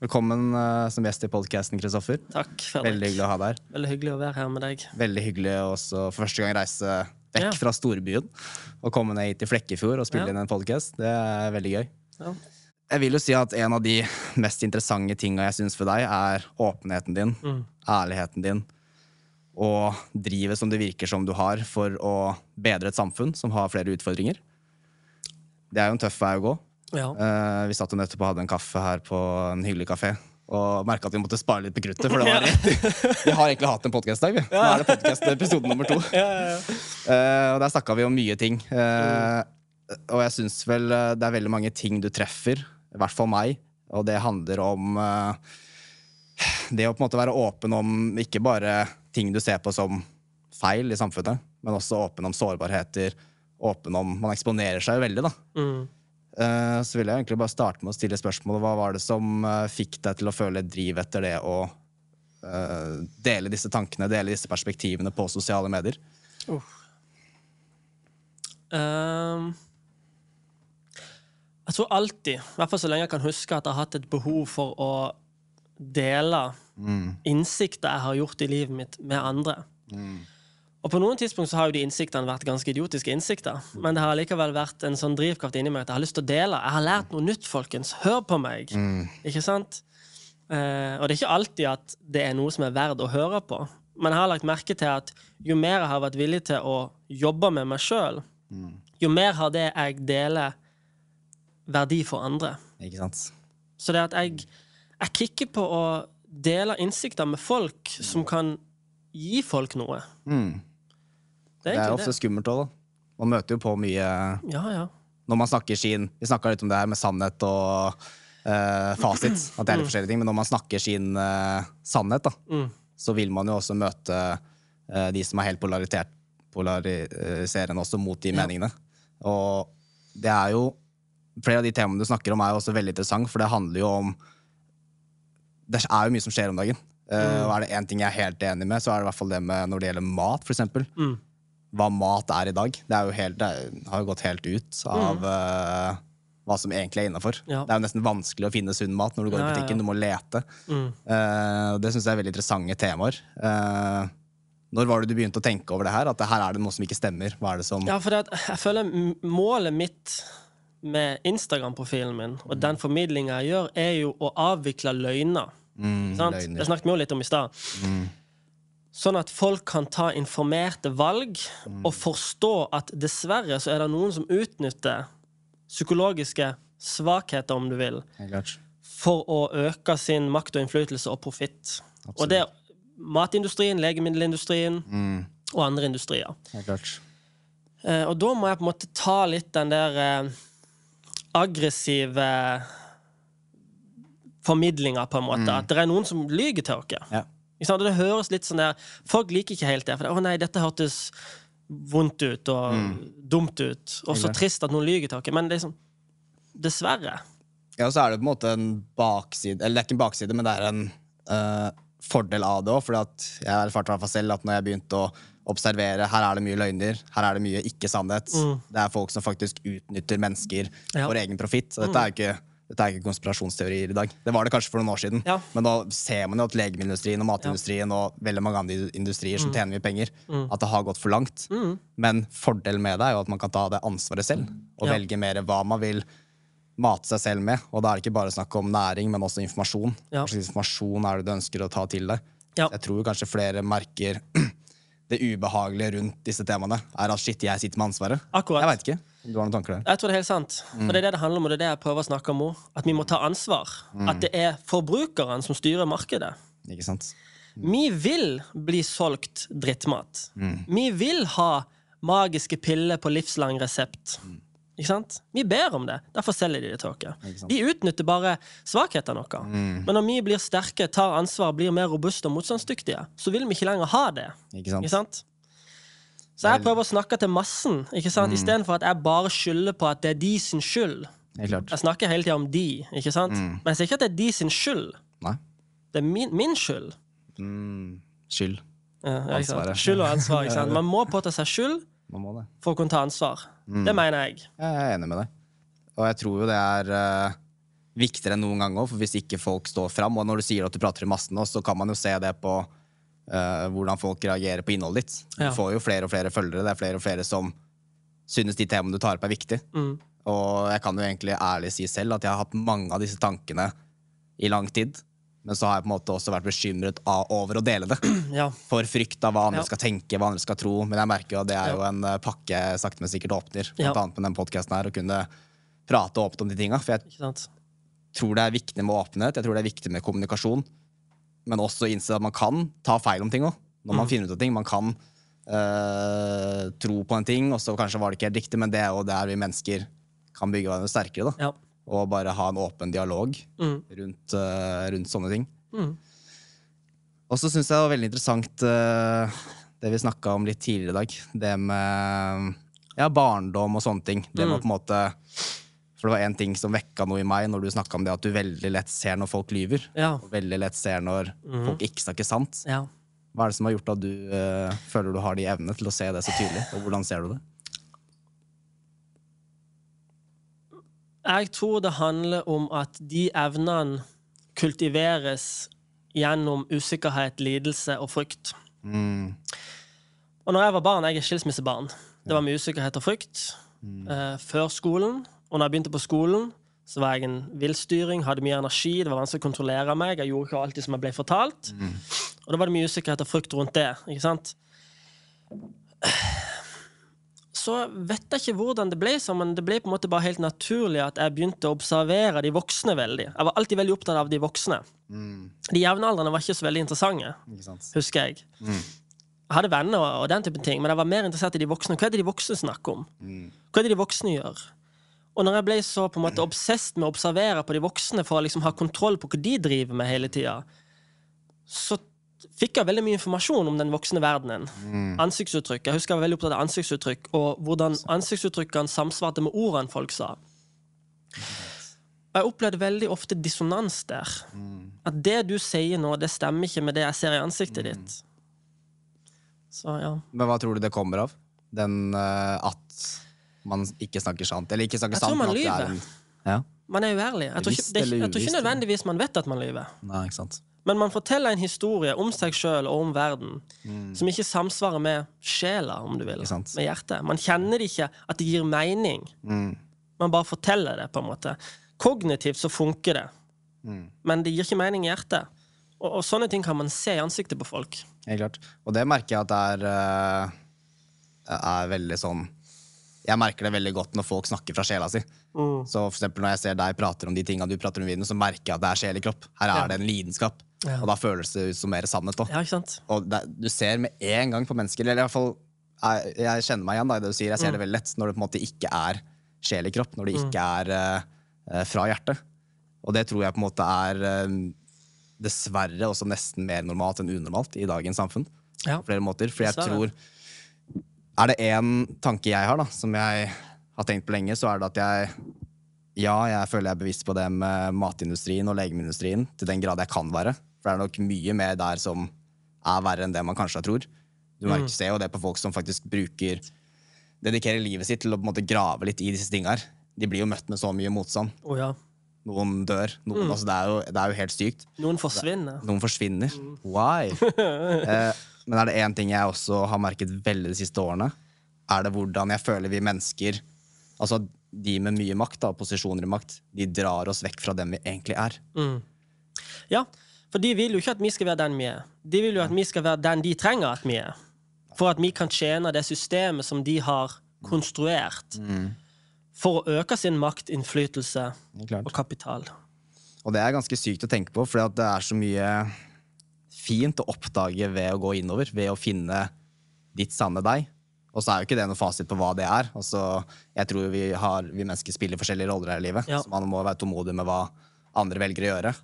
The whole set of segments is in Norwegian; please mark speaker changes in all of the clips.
Speaker 1: Velkommen eh, som gjest i podkasten, Kristoffer.
Speaker 2: Takk, Fredrik.
Speaker 1: Veldig hyggelig å ha deg her.
Speaker 2: Veldig hyggelig å være her med deg.
Speaker 1: Veldig hyggelig å også for første gang reise vekk
Speaker 2: Ja.
Speaker 1: fra storbyen og komme ned hit til Flekkefjord og spille
Speaker 2: Ja.
Speaker 1: inn en podkast. Det er veldig gøy.
Speaker 2: Ja.
Speaker 1: Jeg vil jo si at en av de mest interessante tinga jeg syns for deg, er åpenheten din,
Speaker 2: Mm.
Speaker 1: ærligheten din, og drivet som det virker som du har for å bedre et samfunn som har flere utfordringer. Det er jo en tøff vei å gå.
Speaker 2: Ja.
Speaker 1: Uh, vi satt jo nettopp og hadde en kaffe her på en hyggelig kafé. Og merka at vi måtte spare litt på kruttet. For det var rett. Vi har egentlig hatt en podkast-dag. Nå er det podcast episode nummer to.
Speaker 2: Ja, ja, ja.
Speaker 1: Eh, og der snakka vi om mye ting. Eh, og jeg syns vel det er veldig mange ting du treffer, i hvert fall meg, og det handler om det å på en måte være åpen om ikke bare ting du ser på som feil i samfunnet, men også åpen om sårbarheter. Åpen om Man eksponerer seg jo veldig, da.
Speaker 2: Mm.
Speaker 1: Eh, så vil jeg egentlig bare starte med å stille spørsmålet hva var det som eh, fikk deg til å føle driv etter det å eh, dele disse tankene, dele disse perspektivene på sosiale medier?
Speaker 2: Ehm, jeg tror alltid, i hvert fall så lenge jeg kan huske, at jeg har hatt et behov for å dele innsikter jeg har gjort i livet mitt, med andre. Og på noen tidspunkt så har jo de innsiktene vært ganske idiotiske innsikter, men det har likevel vært en sånn drivkraft inni meg at jeg har lyst til å dele. Jeg har lært noe nytt, folkens. Hør på meg. Ikke sant? Eh, og det er ikke alltid at det er noe som er verdt å høre på. Men jeg har lagt merke til at jo mer jeg har vært villig til å jobbe med meg sjøl, jo mer har det jeg deler, verdi for andre.
Speaker 1: Ikke sant?
Speaker 2: Så det at jeg, jeg kikker på å dele innsikter med folk som kan gi folk noe.
Speaker 1: Mm.
Speaker 2: Det
Speaker 1: Det
Speaker 2: er
Speaker 1: er ofte
Speaker 2: det.
Speaker 1: skummelt òg, da. Man møter jo på mye
Speaker 2: Ja, ja.
Speaker 1: når man snakker sin Vi snakka litt om det her med sannhet og uh, fasit. At det er litt forskjellige ting. Men når man snakker sin uh, sannhet, da,
Speaker 2: Mm.
Speaker 1: så vil man jo også møte uh, de som er helt polariserende også mot de meningene. Og det er jo Flere av de temaene du snakker om, er jo også veldig interessant, for det handler jo om Det er jo mye som skjer om dagen. Eh, og er det én ting jeg er helt enig med, så er det i hvert fall det med når det gjelder mat, eksempel.
Speaker 2: Mm.
Speaker 1: Hva mat er i dag. Det, er jo helt, det har jo gått helt ut av eh, hva som egentlig er innafor.
Speaker 2: Ja.
Speaker 1: Det er jo nesten vanskelig å finne sunn mat når du går
Speaker 2: Ja,
Speaker 1: i butikken. Du må lete.
Speaker 2: Mm.
Speaker 1: Uh, det syns jeg er veldig interessante temaer. Uh, når var det du begynte å tenke over det her? At det her er det noe som ikke stemmer? Er som
Speaker 2: Ja, for det jeg føler målet mitt med Instagram-profilen min, og den formidlinga jeg gjør, er jo å avvikle løgner.
Speaker 1: mm,
Speaker 2: Sant?
Speaker 1: løgner?
Speaker 2: Det snakket vi jo litt om i stad. Sånn at folk kan ta informerte valg og forstå at dessverre så er det noen som utnytter psykologiske svakheter, om du vil, for å øke sin makt og innflytelse og profitt. Og det er matindustrien, legemiddelindustrien
Speaker 1: Mm,
Speaker 2: og andre industrier. Eh, og da må jeg på en måte ta litt den der eh, aggressive formidlinga, på en måte. At det er noen som lyver til oss.
Speaker 1: Ja.
Speaker 2: Ikke sant? Det høres litt sånn der Folk liker ikke helt det. For det, 'Å nei, dette hørtes vondt ut og dumt ut'. Og så trist at noen lyver til oss. Men liksom Dessverre.
Speaker 1: Ja, og så er det på en måte en bakside Eller det er ikke en bakside, men det er en uh, fordel av det òg. For jeg erfarte i hvert selv at når jeg begynte å observere her er det mye løgner, her er det mye ikke-sannhet. Det er folk som faktisk utnytter mennesker
Speaker 2: Ja.
Speaker 1: for egen profitt. Så dette er jo ikke, dette er ikke konspirasjonsteorier i dag. Det var det kanskje for noen år siden.
Speaker 2: Ja.
Speaker 1: Men da ser man jo at legemiddelindustrien og matindustrien og veldig mange andre industrier som tjener mye penger, at det har gått for langt. Men fordelen med det er jo at man kan ta det ansvaret selv og
Speaker 2: Ja.
Speaker 1: velge mer hva man vil mate seg selv med. Og da er det ikke bare snakk om næring, men også informasjon.
Speaker 2: Ja.
Speaker 1: Hva slags informasjon er det du ønsker å ta til deg?
Speaker 2: Ja.
Speaker 1: Jeg tror kanskje flere merker det ubehagelige rundt disse temaene. Er at shit, jeg sitter med ansvaret.
Speaker 2: Akkurat.
Speaker 1: Jeg veit ikke. Du har noen tanker der?
Speaker 2: Jeg tror det er helt sant. Og det er det det handler om, og det er det jeg prøver å snakke om òg. At vi må ta ansvar. At det er forbrukeren som styrer markedet.
Speaker 1: Ikke sant?
Speaker 2: Vi vil bli solgt drittmat. Vi vil ha magiske piller på livslang resept. Ikke sant? Vi ber om det. Derfor selger de det til oss. De utnytter bare svakhetene våre. Men når vi blir sterke, tar ansvar, blir mer robuste og motstandsdyktige, så vil vi ikke lenger ha det.
Speaker 1: Ikke sant?
Speaker 2: Ikke sant? Så jeg prøver å snakke til massen, ikke sant? istedenfor at jeg bare skylder på at det er de sin skyld. Jeg snakker hele tida om de, ikke sant? men jeg sier ikke at det er de sin skyld.
Speaker 1: Nei.
Speaker 2: Det er min, min skyld.
Speaker 1: Mm, skyld.
Speaker 2: Ja?
Speaker 1: Ansvaret.
Speaker 2: Skyld og ansvar. Ikke sant? Man må påta seg skyld
Speaker 1: Man må det.
Speaker 2: for å kunne ta ansvar. Det mener jeg.
Speaker 1: Jeg er enig med deg. Og jeg tror jo det er uh, viktigere enn noen gang òg, for hvis ikke folk står fram, og når du sier at du prater i massen så kan man jo se det på eh, hvordan folk reagerer på innholdet ditt. Du
Speaker 2: Ja.
Speaker 1: får jo flere og flere følgere, det er flere og flere som synes de temaene du tar opp, er viktig.
Speaker 2: Mm.
Speaker 1: Og jeg kan jo egentlig ærlig si selv at jeg har hatt mange av disse tankene i lang tid. Men så har jeg på en måte også vært bekymret av, over å dele det.
Speaker 2: Ja.
Speaker 1: For frykt av hva andre
Speaker 2: Ja.
Speaker 1: skal tenke, hva andre skal tro. Men jeg merker jo at det er jo en eh, pakke jeg sakte, men sikkert åpner. Blant annet med den podkasten her, å kunne prate åpent om de tinga. For jeg tror det er viktig med åpenhet, jeg tror det er viktig med kommunikasjon. Men også innse at man kan ta feil om ting òg. Når man finner ut av ting. Man kan øh, tro på en ting, og så kanskje var det ikke helt riktig, men det er jo der vi mennesker kan bygge hverandre sterkere. da.
Speaker 2: Ja.
Speaker 1: Og bare ha en åpen dialog
Speaker 2: Mm.
Speaker 1: rundt, øh, rundt sånne ting.
Speaker 2: Mm.
Speaker 1: Og så syns jeg det var veldig interessant øh, det vi snakka om litt tidligere i dag. Det med ja, barndom og sånne ting. Det med
Speaker 2: Mm.
Speaker 1: på en måte For det var én ting som vekka noe i meg når du snakka om det at du veldig lett ser når folk lyver.
Speaker 2: Ja.
Speaker 1: Og veldig lett ser når folk ikke snakker sant.
Speaker 2: ja.
Speaker 1: Hva er det som har gjort at du uh, føler du har de evnene til å se det så tydelig? Og hvordan ser du det?
Speaker 2: Jeg tror det handler om at de evnene kultiveres gjennom usikkerhet, lidelse og frykt.
Speaker 1: Mm.
Speaker 2: Og når jeg var barn, jeg er skilsmissebarn, det var mye usikkerhet og frykt eh, før skolen. Og når jeg begynte på skolen, så var jeg en villstyring, hadde mye energi, det var vanskelig å kontrollere meg, jeg gjorde ikke alltid som jeg ble fortalt. Og da var det mye usikkerhet og frykt rundt det. ikke sant? Så vet jeg ikke hvordan det ble sånn, men det ble på en måte bare helt naturlig at jeg begynte å observere de voksne veldig. Jeg var alltid veldig opptatt av de voksne. De jevnaldrende var ikke så veldig interessante, husker jeg. Jeg hadde venner og, og den typen ting, men jeg var mer interessert i de voksne. Hva er det de voksne snakker om? Hva er det de voksne gjør? Og når jeg ble så på en måte obsesst med å observere på de voksne for å liksom ha kontroll på hva de driver med hele tida, så fikk jeg veldig mye informasjon om den voksne verdenen. Ansiktsuttrykk. Jeg husker jeg var veldig opptatt av ansiktsuttrykk, og hvordan ansiktsuttrykkene samsvarte med ordene folk sa. Og jeg opplevde veldig ofte dissonans der. At det du sier nå, det stemmer ikke med det jeg ser i ansiktet ditt. Så ja.
Speaker 1: Men hva tror du det kommer av? Den uh, at man ikke snakker sant? Eller ikke snakker
Speaker 2: Jeg tror
Speaker 1: sant,
Speaker 2: man lyver.
Speaker 1: er Ja?
Speaker 2: Man er uærlig. Jeg tror ikke, det, jeg tror ikke nødvendigvis man vet at man lyver.
Speaker 1: Nei, ikke sant.
Speaker 2: Men man forteller en historie om seg sjøl og om verden som ikke samsvarer med sjela, om du vil. Med hjertet. Man kjenner det ikke at det gir mening. Man bare forteller det, på en måte. Kognitivt så funker det, men det gir ikke mening i hjertet. Og, og sånne ting kan man se i ansiktet på folk.
Speaker 1: Helt klart. Og det merker jeg at det er, uh, er veldig sånn Jeg merker det veldig godt når folk snakker fra sjela si. Så for eksempel når jeg ser deg prater om de tingene du prater om i videoen, så merker jeg at det er sjel i kropp. Her er
Speaker 2: Ja.
Speaker 1: det en lidenskap.
Speaker 2: Ja.
Speaker 1: Og da føles det ut som mer sannhet. også.
Speaker 2: Ja?
Speaker 1: Og det, du ser med en gang på mennesker Eller i hvert fall jeg, jeg kjenner meg igjen da, i det du sier. Jeg ser det veldig lett når det på en måte ikke er sjel i kropp. Når det ikke er eh, fra hjertet. Og det tror jeg på en måte er eh, dessverre også nesten mer normalt enn unormalt i dagens samfunn.
Speaker 2: Ja.
Speaker 1: På flere måter. For jeg tror Er det én tanke jeg har, da, som jeg har tenkt på lenge, så er det at jeg ja, jeg føler jeg er bevisst på det med matindustrien og legemiddelindustrien til den grad jeg kan være. For det er nok mye mer der som er verre enn det man kanskje tror. Du merker, ser jo det på folk som faktisk bruker dedikerer livet sitt til å på en måte grave litt i disse tinga her. De blir jo møtt med så mye motstand.
Speaker 2: Oh, ja.
Speaker 1: Noen dør. Noen, altså, det, er jo, det er jo helt sykt.
Speaker 2: Noen forsvinner.
Speaker 1: Noen forsvinner. Why? eh, men er det én ting jeg også har merket veldig de siste årene, er det hvordan jeg føler vi mennesker Altså de med mye makt, da, posisjoner i makt, de drar oss vekk fra dem vi egentlig er.
Speaker 2: Ja, for de vil jo ikke at vi skal være den vi er. De vil jo at vi skal være den de trenger at vi er. For at vi kan tjene det systemet som de har konstruert. For å øke sin makt, innflytelse og kapital.
Speaker 1: Og det er ganske sykt å tenke på, for det er så mye fint å oppdage ved å gå innover, ved å finne ditt sanne deg. Og så er jo ikke det noe fasit på hva det er. Altså, jeg tror vi, har, vi mennesker spiller forskjellige roller her i livet,
Speaker 2: Ja.
Speaker 1: så man må være tålmodig med hva andre velger å gjøre.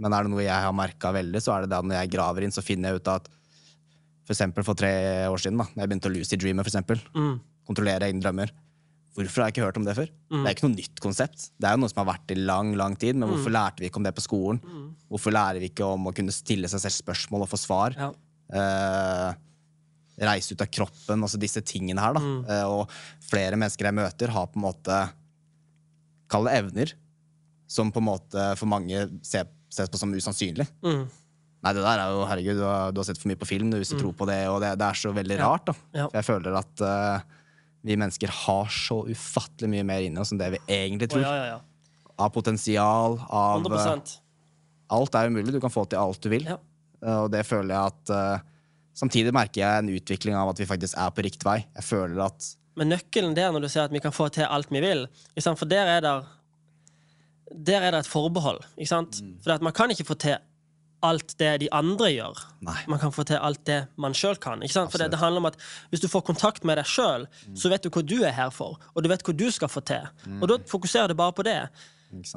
Speaker 1: Men er det noe jeg har merka veldig, så er det det at når jeg graver inn, så finner jeg ut at for eksempel for tre år siden, da når jeg begynte å lucid dreame, for eksempel, kontrollere egne drømmer Hvorfor har jeg ikke hørt om det før? Det er ikke noe nytt konsept. Det er jo noe som har vært i lang lang tid, men hvorfor lærte vi ikke om det på skolen? Hvorfor lærer vi ikke om å kunne stille seg selv spørsmål og få svar?
Speaker 2: Ja.
Speaker 1: Eh, reise ut av kroppen, altså disse tingene her. da. Eh, og flere mennesker jeg møter, har på en måte Kall det evner som på en måte for mange ser- ses på som usannsynlig.
Speaker 2: Mm.
Speaker 1: Nei, det der er jo, herregud, du har, du har sett for mye på film du, hvis du tror på det, og det, det er så veldig rart. da.
Speaker 2: Ja.
Speaker 1: For jeg føler at eh, vi mennesker har så ufattelig mye mer inni oss enn det vi egentlig
Speaker 2: tror.
Speaker 1: tror.
Speaker 2: ja, ja, ja.
Speaker 1: Av potensial, av
Speaker 2: 100%.
Speaker 1: Alt er umulig. Du kan få til alt du vil.
Speaker 2: Ja.
Speaker 1: Eh, Og det føler jeg at eh, Samtidig merker jeg en utvikling av at vi faktisk er på riktig vei. Jeg føler at
Speaker 2: Men nøkkelen der, når du sier at vi kan få til alt vi vil? For der er det Der er det et forbehold. Ikke sant?
Speaker 1: Mm.
Speaker 2: For at man kan ikke få til alt det de andre gjør.
Speaker 1: Nei.
Speaker 2: Man kan få til alt det man sjøl kan. For det, det handler om at Hvis du får kontakt med deg sjøl,
Speaker 1: Mm.
Speaker 2: så vet du hva du er her for, og du vet hva du skal få til. Og da fokuserer du bare på det.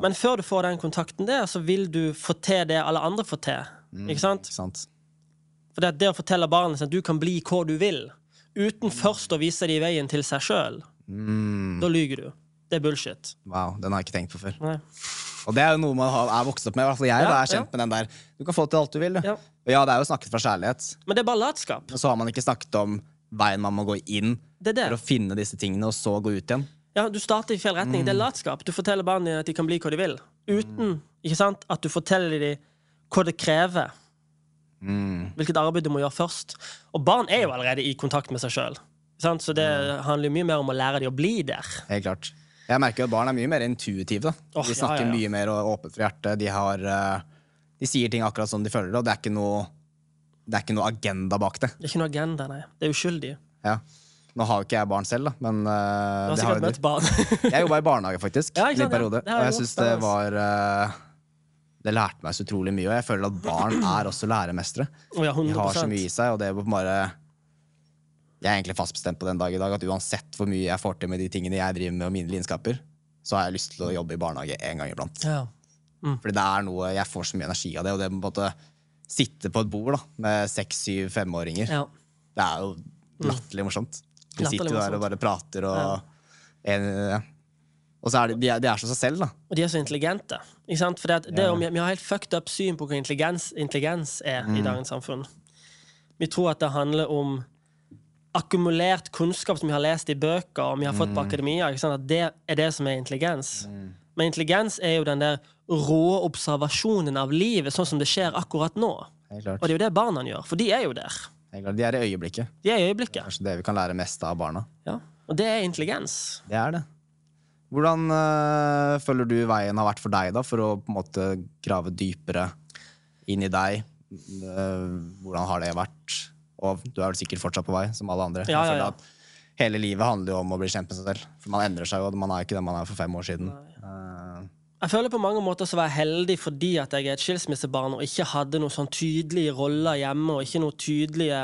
Speaker 2: Men før du får den kontakten der, så vil du få til det alle andre får til. Ikke sant?
Speaker 1: Ikke sant?
Speaker 2: For det, det å fortelle barnet at du kan bli hva du vil, uten først å vise dem veien til seg sjøl,
Speaker 1: Mm,
Speaker 2: da lyver du. Det er bullshit.
Speaker 1: wow, den har jeg ikke tenkt på før.
Speaker 2: Nei.
Speaker 1: Og det er jo noe man har, er vokst opp med. fall jeg
Speaker 2: Ja,
Speaker 1: da, er kjent
Speaker 2: ja.
Speaker 1: med den der. Du kan få til alt du vil. Du.
Speaker 2: Ja.
Speaker 1: Og ja, det er jo snakket fra kjærlighet,
Speaker 2: Men det er bare latskap.
Speaker 1: Og så har man ikke snakket om veien man må gå inn
Speaker 2: Det er
Speaker 1: for å finne disse tingene, og så gå ut igjen.
Speaker 2: Ja, du starter i feil retning. Det er latskap. Du forteller barna dine at de kan bli hva de vil, uten ikke sant, at du forteller dem hva det krever.
Speaker 1: Mm.
Speaker 2: Hvilket arbeid du må gjøre først. Og barn er jo allerede i kontakt med seg sjøl. Så det handler jo mye mer om å lære dem å bli der.
Speaker 1: Helt klart. Jeg merker at barn er mye mer intuitive. da. De snakker mye mer åpent fra hjertet. De, har, eh, de sier ting akkurat som de føler det, og det er ikke noe, det er ikke noe agenda bak det.
Speaker 2: Det er ikke noe agenda, nei. Det er uskyldig.
Speaker 1: Ja. Nå har jo ikke jeg barn selv, da, men
Speaker 2: Du
Speaker 1: uh,
Speaker 2: har
Speaker 1: har
Speaker 2: sikkert møtt barn.
Speaker 1: Jeg jobba i barnehage, faktisk.
Speaker 2: Ja,
Speaker 1: en
Speaker 2: sant,
Speaker 1: periode.
Speaker 2: ja.
Speaker 1: Og
Speaker 2: jeg
Speaker 1: syns det var uh, Det lærte meg så utrolig mye, og jeg føler at barn er også læremestere.
Speaker 2: Oh, ja,
Speaker 1: De har så mye i seg, og det er bare Jeg er egentlig fast bestemt på den dag i dag at uansett hvor mye jeg får til med de tingene jeg driver med, og mine lidenskaper, så har jeg lyst til å jobbe i barnehage en gang iblant.
Speaker 2: Ja.
Speaker 1: Fordi det er noe, Jeg får så mye energi av det, og det på en måte sitte på et bord da, med seks, syv, femåringer,
Speaker 2: ja.
Speaker 1: det er jo latterlig morsomt. De sitter jo der og bare prater, og, en, ja. og så er de, de, er, de er så seg selv, da.
Speaker 2: Og de er så intelligente. Ikke sant? For det, det jo- vi har helt fucked up syn på hva intelligens, intelligens er i dagens samfunn. Vi tror at det handler om akkumulert kunnskap som vi har lest i bøker og vi har fått på akademia. Ikke sant? At det er det som er intelligens. Men intelligens er jo den der rå observasjonen av livet sånn som det skjer akkurat nå. Og det er jo det barna gjør, for de er jo der.
Speaker 1: De er i øyeblikket.
Speaker 2: De er i øyeblikket.
Speaker 1: Kanskje det vi kan lære mest av barna.
Speaker 2: Ja. Og det er intelligens.
Speaker 1: Det er det. Hvordan øh, føler du veien har vært for deg, da, for å på en måte grave dypere inn i deg? Øh, hvordan har det vært? Og du er vel sikkert fortsatt på vei, som alle andre.
Speaker 2: Ja, ja, ja.
Speaker 1: at hele livet handler jo om å bli kjent med seg selv. For man endrer seg jo, man er ikke den man er for fem år siden. Uh,
Speaker 2: Jeg føler på mange måter så var jeg heldig fordi at jeg er et skilsmissebarn og ikke hadde noen sånn tydelige roller hjemme, og ikke noen tydelige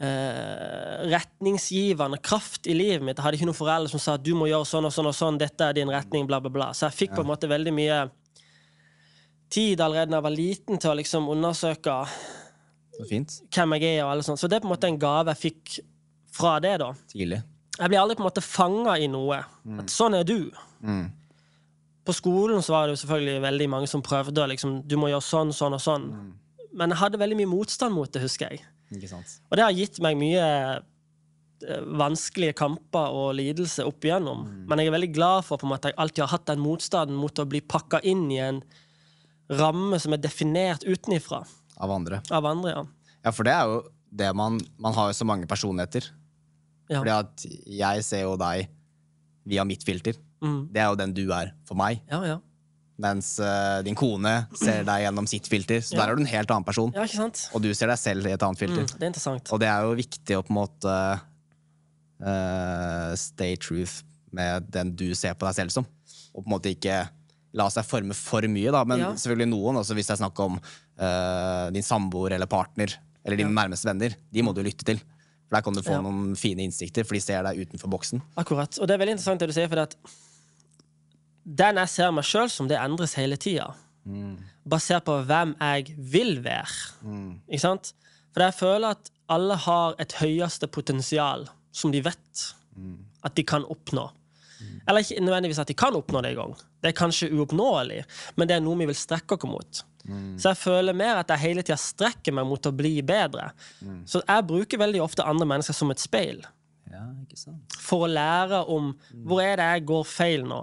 Speaker 2: eh, retningsgivende kraft i livet mitt. Jeg hadde ikke noen foreldre som sa at du må gjøre sånn og sånn og sånn, dette er din retning, bla, bla, bla. Så jeg fikk på en måte veldig mye tid allerede da jeg var liten til å liksom undersøke
Speaker 1: så fint.
Speaker 2: hvem jeg er, og alle sånt. Så det er på en måte en gave jeg fikk fra det, da.
Speaker 1: Tidlig.
Speaker 2: Jeg blir aldri på en måte fanga i noe. At sånn er du.
Speaker 1: Mm.
Speaker 2: På skolen så var det jo selvfølgelig veldig mange som prøvde. Liksom, du må gjøre sånn, sånn og sånn. Men jeg hadde veldig mye motstand mot det, husker jeg.
Speaker 1: Ikke sant?
Speaker 2: Og det har gitt meg mye eh, vanskelige kamper og lidelse opp igjennom. Men jeg er veldig glad for på en måte, at jeg alltid har hatt den motstanden mot å bli pakka inn i en ramme som er definert utenifra
Speaker 1: Av andre.
Speaker 2: av andre. ja.
Speaker 1: Ja, for det er jo det man Man har jo så mange personligheter.
Speaker 2: Ja.
Speaker 1: Fordi at jeg ser jo deg via mitt filter.
Speaker 2: Mm.
Speaker 1: Det er jo den du er for meg.
Speaker 2: ja, ja.
Speaker 1: Mens uh, din kone ser deg gjennom sitt filter. Så der er du en helt annen person.
Speaker 2: Ja, ikke sant?
Speaker 1: Og du ser deg selv i et annet
Speaker 2: Mm,
Speaker 1: filter.
Speaker 2: det er interessant.
Speaker 1: Og det er jo viktig å på en måte uh, stay truth med den du ser på deg selv som. Og på en måte ikke la seg forme for mye, da. Men selvfølgelig noen, også hvis det er snakk om eh, din samboer eller partner eller dine nærmeste venner, de må du lytte til. For der kan du få
Speaker 2: Ja.
Speaker 1: noen fine innsikter, for de ser deg utenfor boksen.
Speaker 2: Akkurat. Og det er veldig interessant det du sier, for at den jeg ser meg sjøl som, det endres hele tida. Basert på hvem jeg vil være. Ikke sant? For jeg føler at alle har et høyeste potensial som de vet at de kan oppnå. Eller ikke nødvendigvis at de kan oppnå det engang. Det er kanskje uoppnåelig, men det er noe vi vil strekke oss mot. Så jeg føler mer at jeg hele tida strekker meg mot å bli bedre. Så jeg bruker veldig ofte andre mennesker som et speil
Speaker 1: Ja, ikke sant?
Speaker 2: for å lære om hvor er det jeg går feil nå.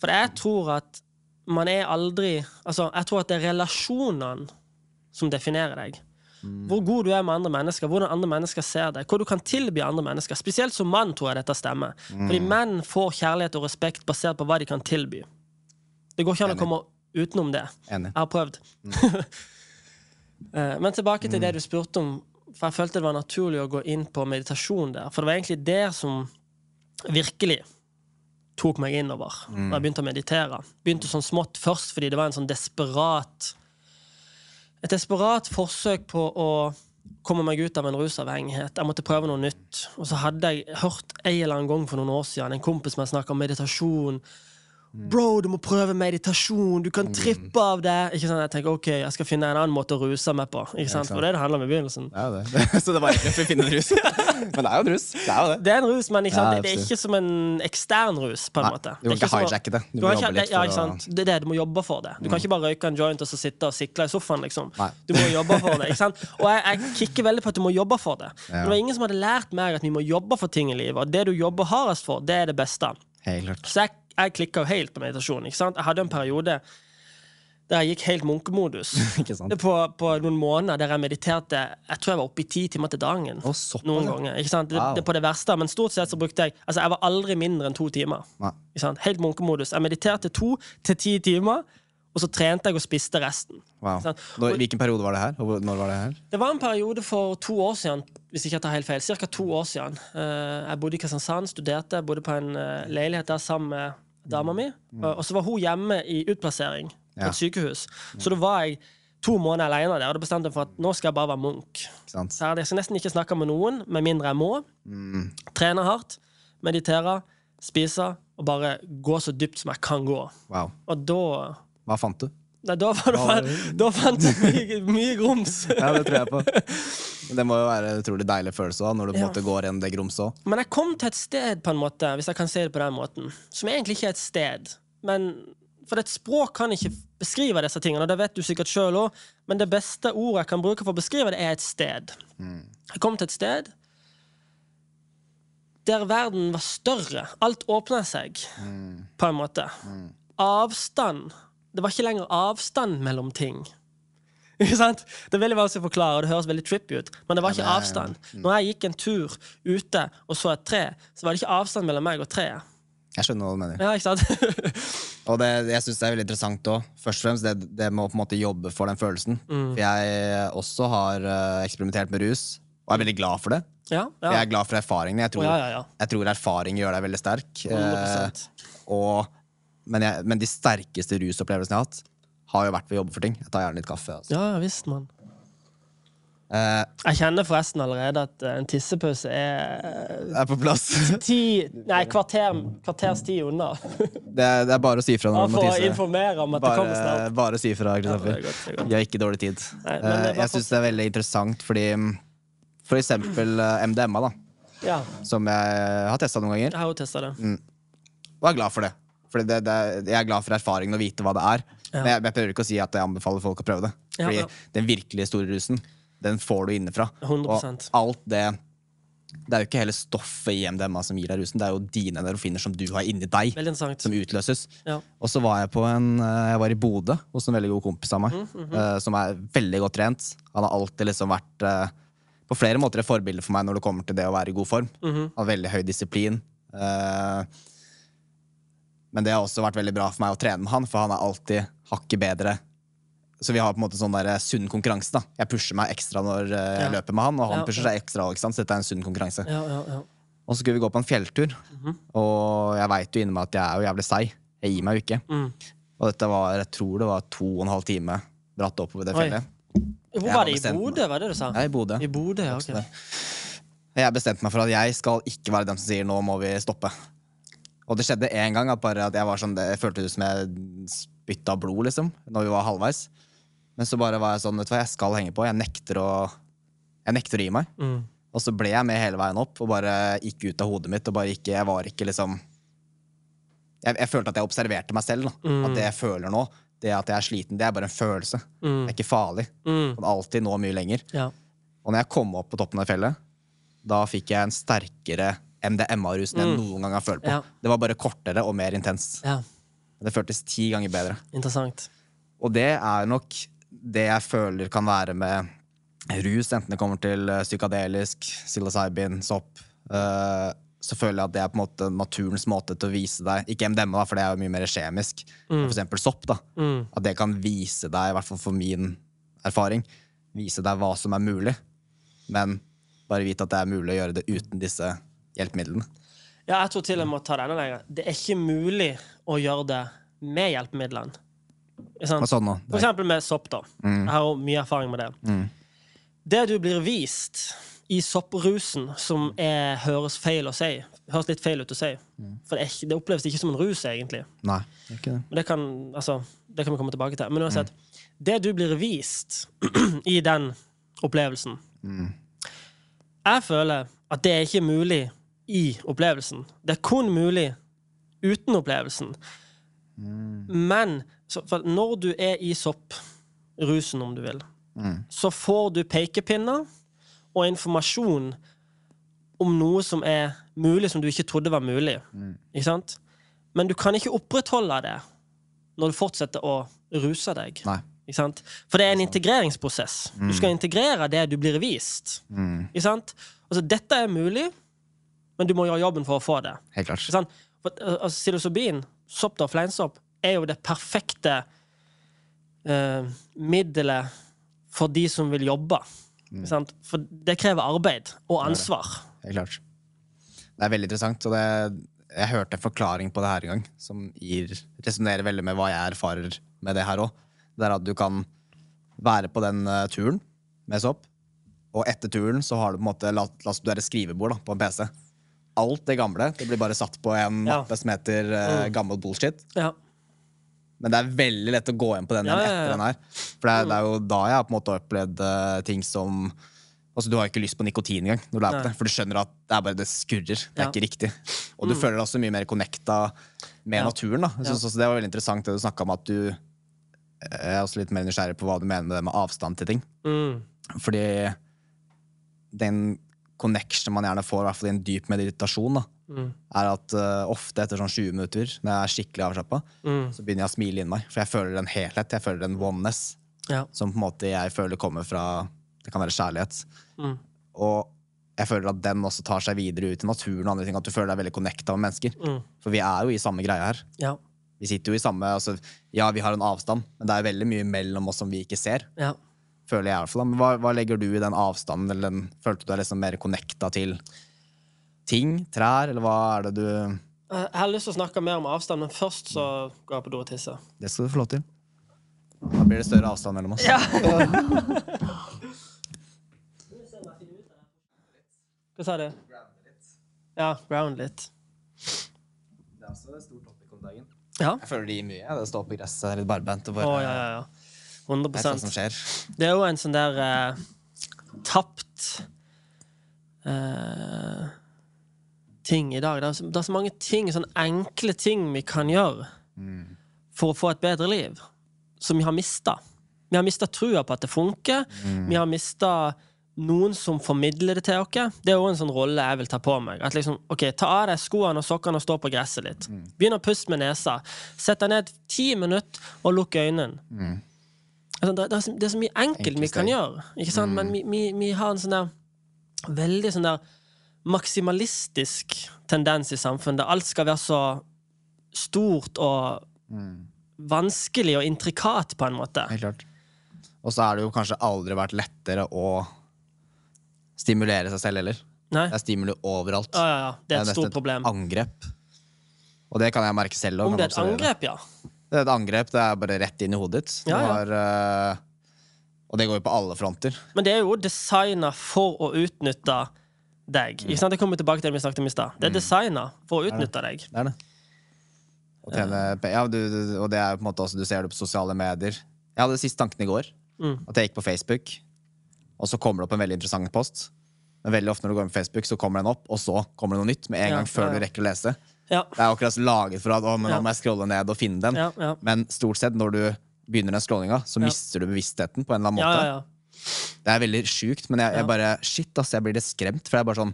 Speaker 2: For jeg tror at man er aldri Altså, jeg tror at det er relasjonene som definerer deg. Hvor god du er med andre mennesker, hvordan andre mennesker ser deg, hva du kan tilby andre mennesker. Spesielt som mann tror jeg dette stemmer. Fordi menn får kjærlighet og respekt basert på hva de kan tilby. Det går ikke an å
Speaker 1: komme
Speaker 2: komme utenom det.
Speaker 1: Enig.
Speaker 2: Jeg har prøvd. Mm. Men tilbake til det du spurte om, for jeg følte det var naturlig å gå inn på meditasjon der. For det var egentlig det som virkelig tok meg innover da jeg begynte å meditere. Begynte sånn smått først fordi det var en sånn desperat Et desperat forsøk på å komme meg ut av en rusavhengighet. Jeg måtte prøve noe nytt. Og så hadde jeg hørt en eller annen gang for noen år siden en kompis som snakka om meditasjon. Bro, du må prøve meditasjon, du kan trippe av det. Ikke sant? Jeg tenker, ok, jeg skal finne en annen måte å ruse meg på. Ikke sant? For det er det det handler om i begynnelsen.
Speaker 1: Det er det. Så det var egentlig for å finne en rus. Men det er jo en rus. Det er jo det.
Speaker 2: Det er en rus, men ikke sant?
Speaker 1: Ja,
Speaker 2: det er ikke som en ekstern rus. på en
Speaker 1: Nei,
Speaker 2: måte.
Speaker 1: du må ikke hijacke det. Du
Speaker 2: Du
Speaker 1: må
Speaker 2: ikke,
Speaker 1: jobbe litt
Speaker 2: ja, ikke sant? Det er det, du må jobbe for det. Du kan ikke bare røyke en joint og så sitte og sikle i sofaen. liksom.
Speaker 1: Nei.
Speaker 2: Du må jobbe for det. ikke sant? Og jeg, jeg kikker veldig på at du må jobbe for det.
Speaker 1: Ja.
Speaker 2: Men det var ingen som hadde lært meg at vi må jobbe for ting i livet. Og det du jobber hardest for, det er det beste.
Speaker 1: Helt.
Speaker 2: Så jeg, jeg klikka jo helt på meditasjon. ikke sant? Jeg hadde en periode der jeg gikk helt munkemodus. På, på noen måneder der jeg mediterte Jeg tror jeg var oppe i ti timer til dagen.
Speaker 1: Såpass,
Speaker 2: Noen ganger, ikke sant? Det,
Speaker 1: Wow.
Speaker 2: det på det verste, Men stort sett så brukte jeg Altså jeg var aldri mindre enn to timer.
Speaker 1: Nei.
Speaker 2: Ikke sant? Helt munkemodus. Jeg mediterte to til ti timer, og så trente jeg og spiste resten.
Speaker 1: Wow. Når, hvilken periode var det her? Når var det her?
Speaker 2: Det var en periode for to år siden, hvis ikke jeg tar helt feil. Cirka to år siden. Eh, jeg bodde i Kristiansand, studerte, bodde på en eh, leilighet der sammen med dama mi. Og- Og så var hun hjemme i utplassering på
Speaker 1: Mm.
Speaker 2: Et sykehus. Så da var jeg to måneder alene der, og da bestemte jeg for at nå skal jeg bare være munk. Jeg skal nesten ikke snakke med noen, med mindre jeg må.
Speaker 1: Mm.
Speaker 2: Trene hardt, meditere, spise, og bare gå så dypt som jeg kan gå.
Speaker 1: Wow.
Speaker 2: Og da
Speaker 1: Hva fant du?
Speaker 2: Nei, da, var det, da fant jeg mye, grums.
Speaker 1: Ja, det tror jeg på. Det må jo være en utrolig deilig følelse da, når du på en måte går gjennom det grumset òg.
Speaker 2: Men jeg kom til et sted, på en måte, hvis jeg kan si det på den måten, som egentlig ikke er et sted. Men, for et språk kan ikke beskrive disse tingene, og det vet du sikkert sjøl òg, men det beste ordet jeg kan bruke for å beskrive det, er et sted. Jeg kom til et sted der verden var større. Alt åpna seg, på en måte. Avstand. Det var ikke lenger avstand mellom ting. Ikke sant? Det er veldig vanskelig å forklare, og det høres veldig trippy ut, men det var
Speaker 1: Ja,
Speaker 2: ikke avstand. Når jeg gikk en tur ute og så et tre, så var det ikke avstand mellom meg og treet.
Speaker 1: Jeg skjønner hva du mener.
Speaker 2: Ja, ikke sant?
Speaker 1: Og det, jeg synes det er veldig interessant òg. Først og fremst det, det med å på en måte jobbe for den følelsen.
Speaker 2: Mm.
Speaker 1: For jeg også har eh, eksperimentert med rus, og er veldig glad for det.
Speaker 2: ja,
Speaker 1: For Jeg er glad for erfaringene. Jeg tror,
Speaker 2: Å, ja, ja, ja.
Speaker 1: jeg tror erfaring gjør deg veldig sterk.
Speaker 2: 100%.
Speaker 1: Eh, og, men, jeg, men de sterkeste rusopplevelsene jeg har hatt, har jo vært ved å jobbe for ting. Jeg tar gjerne litt kaffe. Altså.
Speaker 2: Ja, ja visst, mann.
Speaker 1: Eh,
Speaker 2: Jeg kjenner forresten allerede at eh, en tissepause er eh,
Speaker 1: er på plass.
Speaker 2: ti Nei, kvarter, kvarters tid unna.
Speaker 1: Det er, det er bare å si ifra når du må
Speaker 2: å
Speaker 1: tisse.
Speaker 2: informere om at det kommer
Speaker 1: Bare,
Speaker 2: snart.
Speaker 1: bare si ifra,
Speaker 2: Ja, er
Speaker 1: Kristoffer.
Speaker 2: er godt.
Speaker 1: Vi har ikke dårlig tid.
Speaker 2: Nei,
Speaker 1: Eh,
Speaker 2: bare
Speaker 1: jeg syns det er veldig interessant fordi mm, For eksempel MDMA, da,
Speaker 2: Ja,
Speaker 1: som jeg har testa noen ganger,
Speaker 2: jeg har jo det.
Speaker 1: og er glad for det. Fordi det, det, jeg er glad for erfaringen og vite hva det er.
Speaker 2: Ja.
Speaker 1: Men jeg, jeg prøver ikke å si at jeg anbefaler folk å prøve det.
Speaker 2: Ja,
Speaker 1: Fordi
Speaker 2: ja.
Speaker 1: den virkelige store rusen, den får du innenfra.
Speaker 2: 100%.
Speaker 1: Og alt det Det er jo ikke hele stoffet i MDMA som gir deg rusen, det er jo dine endorfiner som du har inni deg, som utløses.
Speaker 2: Ja.
Speaker 1: Og så var jeg på en eh, Jeg var i Bodø hos en veldig god kompis av meg,
Speaker 2: Mhm,
Speaker 1: eh, som er veldig godt trent. Han har alltid liksom vært eh, på flere måter et forbilde for meg når det kommer til det å være i god form.
Speaker 2: Mhm.
Speaker 1: Han har veldig høy disiplin. eh, men det har også vært veldig bra for meg å trene med han, for han er alltid hakket bedre. Så vi har på en måte sånn der eh, sunn konkurranse. da Jeg pusher meg ekstra når eh, jeg
Speaker 2: Ja.
Speaker 1: løper med han, og han
Speaker 2: Ja,
Speaker 1: pusher seg ekstra. Ikke sant? Så dette er en sunn konkurranse.
Speaker 2: Ja, ja, ja.
Speaker 1: Og så skulle vi gå på en fjelltur,
Speaker 2: Mhm.
Speaker 1: og jeg veit jo inni meg at jeg er jo jævlig seig. Jeg gir meg jo ikke.
Speaker 2: Mm.
Speaker 1: Og dette var, jeg tror det var to og en halv time bratt oppover det
Speaker 2: Oi.
Speaker 1: fjellet.
Speaker 2: Hvor var det? I. Bodø, var det du sa?
Speaker 1: Er i Bodø.
Speaker 2: I Bodø, ja, ok.
Speaker 1: Jeg bestemte meg for at jeg skal ikke være den som sier 'nå må vi stoppe'. Og det skjedde én gang at bare at jeg var sånn, det føltes ut som jeg spytta blod, liksom, når vi var halvveis. Men så bare var jeg sånn, vet du hva, jeg skal henge på. Jeg nekter å, jeg nekter å gi meg.
Speaker 2: Mm.
Speaker 1: Og så ble jeg med hele veien opp og bare gikk ut av hodet mitt. og bare ikke, Jeg var ikke liksom Jeg, jeg følte at jeg observerte meg selv. da.
Speaker 2: Mm.
Speaker 1: At det jeg føler nå, det at jeg er sliten, det er bare en følelse.
Speaker 2: Mm.
Speaker 1: Det er ikke farlig.
Speaker 2: Mm.
Speaker 1: Kan alltid nå mye lenger.
Speaker 2: Ja.
Speaker 1: Og når jeg kom opp på toppen av fjellet, da fikk jeg en sterkere MDMA-rus enn jeg noen gang har følt på.
Speaker 2: Mm. Ja.
Speaker 1: Det var bare kortere og mer intens.
Speaker 2: ja.
Speaker 1: Det føltes ti ganger bedre.
Speaker 2: Interessant.
Speaker 1: Og det er nok det jeg føler kan være med rus, enten det kommer til eh, psykadelisk, psilocybin, sopp. eh, så føler jeg at det er på en måte naturens måte til å vise deg Ikke MDMA, for det er jo mye mer kjemisk. Mm. For eksempel sopp. da
Speaker 2: Mm.
Speaker 1: At det kan vise deg, i hvert fall for min erfaring, vise deg hva som er mulig. Men bare vite at det er mulig å gjøre det uten disse hjelpemidlene.
Speaker 2: Ja, jeg tror til jeg må ta det lenger. Det er ikke mulig å gjøre det med hjelpemidlene.
Speaker 1: Sånn.
Speaker 2: For eksempel med sopp, da. Jeg har mye erfaring med det. Det du blir vist i sopprusen, som er, høres feil å si Høres litt feil ut å si. For det, ikke, det oppleves ikke som en rus, egentlig.
Speaker 1: Nei, det ikke det.
Speaker 2: Men det kan, altså, det kan vi komme tilbake til. Men uansett, det du blir vist i den opplevelsen Jeg føler at det er ikke mulig i opplevelsen. Det er kun mulig uten opplevelsen. Men så, når du er i sopprusen, om du vil, så får du pekepinner og informasjon om noe som er mulig, som du ikke trodde var mulig. Ikke sant? Men du kan ikke opprettholde det når du fortsetter å ruse deg.
Speaker 1: Nei.
Speaker 2: Ikke sant? For det er en integreringsprosess. Du skal integrere det du blir vist. Ikke sant? Altså, dette er mulig, men du må gjøre jobben for å få det.
Speaker 1: Helt klart.
Speaker 2: Sånn? For, altså, psilocybin, sopp og fleinsopp, er jo det perfekte eh, middelet for de som vil jobbe. Mm. sant? For det krever arbeid og ansvar.
Speaker 1: Helt klart. Det er veldig interessant, og det, jeg hørte en forklaring på det her en gang som resonnerer veldig med hva jeg erfarer med det her òg. Det er at du kan være på den eh, turen med sopp, og etter turen så har du på en måte la, la du er et skrivebord da, på en PC. Alt det gamle det blir bare satt på en
Speaker 2: Ja.
Speaker 1: mappe som heter eh, gammel bullshit.
Speaker 2: Ja.
Speaker 1: Men det er veldig lett å gå inn på den
Speaker 2: Ja,
Speaker 1: etter den her. For det er, det er jo da jeg har på en måte opplevd uh, ting som Altså, Du har ikke lyst på nikotin engang, når du er på det, for du skjønner at det er bare det skurrer. Det er.
Speaker 2: Mm.
Speaker 1: ikke riktig. Og du føler deg også mye mer connecta med naturen. da. Jeg synes også Det var veldig interessant det du snakka om, at du Jeg er også litt mer nysgjerrig på hva du mener med det med avstand til ting.
Speaker 2: Mm.
Speaker 1: Fordi den connection man gjerne får, i hvert fall i en dyp meditasjon, da,
Speaker 2: Mm.
Speaker 1: er at uh, ofte etter sånn 20 minutter, når jeg er skikkelig avslappa,
Speaker 2: Mm.
Speaker 1: så begynner jeg å smile inni meg. For jeg føler en helhet, jeg føler en oneness,
Speaker 2: Ja.
Speaker 1: som på en måte jeg føler kommer fra Det kan være kjærlighet.
Speaker 2: Mm.
Speaker 1: Og jeg føler at den også tar seg videre ut i naturen og andre ting. At du føler deg veldig connecta med mennesker.
Speaker 2: Mm.
Speaker 1: For vi er jo i samme greie her.
Speaker 2: Ja.
Speaker 1: Vi sitter jo i samme altså, Ja, vi har en avstand, men det er veldig mye mellom oss som vi ikke ser.
Speaker 2: ja.
Speaker 1: Føler jeg i hvert fall. Men hva, hva legger du i den avstanden? Eller den, følte du deg liksom mer connecta til ting? Trær? Eller hva er det du
Speaker 2: Eh, Jeg har lyst til å snakke mer om avstand, men først så går jeg på do og tisser.
Speaker 1: Det skal du få lov til. Da blir det større avstand mellom oss. Ja.
Speaker 2: Hva sa du? Ja, ground litt.
Speaker 1: Det er også et stort topic om dagen.
Speaker 2: Ja.
Speaker 1: Jeg føler det gir mye. Det står på gresset litt barbent. og bare-
Speaker 2: oh, ja, ja, ja. 100
Speaker 1: Det er som skjer.
Speaker 2: Det er jo en sånn der eh, tapt eh, ting i dag. Det er, så, det er så mange ting, sånne enkle ting vi kan gjøre for å få et bedre liv, som vi har mista. Vi har mista trua på at det funker. Vi har mista noen som formidler det til oss. Det er jo en sånn rolle jeg vil ta på meg. At liksom, ok, Ta av deg skoene og sokkene og stå på gresset litt. Begynn å puste med nesa. Sett deg ned ti minutter og lukk øynene. Altså, det, det, er så, det er så mye enkelt vi kan gjøre, ikke sant? men vi, vi, vi har en sånn der veldig sånn der maksimalistisk tendens i samfunnet. Der alt skal være så stort og vanskelig og intrikat, på en måte.
Speaker 1: Helt klart. Og så har det jo kanskje aldri vært lettere å stimulere seg selv heller.
Speaker 2: Nei?
Speaker 1: Det er stimuli overalt.
Speaker 2: Ja, ja, ja. Det er et
Speaker 1: nesten
Speaker 2: stort problem.
Speaker 1: angrep. Og det kan jeg merke selv.
Speaker 2: Om det er et angrep, ja.
Speaker 1: Det er et angrep, det er bare rett inn i hodet ditt.
Speaker 2: Ja, ja.
Speaker 1: har, eh, og det går jo på alle fronter.
Speaker 2: Men det er jo designa for å utnytte deg. Ikke sant? Jeg kommer tilbake til det vi snakket om i sted. Det er designa for å utnytte deg.
Speaker 1: Det er det. Og, tjene ja, du, og det er på en måte også, du ser det på sosiale medier. Jeg hadde siste tanken i går.
Speaker 2: Mm.
Speaker 1: At jeg gikk på Facebook, og så kommer det opp en veldig interessant post. Men veldig ofte når du går inn på Facebook, så kommer den opp, og så kommer det noe nytt med en gang før
Speaker 2: ja, ja.
Speaker 1: du rekker å lese.
Speaker 2: Ja.
Speaker 1: Det er akkurat laget for at å, men nå må jeg scrolle ned og finne den. Men stort sett når du begynner den scrollinga, så mister du bevisstheten på en eller annen måte.
Speaker 2: ja, ja.
Speaker 1: Det er veldig sjukt, men jeg, jeg bare Shit, ass, jeg blir litt skremt. For jeg er bare sånn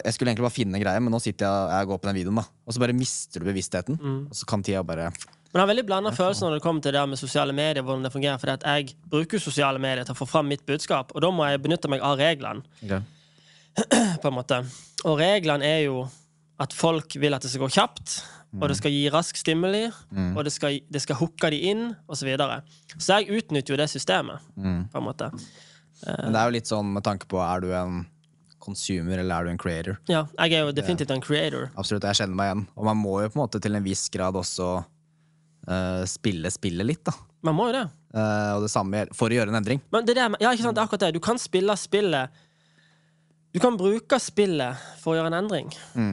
Speaker 1: Jeg skulle egentlig bare finne en greie, men nå sitter jeg, jeg går på den videoen, da. Og så bare mister du bevisstheten.
Speaker 2: Mm.
Speaker 1: Og så kan tida bare
Speaker 2: Men jeg har veldig blanda følelser når det kommer til det med sosiale medier. hvordan det fungerer, fordi at Jeg bruker sosiale medier til å få fram mitt budskap, og da må jeg benytte meg av reglene. på en måte. Og reglene er jo at folk vil at det skal gå kjapt, og det skal gi rask stimuli, og det skal, det skal hooke de inn, osv. Så, videre. så jeg utnytter jo det systemet, på en måte.
Speaker 1: Men det er jo litt sånn med tanke på er du en consumer eller er du en creator.
Speaker 2: Ja, jeg er jo definitivt en creator.
Speaker 1: Absolutt, jeg kjenner meg igjen. Og man må jo på en måte til en viss grad også uh, spille spillet litt, da.
Speaker 2: Man må jo det.
Speaker 1: Uh, og det samme for å gjøre en endring.
Speaker 2: Men det er, ja, ikke sant, det er akkurat det. Du kan spille spillet Du kan bruke spillet for å gjøre en endring.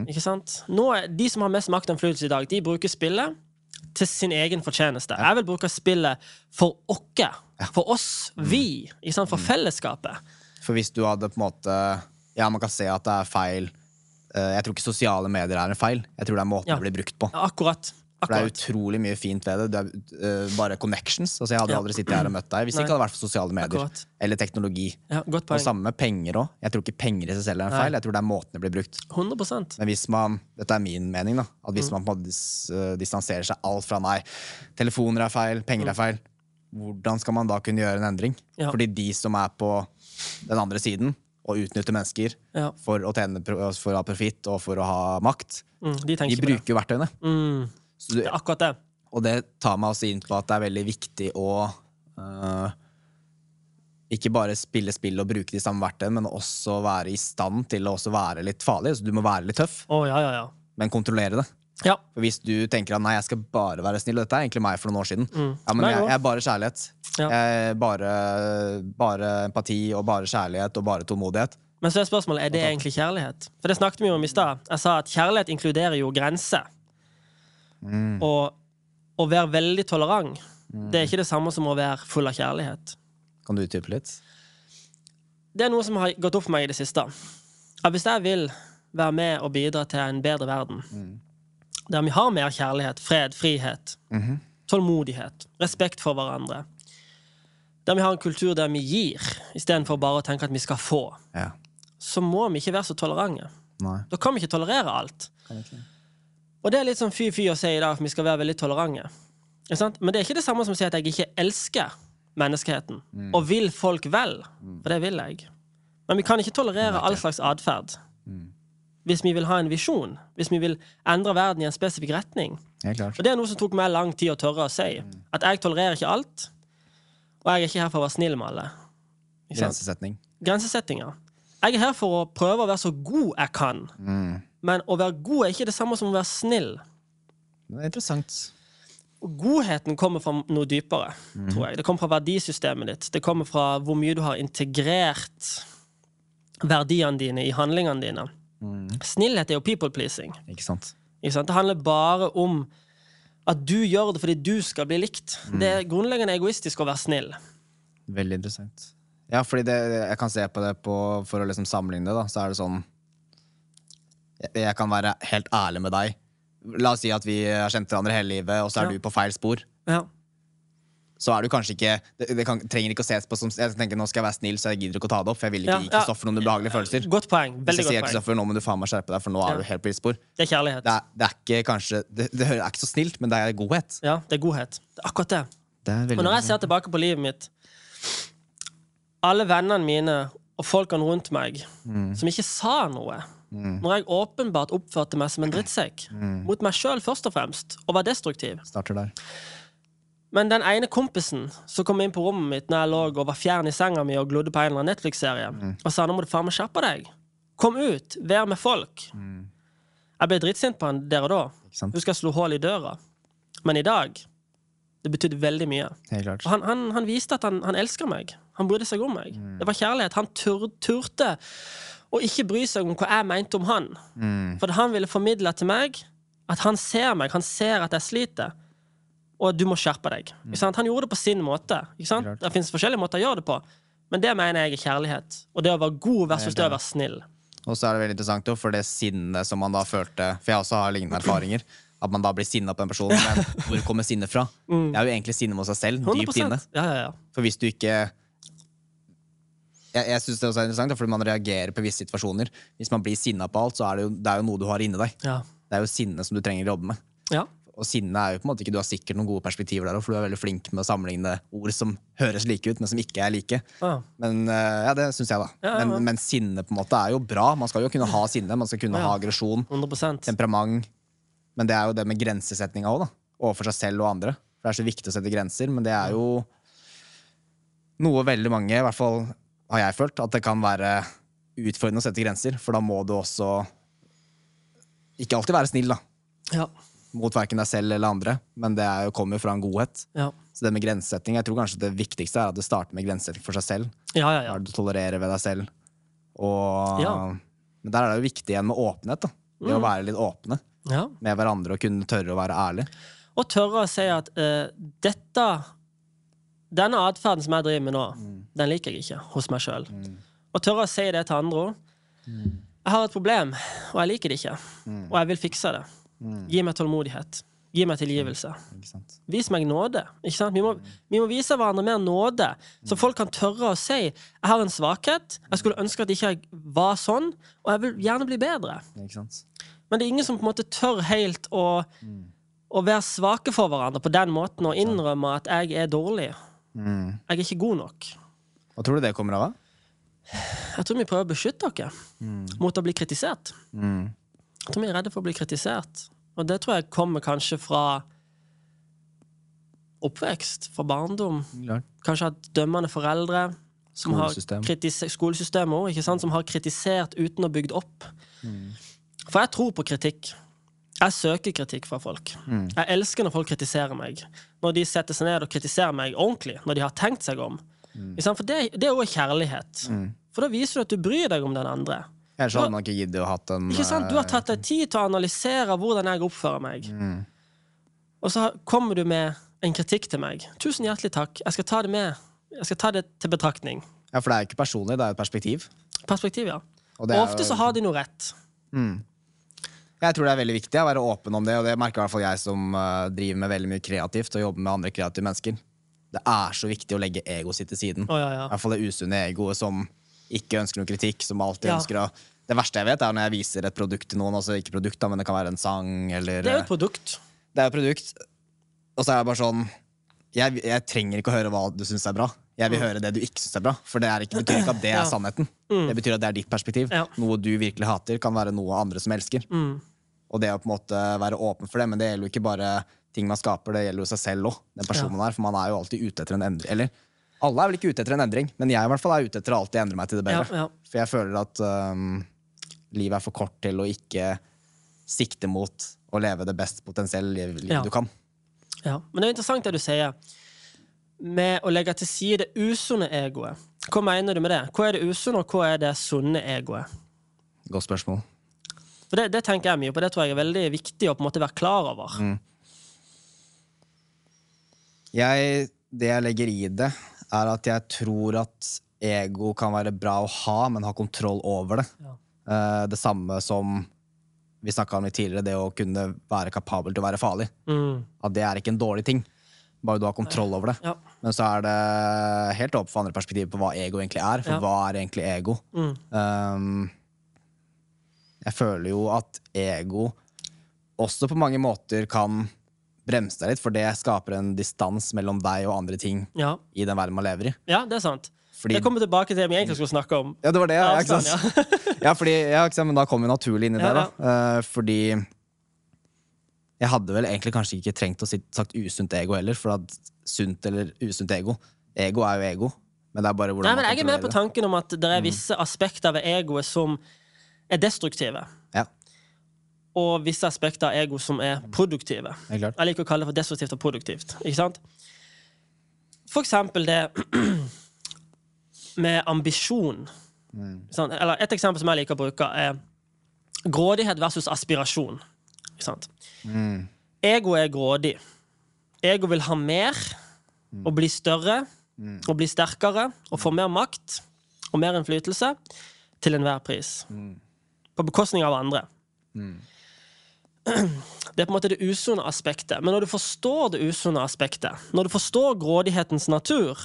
Speaker 2: Ikke sant? Nå de som har mest makt og innflytelse i dag, de bruker spillet til sin egen fortjeneste. Jeg vil bruke spillet for oss. For oss. Vi. Ikke sant? For fellesskapet.
Speaker 1: For hvis du hadde på en måte Ja, man kan se at det er feil. Eh, jeg tror ikke sosiale medier er en feil. Jeg tror det er måten
Speaker 2: Ja.
Speaker 1: det blir brukt på.
Speaker 2: Ja, akkurat.
Speaker 1: For det er utrolig mye fint ved det. Det er uh, bare connections. Altså, jeg hadde
Speaker 2: Ja.
Speaker 1: aldri sittet her og møtt deg hvis det
Speaker 2: Nei.
Speaker 1: ikke hadde vært for sosiale medier.
Speaker 2: Akkurat.
Speaker 1: Eller teknologi.
Speaker 2: Ja,
Speaker 1: Og samme med penger òg. Jeg tror ikke penger i seg selv er en
Speaker 2: Nei.
Speaker 1: feil. Jeg tror det er måten det blir brukt.
Speaker 2: 100%
Speaker 1: Men hvis man, dette er min mening, da, at
Speaker 2: Mm.
Speaker 1: hvis man på en dis, uh, distanserer seg alt fra nei, telefoner er feil, penger er feil, hvordan skal man da kunne gjøre en endring?
Speaker 2: Mm. Ja.
Speaker 1: Fordi de som er på den andre siden og utnytter mennesker
Speaker 2: Ja.
Speaker 1: for å, tjene, for å ha profitt og for å ha makt,
Speaker 2: Mm, de
Speaker 1: de bruker jo verktøyene.
Speaker 2: Mm,
Speaker 1: du,
Speaker 2: det er akkurat det.
Speaker 1: og det tar meg også inn på at det er veldig viktig å uh, ikke bare spille spill og bruke de samme verktøyene, men også være i stand til å også være litt farlig. Så du må være litt tøff,
Speaker 2: oh, ja, ja, ja.
Speaker 1: men kontrollere det.
Speaker 2: Ja.
Speaker 1: For Hvis du tenker at nei, jeg skal bare være snill, og dette er egentlig meg for noen år siden
Speaker 2: Mm.
Speaker 1: Ja, men
Speaker 2: nei,
Speaker 1: jeg, jeg er bare kjærlighet.
Speaker 2: Ja.
Speaker 1: Jeg bare, bare empati og bare kjærlighet og bare tålmodighet.
Speaker 2: Men så er spørsmålet er det egentlig kjærlighet. For det snakket vi om i stad. Jeg sa at kjærlighet inkluderer jo grenser. Og å være veldig tolerant, det er ikke det samme som å være full av kjærlighet.
Speaker 1: Kan du utdype litt?
Speaker 2: Det er noe som har gått opp for meg i det siste. At hvis jeg vil være med og bidra til en bedre verden, der vi har mer kjærlighet, fred, frihet, tålmodighet, respekt for hverandre, der vi har en kultur der vi gir, istedenfor bare å tenke at vi skal få,
Speaker 1: Ja.
Speaker 2: så må vi ikke være så tolerante. Da kan vi ikke tolerere alt. Og det er litt sånn fy-fy å si i dag at vi skal være veldig tolerante. Men det er ikke det samme som å si at jeg ikke elsker menneskeheten og vil folk vel. For det vil jeg. Men vi kan ikke tolerere all slags atferd. Hvis vi vil ha en visjon, hvis vi vil endre verden i en spesifikk retning.
Speaker 1: Helt.
Speaker 2: Og det er noe som tok meg lang tid å tørre å si. At jeg tolererer ikke alt, og jeg er ikke her for å være snill med alle. Grensesetting. Grensesetting,
Speaker 1: Grensesetning.
Speaker 2: Jeg er her for å prøve å være så god jeg kan. Men å være god er ikke det samme som å være snill.
Speaker 1: Det er interessant.
Speaker 2: Godheten kommer fra noe dypere, tror jeg. Det kommer fra verdisystemet ditt. Det kommer fra hvor mye du har integrert verdiene dine i handlingene dine. Snillhet er jo people pleasing.
Speaker 1: Ikke sant?
Speaker 2: Ikke sant? Det handler bare om at du gjør det fordi du skal bli likt. Det er grunnleggende egoistisk å være snill.
Speaker 1: Veldig interessant. Ja, fordi det, jeg kan se på det på, for å liksom sammenligne det, da, så er det sånn jeg, jeg kan være helt ærlig med deg. La oss si at vi har kjent hverandre hele livet, og så er
Speaker 2: Ja.
Speaker 1: du på feil spor.
Speaker 2: Ja.
Speaker 1: Så er du kanskje ikke Det, det kan, trenger ikke å ses på som Jeg tenker nå skal jeg være snill, så jeg gidder ikke å ta det opp, for jeg vil ikke gi. Kristoffer noen ubehagelige følelser.
Speaker 2: Godt poeng. veldig Hvis
Speaker 1: jeg sier. Kristoffer, nå må du faen meg skjerpe deg, for nå er du helt på spor.
Speaker 2: Det er kjærlighet.
Speaker 1: Det er, det er ikke kanskje det, det er ikke så snilt, men det er godhet.
Speaker 2: Ja, det er godhet. Det akkurat det.
Speaker 1: Det
Speaker 2: Og når jeg ser tilbake på livet mitt Alle vennene mine og folkene rundt meg som ikke sa noe Når jeg åpenbart oppførte meg som en drittsekk mot meg sjøl først og fremst, og var destruktiv
Speaker 1: Starter der.
Speaker 2: Men den ene kompisen som kom inn på rommet mitt når jeg lå og var fjern i senga mi og glodde på en eller annen Netflix-serie, og sa nå må du faen meg skjerpe deg. Kom ut, vær med folk. Jeg ble drittsint på han der og da. Husker jeg slo hull i døra. Men i dag Det betydde veldig mye. Og han, han, han viste at han, han elsker meg. Han brydde seg om meg. Det var kjærlighet. Han tur, turte å ikke bry seg om hva jeg mente om han. For han ville formidle til meg at han ser meg, han ser at jeg sliter, og at du må skjerpe deg. Sant? Han gjorde det på sin måte. Det finnes forskjellige måter å gjøre det på, men det mener jeg er kjærlighet. Og det å være god versus det å være snill.
Speaker 1: Og så er det veldig interessant, for det sinnet som man da følte For jeg også har lignende erfaringer. At man da blir sinna på en person. Men hvor kommer sinnet fra? Det er jo egentlig sinne mot seg selv.
Speaker 2: 100
Speaker 1: Dypt inne.
Speaker 2: Ja, ja, ja.
Speaker 1: For hvis du ikke jeg, jeg synes det også er interessant, fordi man reagerer på visse situasjoner. Hvis man blir sinna på alt, så er det jo, det er jo noe du har inni deg.
Speaker 2: Ja.
Speaker 1: Det er jo sinne som du trenger å jobbe med.
Speaker 2: ja.
Speaker 1: Og sinne er jo på en måte ikke Du har sikkert noen gode perspektiver der for du er veldig flink med å sammenligne ord som høres like ut, men som ikke er like.
Speaker 2: Ah.
Speaker 1: Men eh, ja, det syns jeg, da.
Speaker 2: Ja.
Speaker 1: Men, men sinne på en måte er jo bra. Man skal jo kunne ha sinne, man skal kunne ha aggresjon, temperament. Men det er jo det med grensesetninga òg. Overfor seg selv og andre. For det er så viktig å sette grenser, men det er jo noe veldig mange, i hvert fall har jeg følt, at det kan være utfordrende å sette grenser. For da må du også ikke alltid være snill, da.
Speaker 2: Ja.
Speaker 1: Mot verken deg selv eller andre, men det er jo, kommer jo fra en godhet.
Speaker 2: Ja.
Speaker 1: Så det med grensesetting, jeg tror kanskje det viktigste er at det starter med grensesetting for seg selv.
Speaker 2: Ja, ja, ja.
Speaker 1: det du tolererer ved deg selv? Og,
Speaker 2: Ja.
Speaker 1: Men der er det jo viktig igjen med åpenhet. da. Det å være litt åpne
Speaker 2: ja.
Speaker 1: med hverandre og kunne tørre å være ærlig.
Speaker 2: Og tørre å si at uh, dette Denne atferden som jeg driver med nå, den liker jeg ikke hos meg sjøl. Og tørre å si det til andre òg. Jeg har et problem, og jeg liker det ikke. Og jeg vil fikse det. Gi meg tålmodighet. Gi meg tilgivelse.
Speaker 1: Ikke?
Speaker 2: Vis meg nåde. Vi, må, vi må vise hverandre mer nåde, så folk kan tørre å si jeg har en svakhet, jeg skulle ønske at jeg ikke var sånn, og jeg vil gjerne bli bedre. Men det er ingen som på en måte tør helt å, å være svake for hverandre på den måten og innrømme at jeg er dårlig.
Speaker 1: Mm.
Speaker 2: Jeg er ikke god nok.
Speaker 1: Hva tror du det kommer av? da?
Speaker 2: Jeg tror vi prøver å beskytte dere mot å bli kritisert.
Speaker 1: Mm.
Speaker 2: Jeg tror vi er redde for å bli kritisert. Og det tror jeg kommer kanskje fra oppvekst, fra barndom.
Speaker 1: Klart.
Speaker 2: Kanskje at dømmende foreldre. Som
Speaker 1: Skolesystem.
Speaker 2: har skolesystemet òg? Som har kritisert uten å bygd opp. For jeg tror på kritikk. Jeg søker kritikk fra folk. Jeg elsker når folk kritiserer meg. Når de setter seg ned og kritiserer meg ordentlig. Når de har tenkt seg om. Mm. For det, det er jo kjærlighet. For da viser du at du bryr deg om den andre.
Speaker 1: Ellers hadde man ikke giddet å hatt en
Speaker 2: Ikke sant? Du har
Speaker 1: eh,
Speaker 2: tatt deg tid til å analysere hvordan jeg oppfører meg. Og så kommer du med en kritikk til meg. Tusen hjertelig takk. Jeg skal ta det med. Jeg skal ta det til betraktning.
Speaker 1: Ja, for det er ikke personlig, det er et perspektiv.
Speaker 2: Perspektiv, ja.
Speaker 1: Og
Speaker 2: Og ofte
Speaker 1: jo-
Speaker 2: så har de noe rett.
Speaker 1: Jeg tror det er veldig viktig å være åpen om det, og det merker i hvert fall jeg som eh, driver med veldig mye kreativt og jobber med andre kreative mennesker. Det er så viktig å legge egoet sitt til siden.
Speaker 2: Oh, ja, ja.
Speaker 1: I hvert fall det usunne egoet som ikke ønsker noe kritikk. Som alltid
Speaker 2: Ja.
Speaker 1: ønsker å Det verste jeg vet, er når jeg viser et produkt til noen. Altså ikke produkt, da, men det kan være en sang eller
Speaker 2: Det er jo et produkt.
Speaker 1: Det er et produkt. Og så er jeg bare sånn Jeg, jeg trenger ikke å høre hva du syns er bra. Jeg vil høre det du ikke syns er bra. For det er ikke, betyr ikke at det
Speaker 2: er Ja.
Speaker 1: sannheten. Det betyr at det er ditt perspektiv.
Speaker 2: Ja.
Speaker 1: Noe du virkelig hater, kan være noe andre som elsker.
Speaker 2: Mm.
Speaker 1: Og det å på en måte være åpen for det, men det gjelder jo ikke bare ting man skaper, det gjelder jo seg selv òg. Den personen man er, for man er jo alltid ute etter en endring. Eller alle er vel ikke ute etter en endring, men jeg i hvert fall er ute etter å alltid endre meg til det bedre.
Speaker 2: Ja, ja.
Speaker 1: For jeg føler at um, livet er for kort til å ikke sikte mot å leve det best potensielle livet,
Speaker 2: Ja.
Speaker 1: du kan.
Speaker 2: Ja. Men det er interessant det du sier med å legge til side det usunne egoet. Hva mener du med det? Hva er det usunne, og hva er det sunne egoet?
Speaker 1: Godt spørsmål.
Speaker 2: For det, det tenker jeg mye på. Det tror jeg er veldig viktig å på en måte være klar over.
Speaker 1: Mm. Jeg, det jeg legger i det, er at jeg tror at ego kan være bra å ha, men ha kontroll over det.
Speaker 2: Ja.
Speaker 1: Eh, det samme som vi snakka om litt tidligere, det å kunne være kapabel til å være farlig.
Speaker 2: Mm.
Speaker 1: At det er ikke en dårlig ting, bare du har kontroll over det.
Speaker 2: Ja.
Speaker 1: Men så er det helt opp for andre perspektiver på hva ego egentlig er. For
Speaker 2: Ja.
Speaker 1: hva er egentlig ego?
Speaker 2: Mm.
Speaker 1: Um, jeg føler jo at ego også på mange måter kan bremse deg litt, for det skaper en distans mellom deg og andre ting
Speaker 2: Ja.
Speaker 1: i den verden man lever i.
Speaker 2: ja, det er sant.
Speaker 1: Fordi,
Speaker 2: Jeg kommer tilbake til det vi egentlig skulle snakke om.
Speaker 1: ja, det var det, ja, ikke sant? ja, fordi, ja, ikke sant? Men da kom vi naturlig inn i det, da. Uh, fordi jeg hadde vel egentlig kanskje ikke trengt å si, sagt usunt ego heller, for at sunt eller usunt ego Ego er jo ego, men det er bare hvordan
Speaker 2: Nei, men Jeg er med på tanken om at det er visse aspekter ved egoet som er destruktive.
Speaker 1: Ja,
Speaker 2: Og visse aspekter av ego som er produktive.
Speaker 1: Er klart.
Speaker 2: Jeg liker å kalle det for destruktivt og produktivt. Ikke sant? For eksempel det med ambisjon. Mm. sant? Eller et eksempel som jeg liker å bruke, er grådighet versus aspirasjon. Sant? Ego er grådig. Ego vil ha mer og bli større og bli sterkere og få mer makt og mer innflytelse til enhver pris. På bekostning av andre. Det er på en måte det usunne aspektet. Men når du forstår det usunne aspektet, når du forstår grådighetens natur,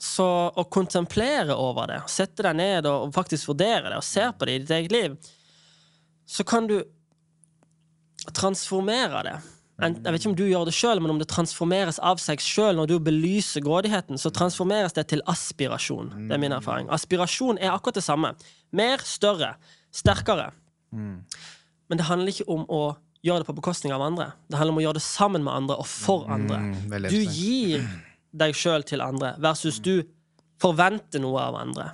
Speaker 2: så å kontemplere over det, sette deg ned og faktisk vurdere det, og se på det i ditt eget liv, så kan du transformere det. Jeg vet ikke om du gjør det sjøl, men om det transformeres av seg sjøl når du belyser grådigheten, så transformeres det til aspirasjon. Det er min erfaring. Aspirasjon er akkurat det samme. Mer, større, sterkere. Men det handler ikke om å gjøre det på bekostning av andre. Det handler om å gjøre det sammen med andre og for andre.
Speaker 1: Mm,
Speaker 2: Du gir deg sjøl til andre, versus du forventer noe av andre.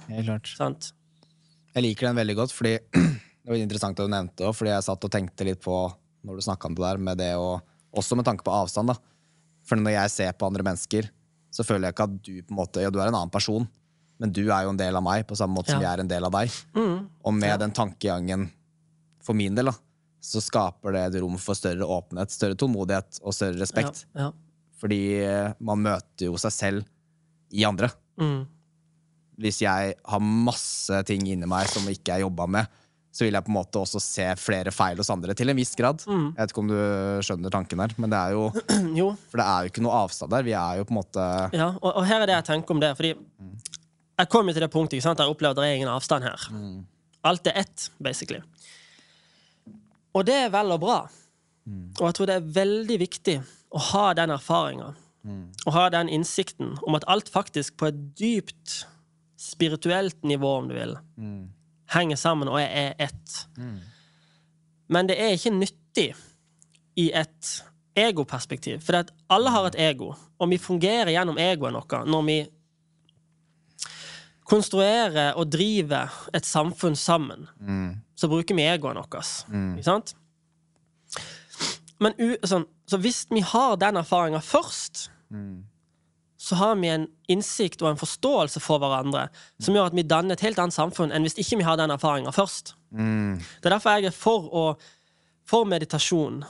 Speaker 1: Jeg liker den veldig godt, fordi det var interessant at du nevnte det, fordi jeg satt og tenkte litt på når du snakka om det der, med det å Også med tanke på avstand, da. For når jeg ser på andre mennesker, så føler jeg ikke at du på en måte Ja, du er en annen person, men du er jo en del av meg, på samme måte som jeg er en del av deg.
Speaker 2: Mm.
Speaker 1: Og med
Speaker 2: Ja.
Speaker 1: den tankegangen, for min del, da, så skaper det et rom for større åpenhet, større tålmodighet og større respekt.
Speaker 2: Ja, ja.
Speaker 1: Fordi eh, man møter jo seg selv i andre.
Speaker 2: Mm.
Speaker 1: Hvis jeg har masse ting inni meg som ikke er jobba med, så vil jeg på en måte også se flere feil hos andre, til en viss grad.
Speaker 2: Mm.
Speaker 1: Jeg vet ikke om du skjønner tanken her, men det er jo,
Speaker 2: Jo,
Speaker 1: for det er jo ikke noe avstand der. Vi er jo på en måte
Speaker 2: ja, og, og her er det jeg tenker om det. Fordi jeg kom jo til det punktet ikke sant? der jeg opplevde det er ingen avstand her. Alt er ett, basically. Og det er vel og bra. Og jeg tror det er veldig viktig å ha den erfaringa. og ha den innsikten om at alt faktisk på et dypt spirituelt nivå, om du vil, henger sammen og er ett. Men det er ikke nyttig i et egoperspektiv. For alle har et ego, og vi fungerer gjennom egoet noe når vi konstruerer og driver et samfunn sammen. Så bruker vi egoet vårt. Ikke sant? Men u sånn, så hvis vi har den erfaringa først, så har vi en innsikt og en forståelse for hverandre som gjør at vi danner et helt annet samfunn enn hvis ikke vi har den erfaringa først. Det er derfor jeg er for, å, for meditasjon,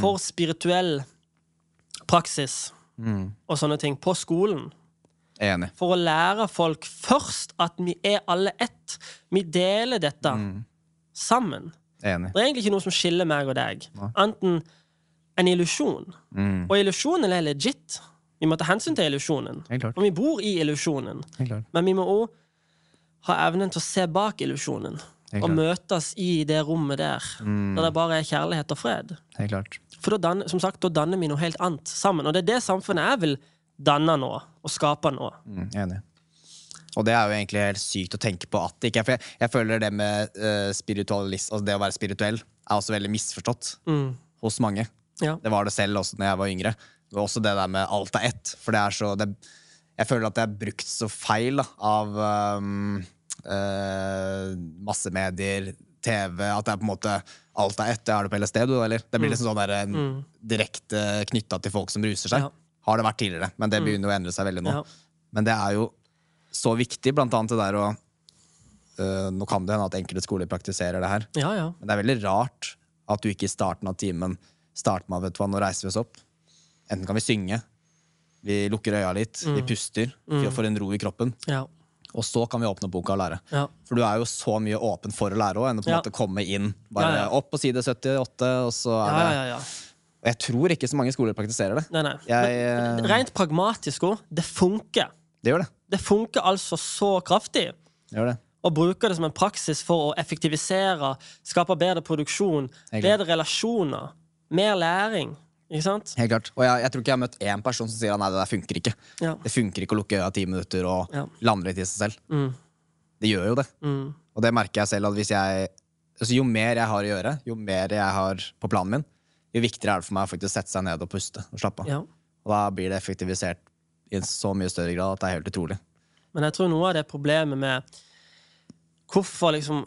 Speaker 2: for spirituell praksis og sånne ting på skolen.
Speaker 1: Enig.
Speaker 2: For å lære folk først at vi er alle ett. Vi deler dette sammen.
Speaker 1: Enig.
Speaker 2: Det er egentlig ikke noe som skiller meg og deg. Enten en illusjon.
Speaker 1: Mm.
Speaker 2: Og illusjonen er legit. Vi må ta hensyn til illusjonen. Og vi bor i illusjonen. Men vi må òg ha evnen til å se bak illusjonen. Og møtes i det rommet der, der det bare er kjærlighet og fred. For da danner, som sagt, da danner vi noe helt annet sammen. Og det er det samfunnet jeg vil danne nå, og skape nå.
Speaker 1: Mm, enig. Og det er jo egentlig helt sykt å tenke på at det ikke er For jeg, jeg føler det med uh, spiritualist, altså det å være spirituell er også veldig misforstått
Speaker 2: Mm.
Speaker 1: hos mange.
Speaker 2: Ja.
Speaker 1: Det var det selv også når jeg var yngre. Også det der med alt er ett. For det er så det, Jeg føler at det er brukt så feil da, av um, uh, masse medier, TV, at det er på en måte alt er ett. Det har du på LSD, du, eller? Det blir liksom sånn der, mm. direkte knytta til folk som ruser seg.
Speaker 2: Ja.
Speaker 1: Har det vært tidligere, men det begynner jo å endre seg veldig nå.
Speaker 2: Ja.
Speaker 1: Men det er jo så viktig, blant annet det der å uh, Nå kan det hende at enkelte skoler praktiserer det her,
Speaker 2: Ja, ja.
Speaker 1: men det er veldig rart at du ikke i starten av timen starter med vet du hva, nå reiser vi oss opp. Enten kan vi synge, vi lukker øya litt, vi puster, vi får en ro i kroppen.
Speaker 2: ja.
Speaker 1: Og så kan vi åpne boka og lære.
Speaker 2: ja.
Speaker 1: For du er jo så mye åpen for å lære òg, enn å på en
Speaker 2: Ja.
Speaker 1: måte komme inn bare opp på side 78, og så er det
Speaker 2: ja, ja, ja.
Speaker 1: Og jeg tror ikke så mange skoler praktiserer det.
Speaker 2: Nei, nei.
Speaker 1: Jeg,
Speaker 2: Men
Speaker 1: eh,
Speaker 2: rent pragmatisk òg, det funker.
Speaker 1: Det gjør det.
Speaker 2: Det funker altså så kraftig.
Speaker 1: det, gjør det.
Speaker 2: Å bruke det som en praksis for å effektivisere, skape bedre produksjon, bedre relasjoner, mer læring. Ikke sant?
Speaker 1: Helt klart. Og jeg, jeg tror ikke jeg har møtt én person som sier at nei, det der funker ikke.
Speaker 2: Ja.
Speaker 1: Det funker ikke å lukke øya ti minutter og
Speaker 2: Ja.
Speaker 1: lande litt i seg selv.
Speaker 2: Mm.
Speaker 1: Det gjør jo det.
Speaker 2: Mm.
Speaker 1: Og det merker jeg selv at hvis jeg altså Jo mer jeg har å gjøre, jo mer jeg har på planen min, jo viktigere er det for meg å faktisk sette seg ned og puste og slappe av.
Speaker 2: Ja.
Speaker 1: Og da blir det effektivisert i en så mye større grad at det er helt utrolig.
Speaker 2: Men jeg tror noe av det problemet med hvorfor liksom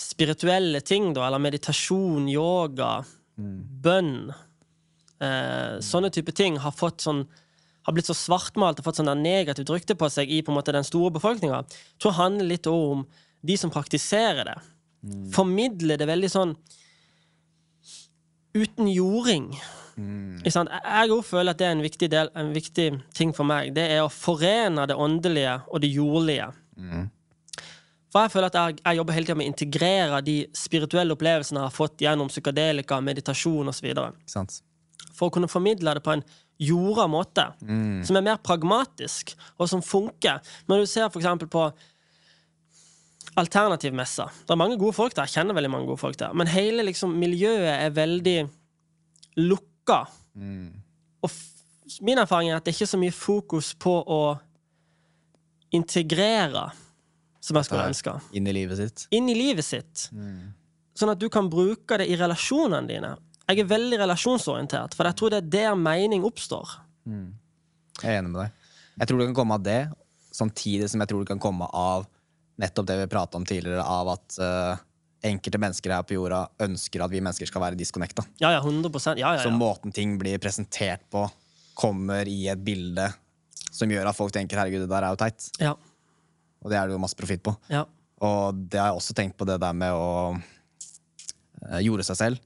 Speaker 2: spirituelle ting, da, eller meditasjon, yoga, bønn eh, Sånne type ting har fått sånn har blitt så svartmalt og fått sånn negativt rykte på seg i på en måte den store befolkninga, tror jeg handler litt om de som praktiserer det. Formidler det veldig sånn uten jording. Sant? Jeg òg føler at det er en viktig, del, en viktig ting for meg. Det er å forene det åndelige og det jordlige. For jeg føler at jeg, jeg jobber hele tida med å integrere de spirituelle opplevelsene jeg har fått gjennom psykadelika, meditasjon osv. For å kunne formidle det på en jorda måte.
Speaker 1: Mm.
Speaker 2: Som er mer pragmatisk, og som funker. Når du ser eksempel på alternativmessa. Det er mange gode folk der. Jeg kjenner veldig mange gode folk der. Men hele liksom, miljøet er veldig lukka.
Speaker 1: Mm.
Speaker 2: Og min erfaring er at det er ikke så mye fokus på å integrere, som jeg skulle ønske,
Speaker 1: Inn i livet sitt.
Speaker 2: inn i livet sitt.
Speaker 1: Mm.
Speaker 2: Sånn at du kan bruke det i relasjonene dine. Jeg er veldig relasjonsorientert, for jeg tror det er der mening oppstår.
Speaker 1: Jeg er enig med deg. Jeg tror det kan komme av det, samtidig som jeg tror det kan komme av nettopp det vi prata om tidligere, av at uh, enkelte mennesker her på jorda ønsker at vi mennesker skal være disconnecta.
Speaker 2: Ja, ja, 100% Ja, ja,
Speaker 1: Så måten ting blir presentert på, kommer i et bilde som gjør at folk tenker 'herregud, det der er jo teit'.
Speaker 2: ja,
Speaker 1: Og det er det jo masse profitt på.
Speaker 2: ja.
Speaker 1: Og det har jeg også tenkt på det der med å uh, jorde seg selv.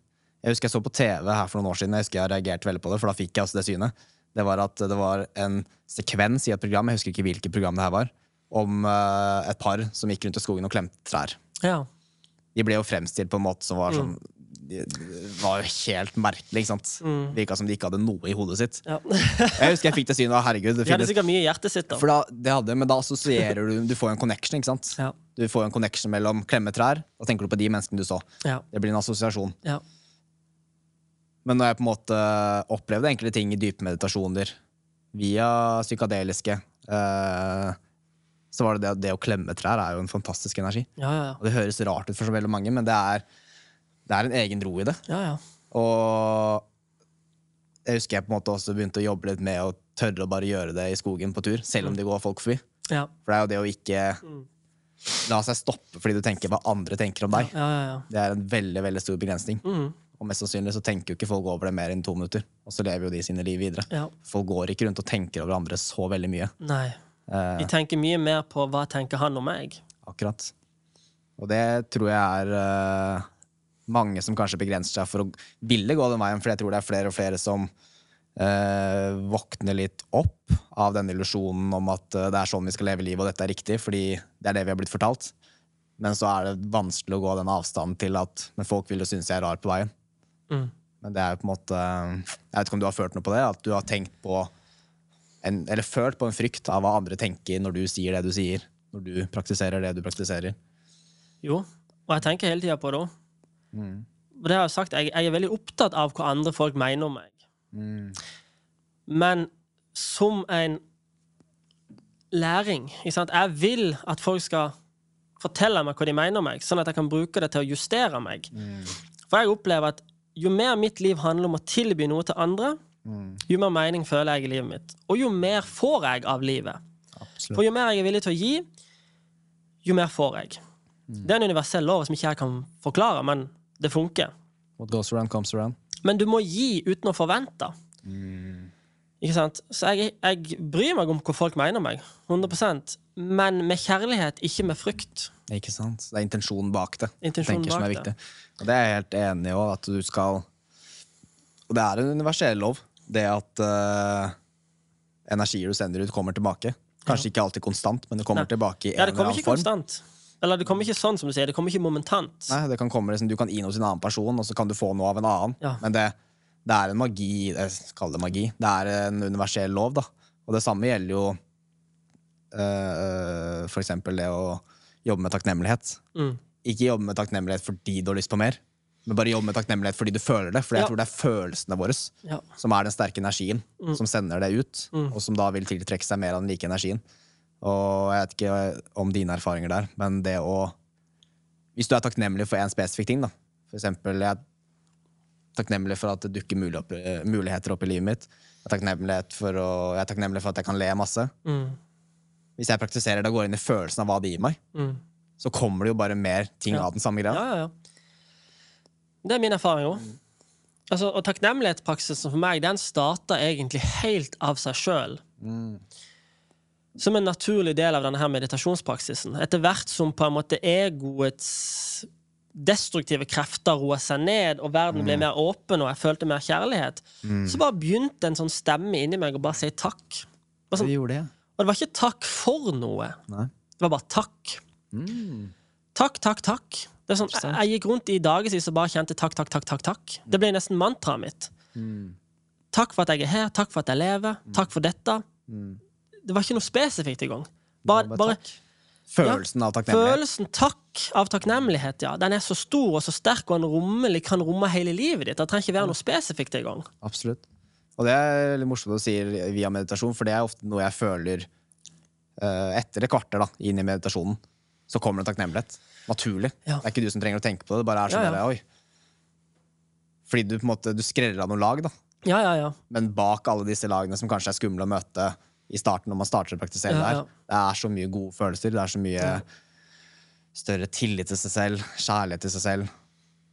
Speaker 1: Jeg husker jeg så på TV her for noen år siden, jeg husker jeg reagerte veldig på det, for da fikk jeg altså det synet. Det var at det var en sekvens i et program, jeg husker ikke hvilket program det her var, om uh, et par som gikk rundt i skogen og klemte trær.
Speaker 2: ja.
Speaker 1: De ble jo fremstilt på en måte som var sånn de, det var jo helt merkelig. ikke sant? Virka som de ikke hadde noe i hodet sitt.
Speaker 2: ja.
Speaker 1: Jeg husker jeg fikk det synet. Å, herregud. Det
Speaker 2: De hadde sikkert mye i hjertet sitt, da.
Speaker 1: for da, det hadde, men da assosierer du Du får en connection. ikke sant?
Speaker 2: Ja.
Speaker 1: Du får en connection mellom klemmetrær. Da tenker du på de menneskene du så.
Speaker 2: Ja.
Speaker 1: Det blir en assosiasjon.
Speaker 2: Ja.
Speaker 1: Men når jeg på en måte opplevde enkelte ting i dype meditasjoner via psykadeliske, eh, så var det det, det å klemme trær er jo en fantastisk energi.
Speaker 2: Ja, ja, ja.
Speaker 1: Og det høres rart ut for så veldig mange, men det er, det er en egen ro i det.
Speaker 2: ja, ja.
Speaker 1: Og jeg husker jeg på en måte også begynte å jobbe litt med å tørre å bare gjøre det i skogen på tur, selv om det går folk forbi.
Speaker 2: ja.
Speaker 1: For det er jo det å ikke la seg stoppe fordi du tenker hva andre tenker om deg.
Speaker 2: ja, ja, ja.
Speaker 1: Det er en veldig veldig stor begrensning.
Speaker 2: Mm.
Speaker 1: Og mest sannsynlig så tenker jo ikke folk over det mer enn to minutter. Og så lever jo de sine liv videre.
Speaker 2: ja.
Speaker 1: Folk går ikke rundt og tenker over andre så veldig mye.
Speaker 2: Nei.
Speaker 1: Eh,
Speaker 2: De tenker mye mer på hva tenker han om meg.
Speaker 1: akkurat. Og det tror jeg er eh, mange som kanskje begrenser seg for å ville gå den veien, for jeg tror det er flere og flere som eh, våkner litt opp av denne illusjonen om at eh, det er sånn vi skal leve livet, og dette er riktig, fordi det er det vi har blitt fortalt. Men så er det vanskelig å gå den avstanden til at Men folk vil jo synes jeg er rar på veien.
Speaker 2: Mm.
Speaker 1: Men det er jo på en måte Jeg vet ikke om du har følt noe på det? At du har tenkt på en, Eller følt på en frykt av hva andre tenker når du sier det du sier. Når du praktiserer det du praktiserer.
Speaker 2: Jo. Og jeg tenker hele tida på det òg.
Speaker 1: Mm.
Speaker 2: Og det har jeg sagt, jeg, jeg er veldig opptatt av hva andre folk mener om meg.
Speaker 1: Mm.
Speaker 2: Men som en læring? Jeg vil at folk skal fortelle meg hva de mener om meg, sånn at jeg kan bruke det til å justere meg. For jeg opplever at jo mer mitt liv handler om å tilby noe til andre,
Speaker 1: Mm.
Speaker 2: jo mer mening føler jeg i livet mitt. Og jo mer får jeg av livet.
Speaker 1: Absolutt.
Speaker 2: For jo mer jeg er villig til å gi, jo mer får jeg. Det er en universell lov som ikke jeg kan forklare, men det funker.
Speaker 1: What goes around comes around.
Speaker 2: Men du må gi uten å forvente. Ikke sant? Så jeg, jeg bryr meg om hva folk mener om meg. 100 Men med kjærlighet, ikke med frykt.
Speaker 1: Ikke sant? Det er intensjonen bak det.
Speaker 2: Intensjonen
Speaker 1: tenker som er viktig. Og det er jeg helt enig i òg, at du skal Og det er en universell lov, det at uh, energier du sender ut, kommer tilbake. Kanskje ikke alltid konstant, men det kommer
Speaker 2: Nei.
Speaker 1: tilbake i en
Speaker 2: ja,
Speaker 1: eller annen form.
Speaker 2: konstant. Eller det kommer ikke sånn som du sier. Det kommer ikke momentant.
Speaker 1: Nei, det kan komme liksom, Du kan gi noe til en annen person, og så kan du få noe av en annen.
Speaker 2: Ja.
Speaker 1: Men det, det er en magi Jeg kaller det magi. Det er en universell lov, da. Og det samme gjelder jo eh, for eksempel det å jobbe med takknemlighet.
Speaker 2: Mm.
Speaker 1: Ikke jobbe med takknemlighet fordi du har lyst på mer, men bare jobbe med takknemlighet fordi du føler det. For jeg tror det er følelsene våre
Speaker 2: Ja.
Speaker 1: som er den sterke energien,
Speaker 2: Mm.
Speaker 1: som sender det ut, og som da vil tiltrekke seg mer av den like energien. Og jeg vet ikke om dine erfaringer der, men det å Hvis du er takknemlig for en spesifikk ting, da. For eksempel, jeg er takknemlig for at det dukker eh, muligheter opp i livet mitt. Jeg er, takknemlig for å, jeg er takknemlig for at jeg kan le masse.
Speaker 2: Mm.
Speaker 1: Hvis jeg praktiserer det og går inn i følelsen av hva det gir meg,
Speaker 2: Mm.
Speaker 1: så kommer det jo bare mer ting
Speaker 2: Ja.
Speaker 1: av den samme greia.
Speaker 2: Ja, ja, ja. Det er min erfaring òg. Altså, og takknemlighetspraksisen for meg, den starta egentlig helt av seg sjøl. Som en naturlig del av denne her meditasjonspraksisen. Etter hvert som på en måte egoets destruktive krefter roa seg ned, og verden ble mer åpen, og jeg følte mer kjærlighet, så bare begynte en sånn stemme inni meg å bare si takk. Sånn,
Speaker 1: det gjorde det,
Speaker 2: og det var ikke takk for noe.
Speaker 1: Nei.
Speaker 2: Det var bare takk. Takk, takk, takk. Det er sånn, jeg, jeg gikk rundt i dagevis og bare kjente takk, takk, takk, takk. takk. Det ble nesten mantraet mitt. Takk for at jeg er her, takk for at jeg lever, takk for dette. Det var ikke noe spesifikt engang. Bare,
Speaker 1: Bare
Speaker 2: bare
Speaker 1: takk. Følelsen av takknemlighet.
Speaker 2: følelsen takk av takknemlighet, ja. Den er så stor og så sterk, og den rommelig kan romme hele livet ditt. Det trenger ikke være noe spesifikt engang.
Speaker 1: Absolutt. Og det er litt morsomt å si via meditasjon, for det er ofte noe jeg føler uh, etter et kvarter da, inn i meditasjonen. Så kommer det takknemlighet. Naturlig.
Speaker 2: Ja.
Speaker 1: Det er ikke du som trenger å tenke på det. Det bare er sånn
Speaker 2: Ja, ja.
Speaker 1: der. Fordi du på en måte, du skreller av noen lag, da.
Speaker 2: Ja, ja, ja.
Speaker 1: Men bak alle disse lagene som kanskje er skumle å møte i starten når man starter å praktisere
Speaker 2: ja.
Speaker 1: der, det er så mye gode følelser. Det er så mye større tillit til seg selv, kjærlighet til seg selv,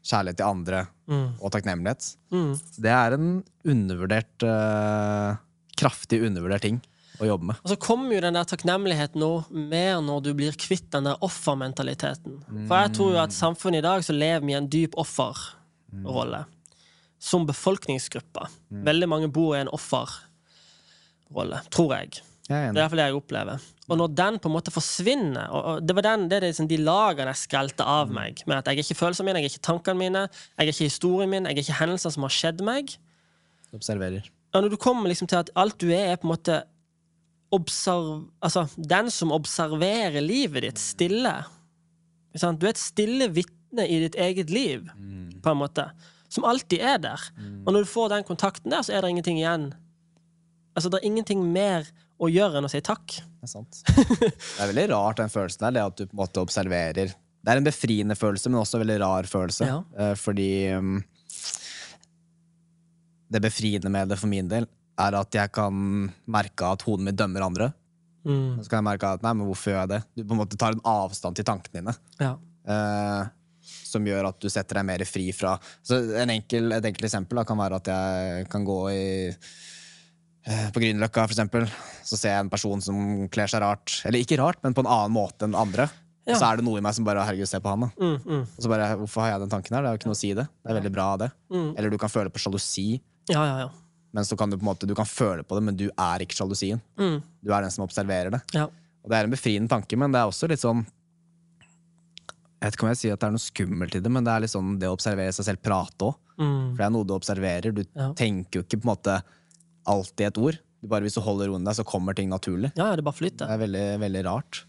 Speaker 1: kjærlighet til andre og takknemlighet.
Speaker 2: Mm.
Speaker 1: Det er en undervurdert uh, Kraftig undervurdert ting å jobbe med.
Speaker 2: Og så kommer jo den der takknemligheten nå mer når du blir kvitt den der offermentaliteten. For jeg tror jo at samfunnet i dag så lever vi i en dyp offerrolle. Som befolkningsgruppe. Veldig mange bor i en offerrolle, tror jeg.
Speaker 1: Jeg er
Speaker 2: Det er iallfall det jeg opplever. Og når den på en måte forsvinner og, og Det var den, det er liksom de lagene jeg skrelte av meg. Med at jeg er ikke følelsene mine, jeg er ikke tankene mine, jeg er ikke historien min, jeg er ikke hendelsene som har skjedd meg.
Speaker 1: Observerer.
Speaker 2: Og når du kommer liksom til at alt du er, er på en måte observ... Altså, den som observerer livet ditt stille. Sant? Du er et stille vitne i ditt eget liv, på en måte. Som alltid er der. Og når du får den kontakten der, så er det ingenting igjen. Altså, det er ingenting mer å gjøre enn å si takk.
Speaker 1: Det er sant. Det er veldig rart, den følelsen der. Det at du på en måte observerer. Det er en befriende følelse, men også en veldig rar følelse.
Speaker 2: Ja.
Speaker 1: Eh, fordi um, det befriende med det for min del er at jeg kan merke at hodet mitt dømmer andre.
Speaker 2: Mm.
Speaker 1: Så kan jeg merke at nei, men hvorfor gjør jeg det? Du på en måte tar en avstand til tankene dine.
Speaker 2: Ja.
Speaker 1: eh, som gjør at du setter deg mer fri fra så en enkel, Et enkelt eksempel da, kan være at jeg kan gå i på Grünerløkka, for eksempel, så ser jeg en person som kler seg rart. Eller ikke rart, men på en annen måte enn andre.
Speaker 2: Ja.
Speaker 1: Så er det noe i meg som bare Herregud, se på han, da.
Speaker 2: Mm, mm,
Speaker 1: Og så bare, Hvorfor har jeg den tanken her? Det er jo ikke noe å si det. Det er veldig bra av det.
Speaker 2: Mm.
Speaker 1: Eller du kan føle på sjalusi,
Speaker 2: ja, ja, ja.
Speaker 1: men så kan du på en måte Du kan føle på det, men du er ikke sjalusien.
Speaker 2: Mm,
Speaker 1: Du er den som observerer det.
Speaker 2: ja.
Speaker 1: Og det er en befriende tanke, men det er også litt sånn Jeg vet ikke om jeg sier at det er noe skummelt i det, men det er litt sånn det å observere seg selv prate òg.
Speaker 2: Mm,
Speaker 1: For det er noe du observerer. Du
Speaker 2: Ja.
Speaker 1: tenker jo ikke på en måte alltid et ord. Du bare Hvis du holder roen deg, så kommer ting naturlig.
Speaker 2: ja, ja, det bare
Speaker 1: Det er veldig, veldig rart.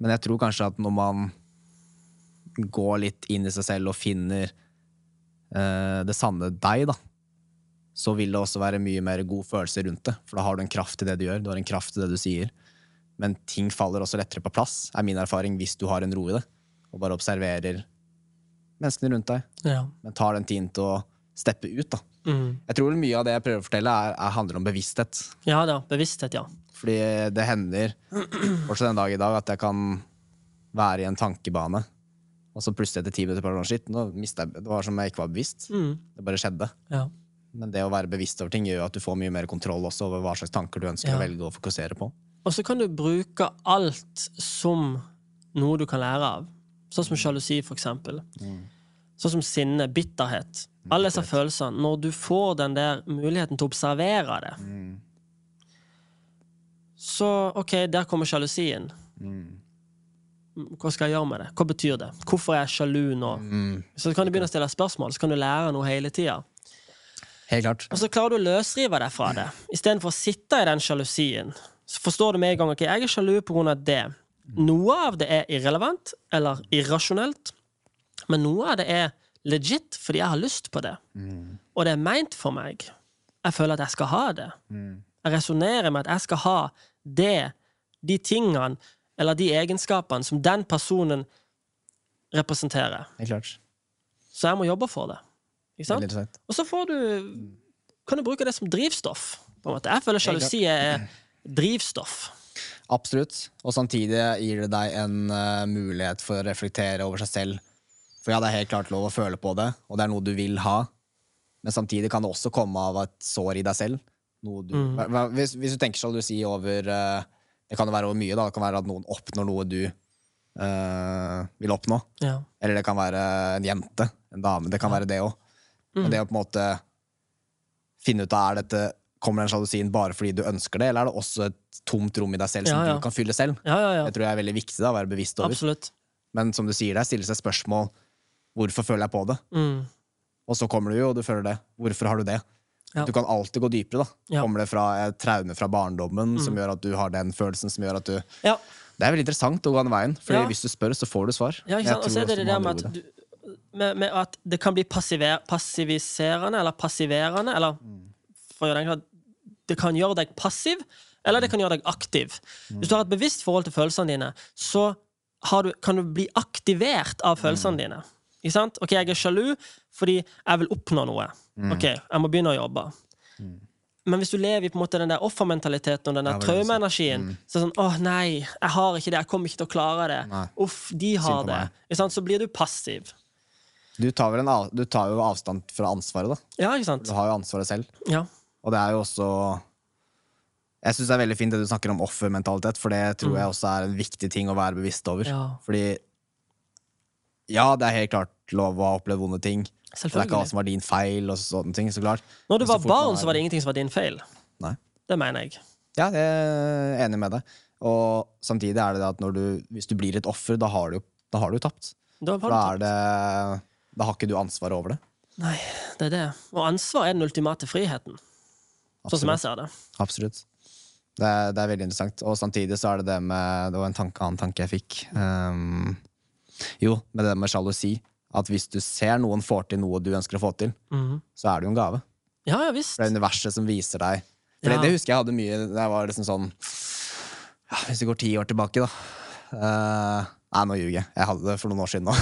Speaker 1: Men jeg tror kanskje at når man går litt inn i seg selv og finner eh, det sanne deg, da, så vil det også være mye mer god følelse rundt det. For da har du en kraft i det du gjør, du har en kraft i det du sier. Men ting faller også lettere på plass, er min erfaring, hvis du har en ro i det. Og bare observerer menneskene rundt deg,
Speaker 2: Ja.
Speaker 1: men tar den tiden til å steppe ut. da.
Speaker 2: Mm.
Speaker 1: Jeg tror mye av det jeg prøver å fortelle, er, er, handler om bevissthet.
Speaker 2: ja da. Bevissthet, ja.
Speaker 1: Fordi det hender fortsatt den dag i dag at jeg kan være i en tankebane, og så plutselig etter ti minutter på sånn, shit, nå jeg, Det var som jeg ikke var bevisst.
Speaker 2: Mm.
Speaker 1: Det bare skjedde.
Speaker 2: ja.
Speaker 1: Men det å være bevisst over ting gjør at du får mye mer kontroll også over hva slags tanker du ønsker
Speaker 2: Ja.
Speaker 1: å velge å fokusere på.
Speaker 2: Og så kan du bruke alt som noe du kan lære av. Sånn som sjalusi, for eksempel. Sånn som sinne, bitterhet. Alle disse følelsene. Når du får den der muligheten til å observere det, så OK, der kommer sjalusien. Hva skal jeg gjøre med det? Hva betyr det? Hvorfor er jeg sjalu nå? Så kan du begynne å stille spørsmål, så kan du lære noe hele tida.
Speaker 1: Helt klart.
Speaker 2: Og så klarer du å løsrive deg fra det. Istedenfor å sitte i den sjalusien. Så forstår du med en gang ok, jeg er sjalu av det. Noe av det er irrelevant eller irrasjonelt, men noe av det er legit fordi jeg har lyst på det. Og det er meint for meg. Jeg føler at jeg skal ha det. Jeg resonnerer med at jeg skal ha det, de tingene eller de egenskapene som den personen representerer.
Speaker 1: Klart.
Speaker 2: Så jeg må jobbe for det.
Speaker 1: Veldig.
Speaker 2: Og så får du kan du bruke det som drivstoff. på en måte. Jeg føler sjalusi er drivstoff.
Speaker 1: Absolutt. Og samtidig gir det deg en uh, mulighet for å reflektere over seg selv. For ja, det er helt klart lov å føle på det, og det er noe du vil ha. Men samtidig kan det også komme av et sår i deg selv. Du, mm. hvis, hvis du tenker sjalusi over eh, Det kan jo være over mye. da Det kan være at noen oppnår noe du eh, vil oppnå.
Speaker 2: Ja.
Speaker 1: Eller det kan være en jente, en dame. Det kan være det òg. Men det å på en måte finne ut av er dette Kommer den sjalusien bare fordi du ønsker det, eller er det også et tomt rom i deg selv som
Speaker 2: Ja, ja.
Speaker 1: du kan fylle selv?
Speaker 2: ja, ja, ja.
Speaker 1: Det tror jeg er veldig viktig da, å være bevisst over.
Speaker 2: Absolutt.
Speaker 1: Men som du sier det stiller seg spørsmål hvorfor føler jeg på det?
Speaker 2: Mm.
Speaker 1: Og så kommer du jo, og du føler det. Hvorfor har du det?
Speaker 2: Ja.
Speaker 1: Du kan alltid gå dypere. da. Kommer det fra et traume fra barndommen
Speaker 2: Mm.
Speaker 1: som gjør at du har den følelsen som gjør at du
Speaker 2: Ja,
Speaker 1: Det er veldig interessant å gå den veien, for
Speaker 2: Ja.
Speaker 1: hvis du spør, så får du svar.
Speaker 2: ja ikke sant? Og så er det det der med at, du, med, med at det kan bli passiver, passiviserende eller passiverende, eller for å gjøre det enkelt, Det kan gjøre deg passiv, eller det kan gjøre deg aktiv. Hvis du har et bevisst forhold til følelsene dine, så har du, kan du bli aktivert av følelsene dine. Ikke sant? Ok, jeg er sjalu fordi jeg vil oppnå noe. Ok, jeg må begynne å jobbe. Men hvis du lever i på en måte den der offermentaliteten og den der traumeenergien mm. så er det sånn åh nei, jeg har ikke det, jeg kommer ikke til å klare det.
Speaker 1: Nei.
Speaker 2: Uff, de har det. Så blir du passiv.
Speaker 1: Du tar, vel en, av- du tar jo avstand fra ansvaret, da.
Speaker 2: Ja, ikke sant?
Speaker 1: Du har jo ansvaret selv.
Speaker 2: Ja.
Speaker 1: Og det er jo også Jeg syns det er veldig fint det du snakker om offermentalitet, for det tror jeg også er en viktig ting å være bevisst over.
Speaker 2: Mm. Ja.
Speaker 1: Fordi ja, det er helt klart lov å ha opplevd vonde ting. Selvfølgelig. Det er ikke alt som var din feil, og sånne ting, så klart.
Speaker 2: Når du var barn, så var det ingenting som var din feil.
Speaker 1: Nei.
Speaker 2: Det mener jeg.
Speaker 1: Ja, jeg er enig med deg. Og samtidig er det at når du, hvis du blir et offer, da har du da har du tapt.
Speaker 2: Da, har,
Speaker 1: da,
Speaker 2: det
Speaker 1: tapt. det, da har ikke du ansvaret over det.
Speaker 2: Nei, det er det. Og ansvar er den ultimate friheten. Sånn som jeg ser det.
Speaker 1: Absolutt. Det er, det er veldig interessant. Og samtidig så er det det med Det var en tanke, annen tanke jeg fikk. Ehm, jo, med det med sjalusi. At hvis du ser noen får til noe du ønsker å få til,
Speaker 2: mm.
Speaker 1: så er det jo en gave.
Speaker 2: Ja, ja visst.
Speaker 1: Det er universet som viser deg For
Speaker 2: Ja.
Speaker 1: det, det husker jeg hadde mye da jeg var liksom sånn ja, Hvis vi går ti år tilbake, da. Uh, nei, nå ljuger jeg. Jeg hadde det for noen år siden nå.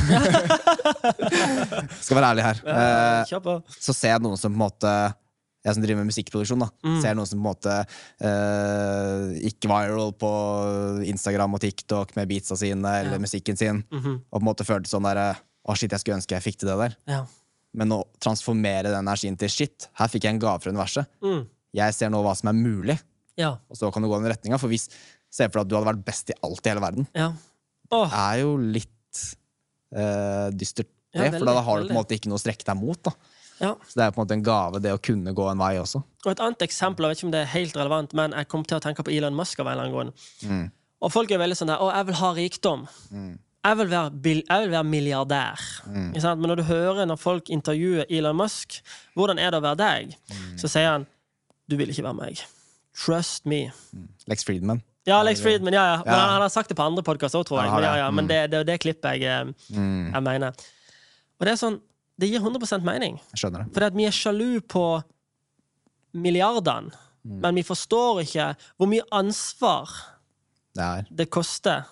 Speaker 1: Skal være ærlig her.
Speaker 2: Uh,
Speaker 1: så ser jeg noen som på en måte Jeg som driver med musikkproduksjon, da
Speaker 2: Mm.
Speaker 1: ser noen som på en måte uh, gikk viral på Instagram og TikTok med beatsa sine eller
Speaker 2: Ja.
Speaker 1: musikken sin,
Speaker 2: Mhm.
Speaker 1: og på en måte følte sånn derre Å, shit, jeg skulle ønske jeg fikk til det der.
Speaker 2: Ja.
Speaker 1: Men å transformere den energien til shit, her fikk jeg en gave fra universet.
Speaker 2: Mm.
Speaker 1: Jeg ser nå hva som er mulig,
Speaker 2: Ja.
Speaker 1: og så kan du gå den retninga. For hvis Se for deg at du hadde vært best i alt i hele verden.
Speaker 2: ja. Åh,
Speaker 1: Det er jo litt uh, dystert, det. for da har du på en måte ikke noe å strekke deg mot. da
Speaker 2: ja.
Speaker 1: Så det er på en måte en gave, det å kunne gå en vei også.
Speaker 2: Og et annet eksempel, jeg vet ikke om det er helt relevant, men jeg kom til å tenke på Elon Musk av en eller annen grunn.
Speaker 1: Mm.
Speaker 2: Og folk er veldig sånn der Å, jeg vil ha rikdom. Jeg, vil være jeg vil være milliardær.
Speaker 1: Mm.
Speaker 2: Men når du hører når folk intervjuer Elon Musk, hvordan er det å være deg,
Speaker 1: Mm.
Speaker 2: så sier han du vil ikke være meg. Trust me.
Speaker 1: Lex Friedman.
Speaker 2: Ja, Lex Friedman, ja, ja.
Speaker 1: Ja.
Speaker 2: han, han har sagt det på andre podkaster òg, tror jeg. Men, ja, ja, men
Speaker 1: Mm.
Speaker 2: det, det det klippet jeg, eh, jeg mener. Og det er sånn Det gir 100 mening.
Speaker 1: Jeg skjønner det.
Speaker 2: For vi er sjalu på milliardene,
Speaker 1: Mm.
Speaker 2: men vi forstår ikke hvor mye ansvar
Speaker 1: Det
Speaker 2: det koster,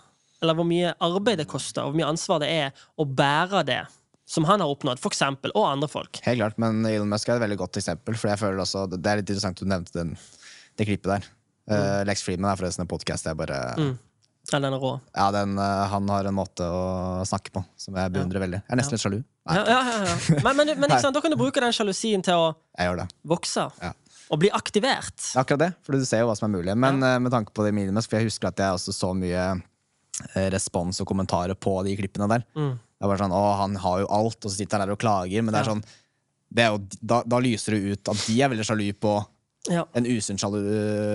Speaker 2: eller hvor mye arbeid det koster, og hvor mye ansvar det er å bære det som han har oppnådd, for eksempel, og andre folk.
Speaker 1: Helt klart, men Elon Musk er et veldig godt eksempel. For jeg føler også, Det er litt interessant du nevnte den, det klippet der. Eh, Lex Freeman er forresten en podkast jeg bare
Speaker 2: Mm. Ja, den er rå.
Speaker 1: Ja, den, eh, Han har en måte å snakke på som jeg beundrer veldig. Jeg er nesten litt sjalu.
Speaker 2: Ja, ja, ja. Men, men, men sant, da kan du bruke den sjalusien til å vokse.
Speaker 1: Ja.
Speaker 2: Og bli aktivert.
Speaker 1: Er akkurat det, for du ser jo hva som er mulig. Men eh, med tanke på det Elon for jeg husker at jeg også så mye eh, respons og kommentarer på de klippene der.
Speaker 2: Mm.
Speaker 1: Det bare sånn, å, han har jo alt, og så sitter han der og klager. Men det er sånn, det er jo, da, da lyser det ut at de er veldig sjalu på en usunn sjalu,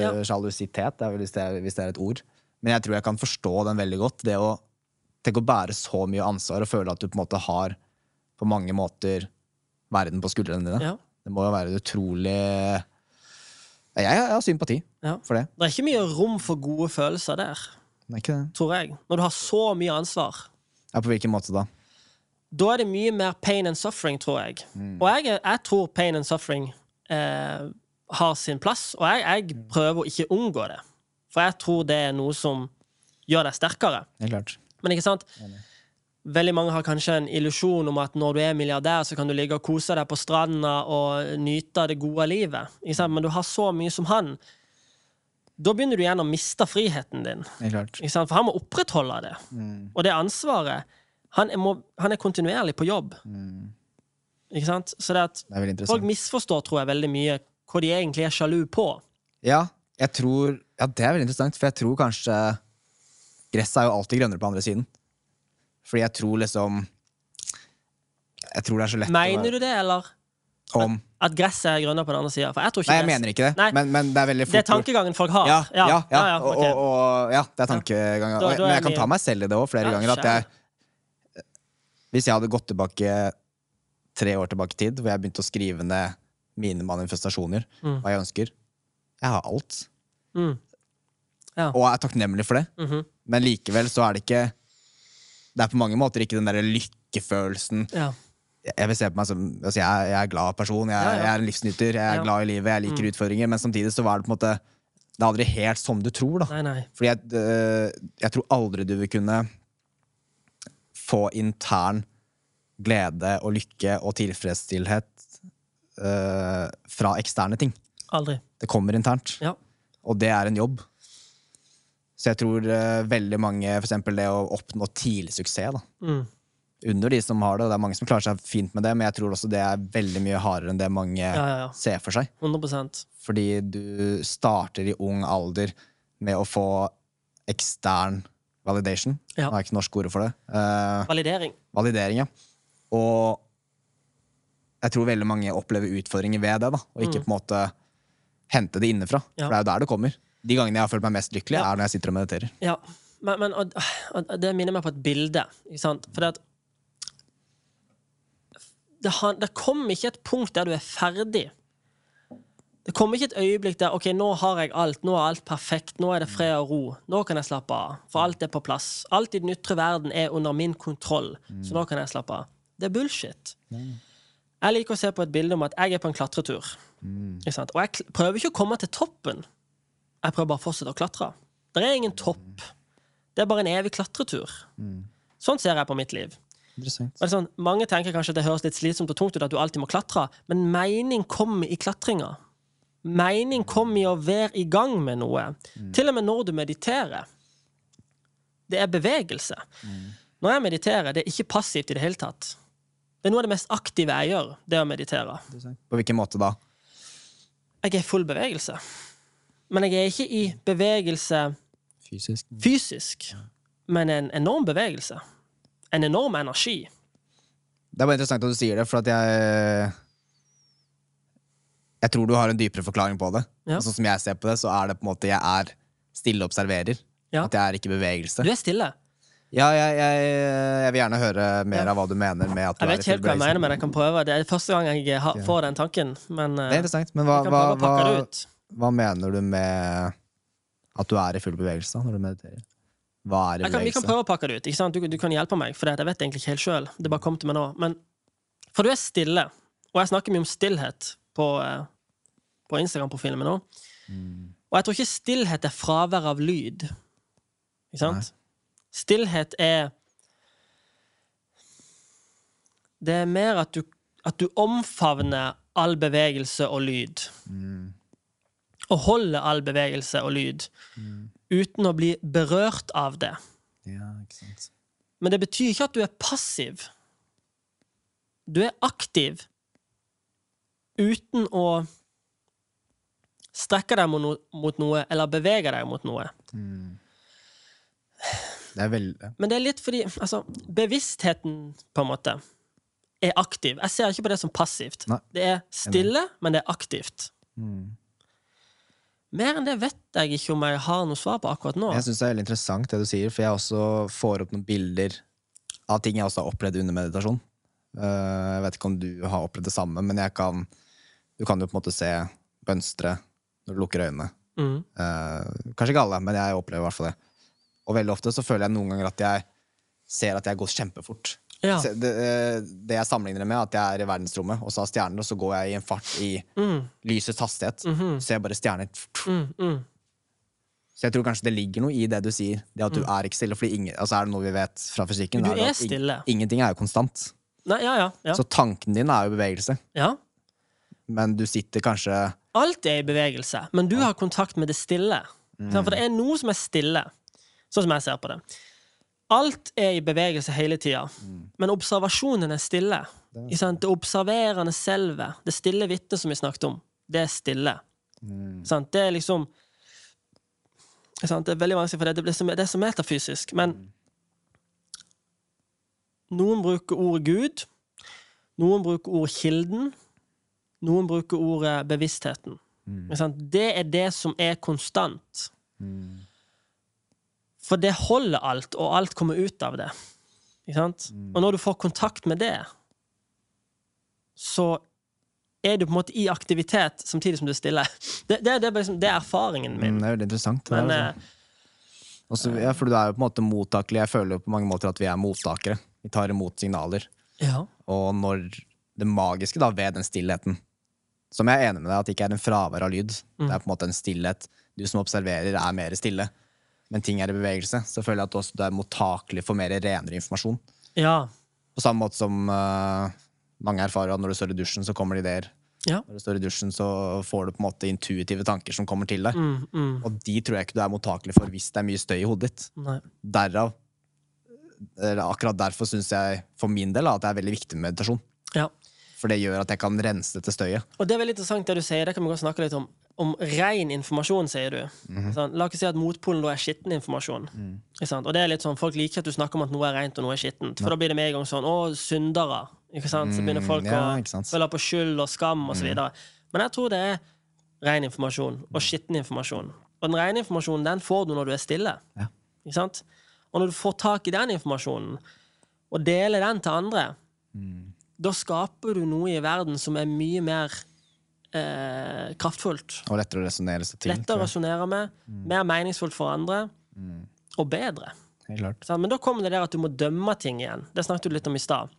Speaker 2: Ja.
Speaker 1: sjalusitet, det er hvis det er, hvis det er et ord. Men jeg tror jeg kan forstå den veldig godt. Det å, tenk å bære så mye ansvar og føle at du på en måte har på mange måter verden på skuldrene dine.
Speaker 2: Ja.
Speaker 1: Det må jo være utrolig Jeg, har sympati
Speaker 2: Ja.
Speaker 1: for det.
Speaker 2: Det er ikke mye rom for gode følelser der,
Speaker 1: Det er ikke det.
Speaker 2: tror jeg. Når du har så mye ansvar.
Speaker 1: Ja, på hvilken måte da?
Speaker 2: Da er det mye mer pain and suffering, tror jeg.
Speaker 1: Mm.
Speaker 2: Og jeg, er- jeg tror pain and suffering eh, har sin plass, og jeg, jeg prøver å ikke unngå det. For jeg tror det er noe som gjør deg sterkere.
Speaker 1: Helt klart.
Speaker 2: Men ikke sant? Veldig mange har kanskje en illusjon om at når du er milliardær, så kan du ligge og kose deg på stranda og nyte det gode livet. Men du har så mye som han. Da begynner du igjen å miste friheten din. For han må opprettholde det. Og det ansvaret Han er, må, han er kontinuerlig på jobb. Ikke sant? Så det at
Speaker 1: Det
Speaker 2: folk misforstår, tror jeg, veldig mye hva de egentlig er sjalu på.
Speaker 1: Ja, jeg tror Ja, det er veldig interessant, for jeg tror kanskje Gresset er jo alltid grønnere på andre siden. Fordi jeg tror liksom Jeg tror det er så lett
Speaker 2: Mener du det, eller
Speaker 1: om
Speaker 2: at gresset er grønnere på den andre sida? For jeg tror ikke
Speaker 1: Nei, jeg
Speaker 2: gress-
Speaker 1: mener ikke det,
Speaker 2: Nei.
Speaker 1: men, men det er veldig
Speaker 2: Det er tankegangen folk har.
Speaker 1: Ja, ja, ja,
Speaker 2: ja, ja, okay.
Speaker 1: og, og, ja det er tankegangen.
Speaker 2: Da- da er
Speaker 1: Men jeg kan ta meg selv i det òg flere ganger. At jeg, hvis jeg hadde gått tilbake tre år tilbake i tid, hvor jeg begynte å skrive ned mine manifestasjoner,
Speaker 2: Mm.
Speaker 1: hva jeg ønsker. Jeg har alt.
Speaker 2: Mm. Ja.
Speaker 1: Og er takknemlig for det.
Speaker 2: Mhm.
Speaker 1: Men likevel så er det ikke Det er på mange måter ikke den derre lykkefølelsen.
Speaker 2: ja.
Speaker 1: Jeg vil se på meg som altså jeg, jeg er glad person, jeg,
Speaker 2: Ja,
Speaker 1: jeg er en livsnyter, jeg er.
Speaker 2: Mm.
Speaker 1: glad i livet, jeg liker utfordringer, men samtidig så var det på en måte Det er aldri helt som du tror, da.
Speaker 2: Nei, nei.
Speaker 1: Fordi jeg, øh, jeg tror aldri du vil kunne få intern glede og lykke og tilfredsstillhet øh, fra eksterne ting.
Speaker 2: Aldri.
Speaker 1: Det kommer internt,
Speaker 2: Ja.
Speaker 1: og det er en jobb. Så jeg tror uh, veldig mange, for eksempel det å oppnå tidlig suksess, da.
Speaker 2: Mm.
Speaker 1: Under de som har det, og det er mange som klarer seg fint med det, men jeg tror også det er veldig mye hardere enn det mange
Speaker 2: Ja, ja, ja.
Speaker 1: ser for seg.
Speaker 2: 100%
Speaker 1: Fordi du starter i ung alder med å få ekstern validation.
Speaker 2: Ja.
Speaker 1: Nå er ikke norsk ord for det. Uh,
Speaker 2: Validering.
Speaker 1: validering, ja. Og jeg tror veldig mange opplever utfordringer ved det, da, og ikke på en måte hente det innenfra.
Speaker 2: Mm. Ja.
Speaker 1: For det er jo der det kommer. De gangene jeg har følt meg mest lykkelig,
Speaker 2: Ja.
Speaker 1: er når jeg sitter og mediterer.
Speaker 2: Ja, men, men og, og det minner meg på et bilde. For det det, det kommer ikke et punkt der du er ferdig. Det kommer ikke et øyeblikk der ok, nå har jeg alt, nå er alt perfekt, nå er det fred og ro. Nå kan jeg slappe av, for alt er på plass. Alt i den ytre verden er under min kontroll, så nå kan jeg slappe av. Det er bullshit. Jeg liker å se på et bilde om at jeg er på en klatretur. Sant? Og jeg prøver ikke å komme til toppen. Jeg prøver bare å fortsette å klatre. Det er ingen topp. Det er bare en evig klatretur. Sånn ser jeg på mitt liv. Sånn, mange tenker kanskje at det høres litt slitsomt og tungt ut at du alltid må klatre, men mening kommer i klatringa. Mening kommer i å være i gang med noe. Til og med når du mediterer. Det er bevegelse. Når jeg mediterer, det er ikke passivt i det hele tatt. Det er noe av det mest aktive jeg gjør, det å meditere.
Speaker 1: På hvilken måte da?
Speaker 2: Jeg er i full bevegelse. Men jeg er ikke i bevegelse
Speaker 1: Fysisk?
Speaker 2: fysisk, men en enorm bevegelse. En enorm energi.
Speaker 1: Det er bare interessant at du sier det, for at jeg Jeg tror du har en dypere forklaring på det.
Speaker 2: Ja.
Speaker 1: Sånn som jeg ser på det, så er det på en måte jeg er stille observerer.
Speaker 2: Ja.
Speaker 1: At jeg er ikke i bevegelse.
Speaker 2: Du er stille.
Speaker 1: Ja, jeg, jeg, jeg vil gjerne høre mer av hva du mener med at du
Speaker 2: Jeg
Speaker 1: er
Speaker 2: vet ikke helt hva jeg mener, men jeg kan prøve. Det er første gang jeg får den tanken. Men eh,
Speaker 1: Det er interessant, men hva,
Speaker 2: jeg
Speaker 1: hva, hva,
Speaker 2: ut.
Speaker 1: Hva mener du med at du er i full bevegelse da, når du mediterer? Hva er i
Speaker 2: bevegelse? kan, vi kan prøve å pakke det ut. Du, du kan hjelpe meg, for jeg vet egentlig ikke helt sjøl. Det bare kom til meg nå. Men for du er stille, og jeg snakker mye om stillhet på, eh, på Instagram-profilen min nå.
Speaker 1: Mm.
Speaker 2: Og jeg tror ikke stillhet er fravær av lyd. Ikke sant? Stillhet er Det er mer at du, at du omfavner all bevegelse og lyd.
Speaker 1: Mm.
Speaker 2: Og holder all bevegelse og lyd. Uten å bli berørt av det.
Speaker 1: Ja.
Speaker 2: Men det betyr ikke at du er passiv. Du er aktiv uten å strekke deg mot, no mot noe eller bevege deg mot noe.
Speaker 1: Det er veldig
Speaker 2: Men det er litt fordi altså, bevisstheten, på en måte, er aktiv. Jeg ser ikke på det som passivt.
Speaker 1: Nei.
Speaker 2: Det er stille, men det er aktivt.
Speaker 1: Mm.
Speaker 2: Mer enn det vet jeg ikke om jeg har noe svar på akkurat nå.
Speaker 1: Jeg syns det er veldig interessant det du sier, for jeg også får opp noen bilder av ting jeg også har opplevd under meditasjon. Eh, jeg vet ikke om du har opplevd det samme, men jeg kan Du kan jo på en måte se mønstre når du lukker øynene.
Speaker 2: Mm.
Speaker 1: Eh, kanskje ikke alle, men jeg opplever i hvert fall det. Og veldig ofte så føler jeg noen ganger at jeg ser at jeg går kjempefort.
Speaker 2: Ja.
Speaker 1: Det, eh, det jeg sammenligner det med, at jeg er i verdensrommet og så har stjerner, og så går jeg i en fart i
Speaker 2: Mm.
Speaker 1: lysets hastighet.
Speaker 2: Mhm.
Speaker 1: Så ser jeg bare stjerner.
Speaker 2: Mm. Mm.
Speaker 1: Så jeg tror kanskje det ligger noe i det du sier. Det at du er ikke stille. Fordi ingen, altså er det noe vi vet fra fysikken?
Speaker 2: Du er,
Speaker 1: er
Speaker 2: stille.
Speaker 1: Ingenting er jo konstant.
Speaker 2: Nei, ja, ja. ja.
Speaker 1: Så tanken din er jo bevegelse.
Speaker 2: ja.
Speaker 1: Men du sitter kanskje
Speaker 2: Alt er i bevegelse, men du har kontakt med det stille. Sant? For det er noe som er stille, sånn som jeg ser på det. Alt er i bevegelse hele tida, men observasjonen er stille. Ikke sant? Det observerende selve, det stille vitnet som vi snakket om, det er stille. Sant? Det er liksom sant? Det er veldig vanskelig, for det, det, det er så metafysisk. Men noen bruker ordet Gud, noen bruker ordet Kilden, noen bruker ordet bevisstheten. Sant? Det er det som er konstant. For det holder alt, og alt kommer ut av det. Ikke sant? Og når du får kontakt med det, så er du på en måte i aktivitet samtidig som du er stille. Det, det, det, er, liksom, det er erfaringen min.
Speaker 1: Mm, det er veldig interessant. Er
Speaker 2: Men eh,
Speaker 1: sånn. Også, ja, for du er jo på en måte mottakelig. Jeg føler jo på mange måter at vi er mottakere. Vi tar imot signaler.
Speaker 2: ja.
Speaker 1: Og når det magiske da ved den stillheten Som jeg er enig med deg at det ikke er en fravær av lyd. Det er på en måte en stillhet. Du som observerer, er mer stille. Men ting er i bevegelse. Så føler jeg at også du er mottakelig for mer renere informasjon.
Speaker 2: ja.
Speaker 1: På samme måte som uh, mange erfarer at når du står i dusjen, så kommer det ideer.
Speaker 2: Ja.
Speaker 1: Når du står i dusjen, så får du på en måte intuitive tanker som kommer til deg.
Speaker 2: Mm, mm.
Speaker 1: Og de tror jeg ikke du er mottakelig for hvis det er mye støy i hodet ditt.
Speaker 2: Nei.
Speaker 1: Derav eller Akkurat derfor syns jeg for min del at det er veldig viktig med meditasjon.
Speaker 2: Ja.
Speaker 1: For det gjør at jeg kan rense dette støyet.
Speaker 2: Og det er veldig interessant det du sier. Det kan vi godt snakke litt om. Om ren informasjon, sier du. Sånn, la oss si at motpolen da er skitten informasjon. Mm. Og det er litt sånn, Folk liker at du snakker om at noe er rent og noe er skittent. For da blir det med en gang sånn Å, syndere. Ikke sant? Så begynner folk
Speaker 1: ja,
Speaker 2: å føle på skyld og skam osv. videre Men jeg tror det er ren informasjon og skitten informasjon. Og den rene informasjonen den får du når du er stille.
Speaker 1: Ja.
Speaker 2: Ikke sant? Og når du får tak i den informasjonen, og deler den til andre, da skaper du noe i verden som er mye mer eh, kraftfullt.
Speaker 1: Og lettere å resonnere seg til.
Speaker 2: Lettere å resonnere med, mer meningsfullt for andre, og bedre.
Speaker 1: Helt klart.
Speaker 2: Men da kommer det der at du må dømme ting igjen. Det snakket du litt om i stad.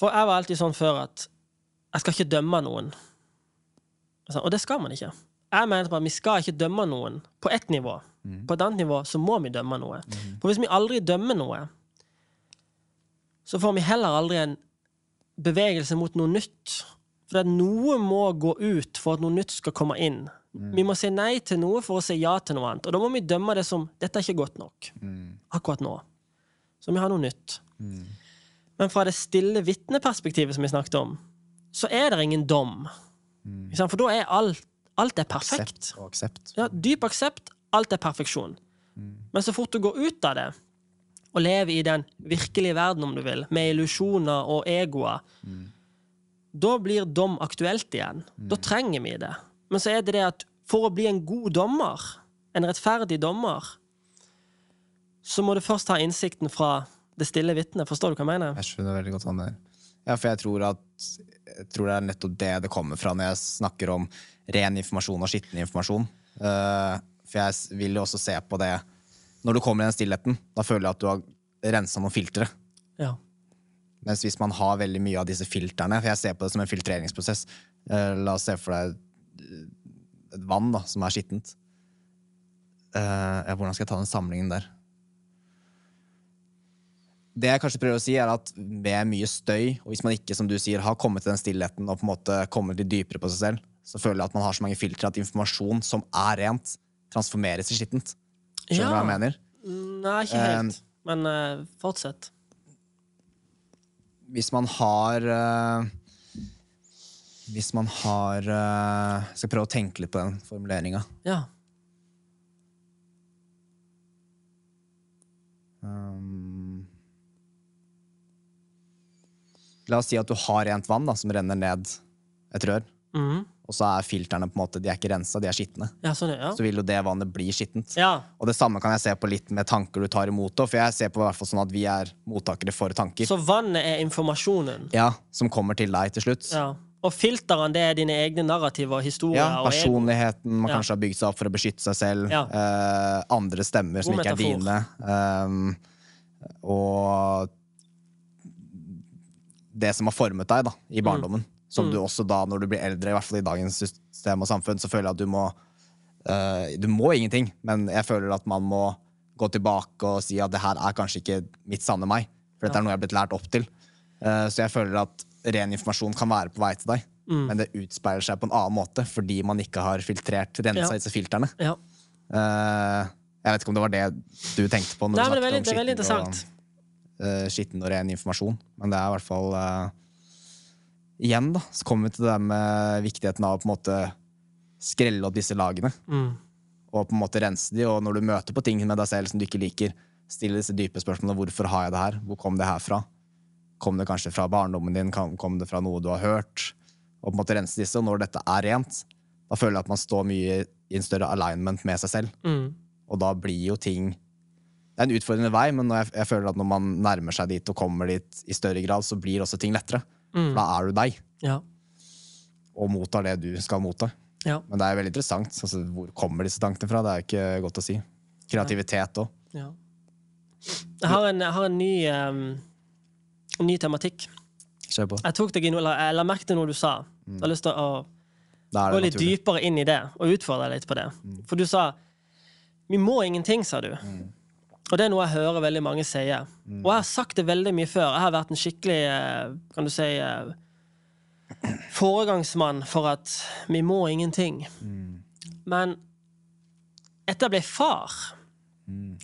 Speaker 2: For jeg var alltid sånn før at jeg skal ikke dømme noen. Og det skal man ikke. Jeg mener at vi skal ikke dømme noen på ett nivå. På et annet nivå så må vi dømme noe. For hvis vi aldri dømmer noe, så får vi heller aldri en bevegelse mot noe nytt. For at noe må gå ut for at noe nytt skal komme inn. Vi må si nei til noe for å si ja til noe annet. Og da må vi dømme det som 'dette er ikke godt nok' akkurat nå. Så vi har noe nytt. Men fra det stille vitneperspektivet som vi snakket om, så er det ingen dom. Ikke? For da er alt, alt er perfekt.
Speaker 1: Aksept og aksept.
Speaker 2: Ja, dyp aksept. Alt er perfeksjon. Men så fort du går ut av det, og lever i den virkelige verden, om du vil, med illusjoner og egoer, da blir dom aktuelt igjen. Da trenger vi det. Men så er det det at for å bli en god dommer, en rettferdig dommer, så må du først ha innsikten fra det stille vitnet. Forstår du hva jeg mener?
Speaker 1: Jeg skjønner veldig godt hva. Ja, for jeg tror at jeg tror det er nettopp det det kommer fra når jeg snakker om ren informasjon og skitten informasjon. Uh, for jeg vil jo også se på det Når du kommer i den stillheten, da føler jeg at du har rensa noen filtre.
Speaker 2: Ja.
Speaker 1: Mens hvis man har veldig mye av disse filtrene For jeg ser på det som en filtreringsprosess. Eh, la oss se for deg et- et vann da, som er skittent. Eh, hvordan skal jeg ta den samlingen der? Det jeg kanskje prøver å si, er at med mye støy, og hvis man ikke som du sier, har kommet til den stillheten og på en måte kommet litt dypere på seg selv, så føler jeg at man har så mange filtre at informasjon som er rent, transformeres til skittent. Skjønner du hva jeg mener?
Speaker 2: Nei, ikke helt. Men uh, fortsett.
Speaker 1: hvis man har uh, Hvis man har Jeg skal prøve å tenke litt på den formuleringa.
Speaker 2: Ja.
Speaker 1: Um, la oss si at du har rent vann da, som renner ned et rør,
Speaker 2: Mhm.
Speaker 1: Og så er filterne på en måte, de er ikke rensa, de er skitne.
Speaker 2: Ja, sånn, ja.
Speaker 1: Så vil jo det vannet bli skittent.
Speaker 2: Ja.
Speaker 1: Og det samme kan jeg se på litt med tanker du tar imot. For jeg ser på i hvert fall sånn at vi er mottakere for tanker.
Speaker 2: Så vannet er informasjonen.
Speaker 1: Ja, Som kommer til deg til slutt.
Speaker 2: Ja. Og filteren det er dine egne narrativer og historier.
Speaker 1: Ja, personligheten man kanskje har bygd seg opp for å beskytte seg selv. Eh, andre stemmer som ikke er dine. Um, og det som har formet deg da, i barndommen. Som
Speaker 2: Mm.
Speaker 1: du også da, når du blir eldre, i hvert fall i dagens system og samfunn, så føler jeg at du må uh, Du må ingenting, men jeg føler at man må gå tilbake og si at det her er kanskje ikke mitt sanne meg. For dette er noe jeg er blitt lært opp til. Uh, så jeg føler at ren informasjon kan være på vei til deg,
Speaker 2: Mm.
Speaker 1: men det utspeiler seg på en annen måte fordi man ikke har filtrert, rensa
Speaker 2: Ja.
Speaker 1: disse filterne.
Speaker 2: Ja.
Speaker 1: Uh, jeg vet ikke om det var det du tenkte på når
Speaker 2: Nei,
Speaker 1: du snakket
Speaker 2: veldig,
Speaker 1: om skitten og, uh, skitten og ren informasjon. Men det er i hvert fall eh, Igjen, da, så kommer vi til det der med viktigheten av å på en måte skrelle opp disse lagene.
Speaker 2: Mm.
Speaker 1: Og på en måte rense de, og når du møter på ting med deg selv som du ikke liker, stille disse dype spørsmålene. Hvorfor har jeg det her? Hvor kom det her fra? Kom det kanskje fra barndommen din? Kom kom det fra noe du har hørt? Og på en måte rense disse. Og når dette er rent, da føler jeg at man står mye i en større alignment med seg selv.
Speaker 2: Mm.
Speaker 1: Og da blir jo ting Det er en utfordrende vei, men jeg, jeg føler at når man nærmer seg dit og kommer dit i større grad, så blir også ting lettere.
Speaker 2: Mm.
Speaker 1: Da er du deg,
Speaker 2: Ja.
Speaker 1: og mottar det du skal motta.
Speaker 2: Ja.
Speaker 1: Men det er veldig interessant. Altså, hvor kommer disse tankene fra? Det er ikke godt å si. Kreativitet òg.
Speaker 2: ja. Jeg har en, jeg har en ny, um, ny tematikk.
Speaker 1: Kjør på.
Speaker 2: Jeg tok deg inn, eller jeg la merke til noe du sa. Jeg har lyst til å gå litt
Speaker 1: naturlig.
Speaker 2: dypere inn i det og utfordre deg litt på det. For du sa 'vi må ingenting', sa du. Og det er noe jeg hører veldig mange sier. Og jeg har sagt det veldig mye før. Jeg har vært en skikkelig eh, kan du si, eh, foregangsmann for at vi må ingenting. Men etter jeg ble far,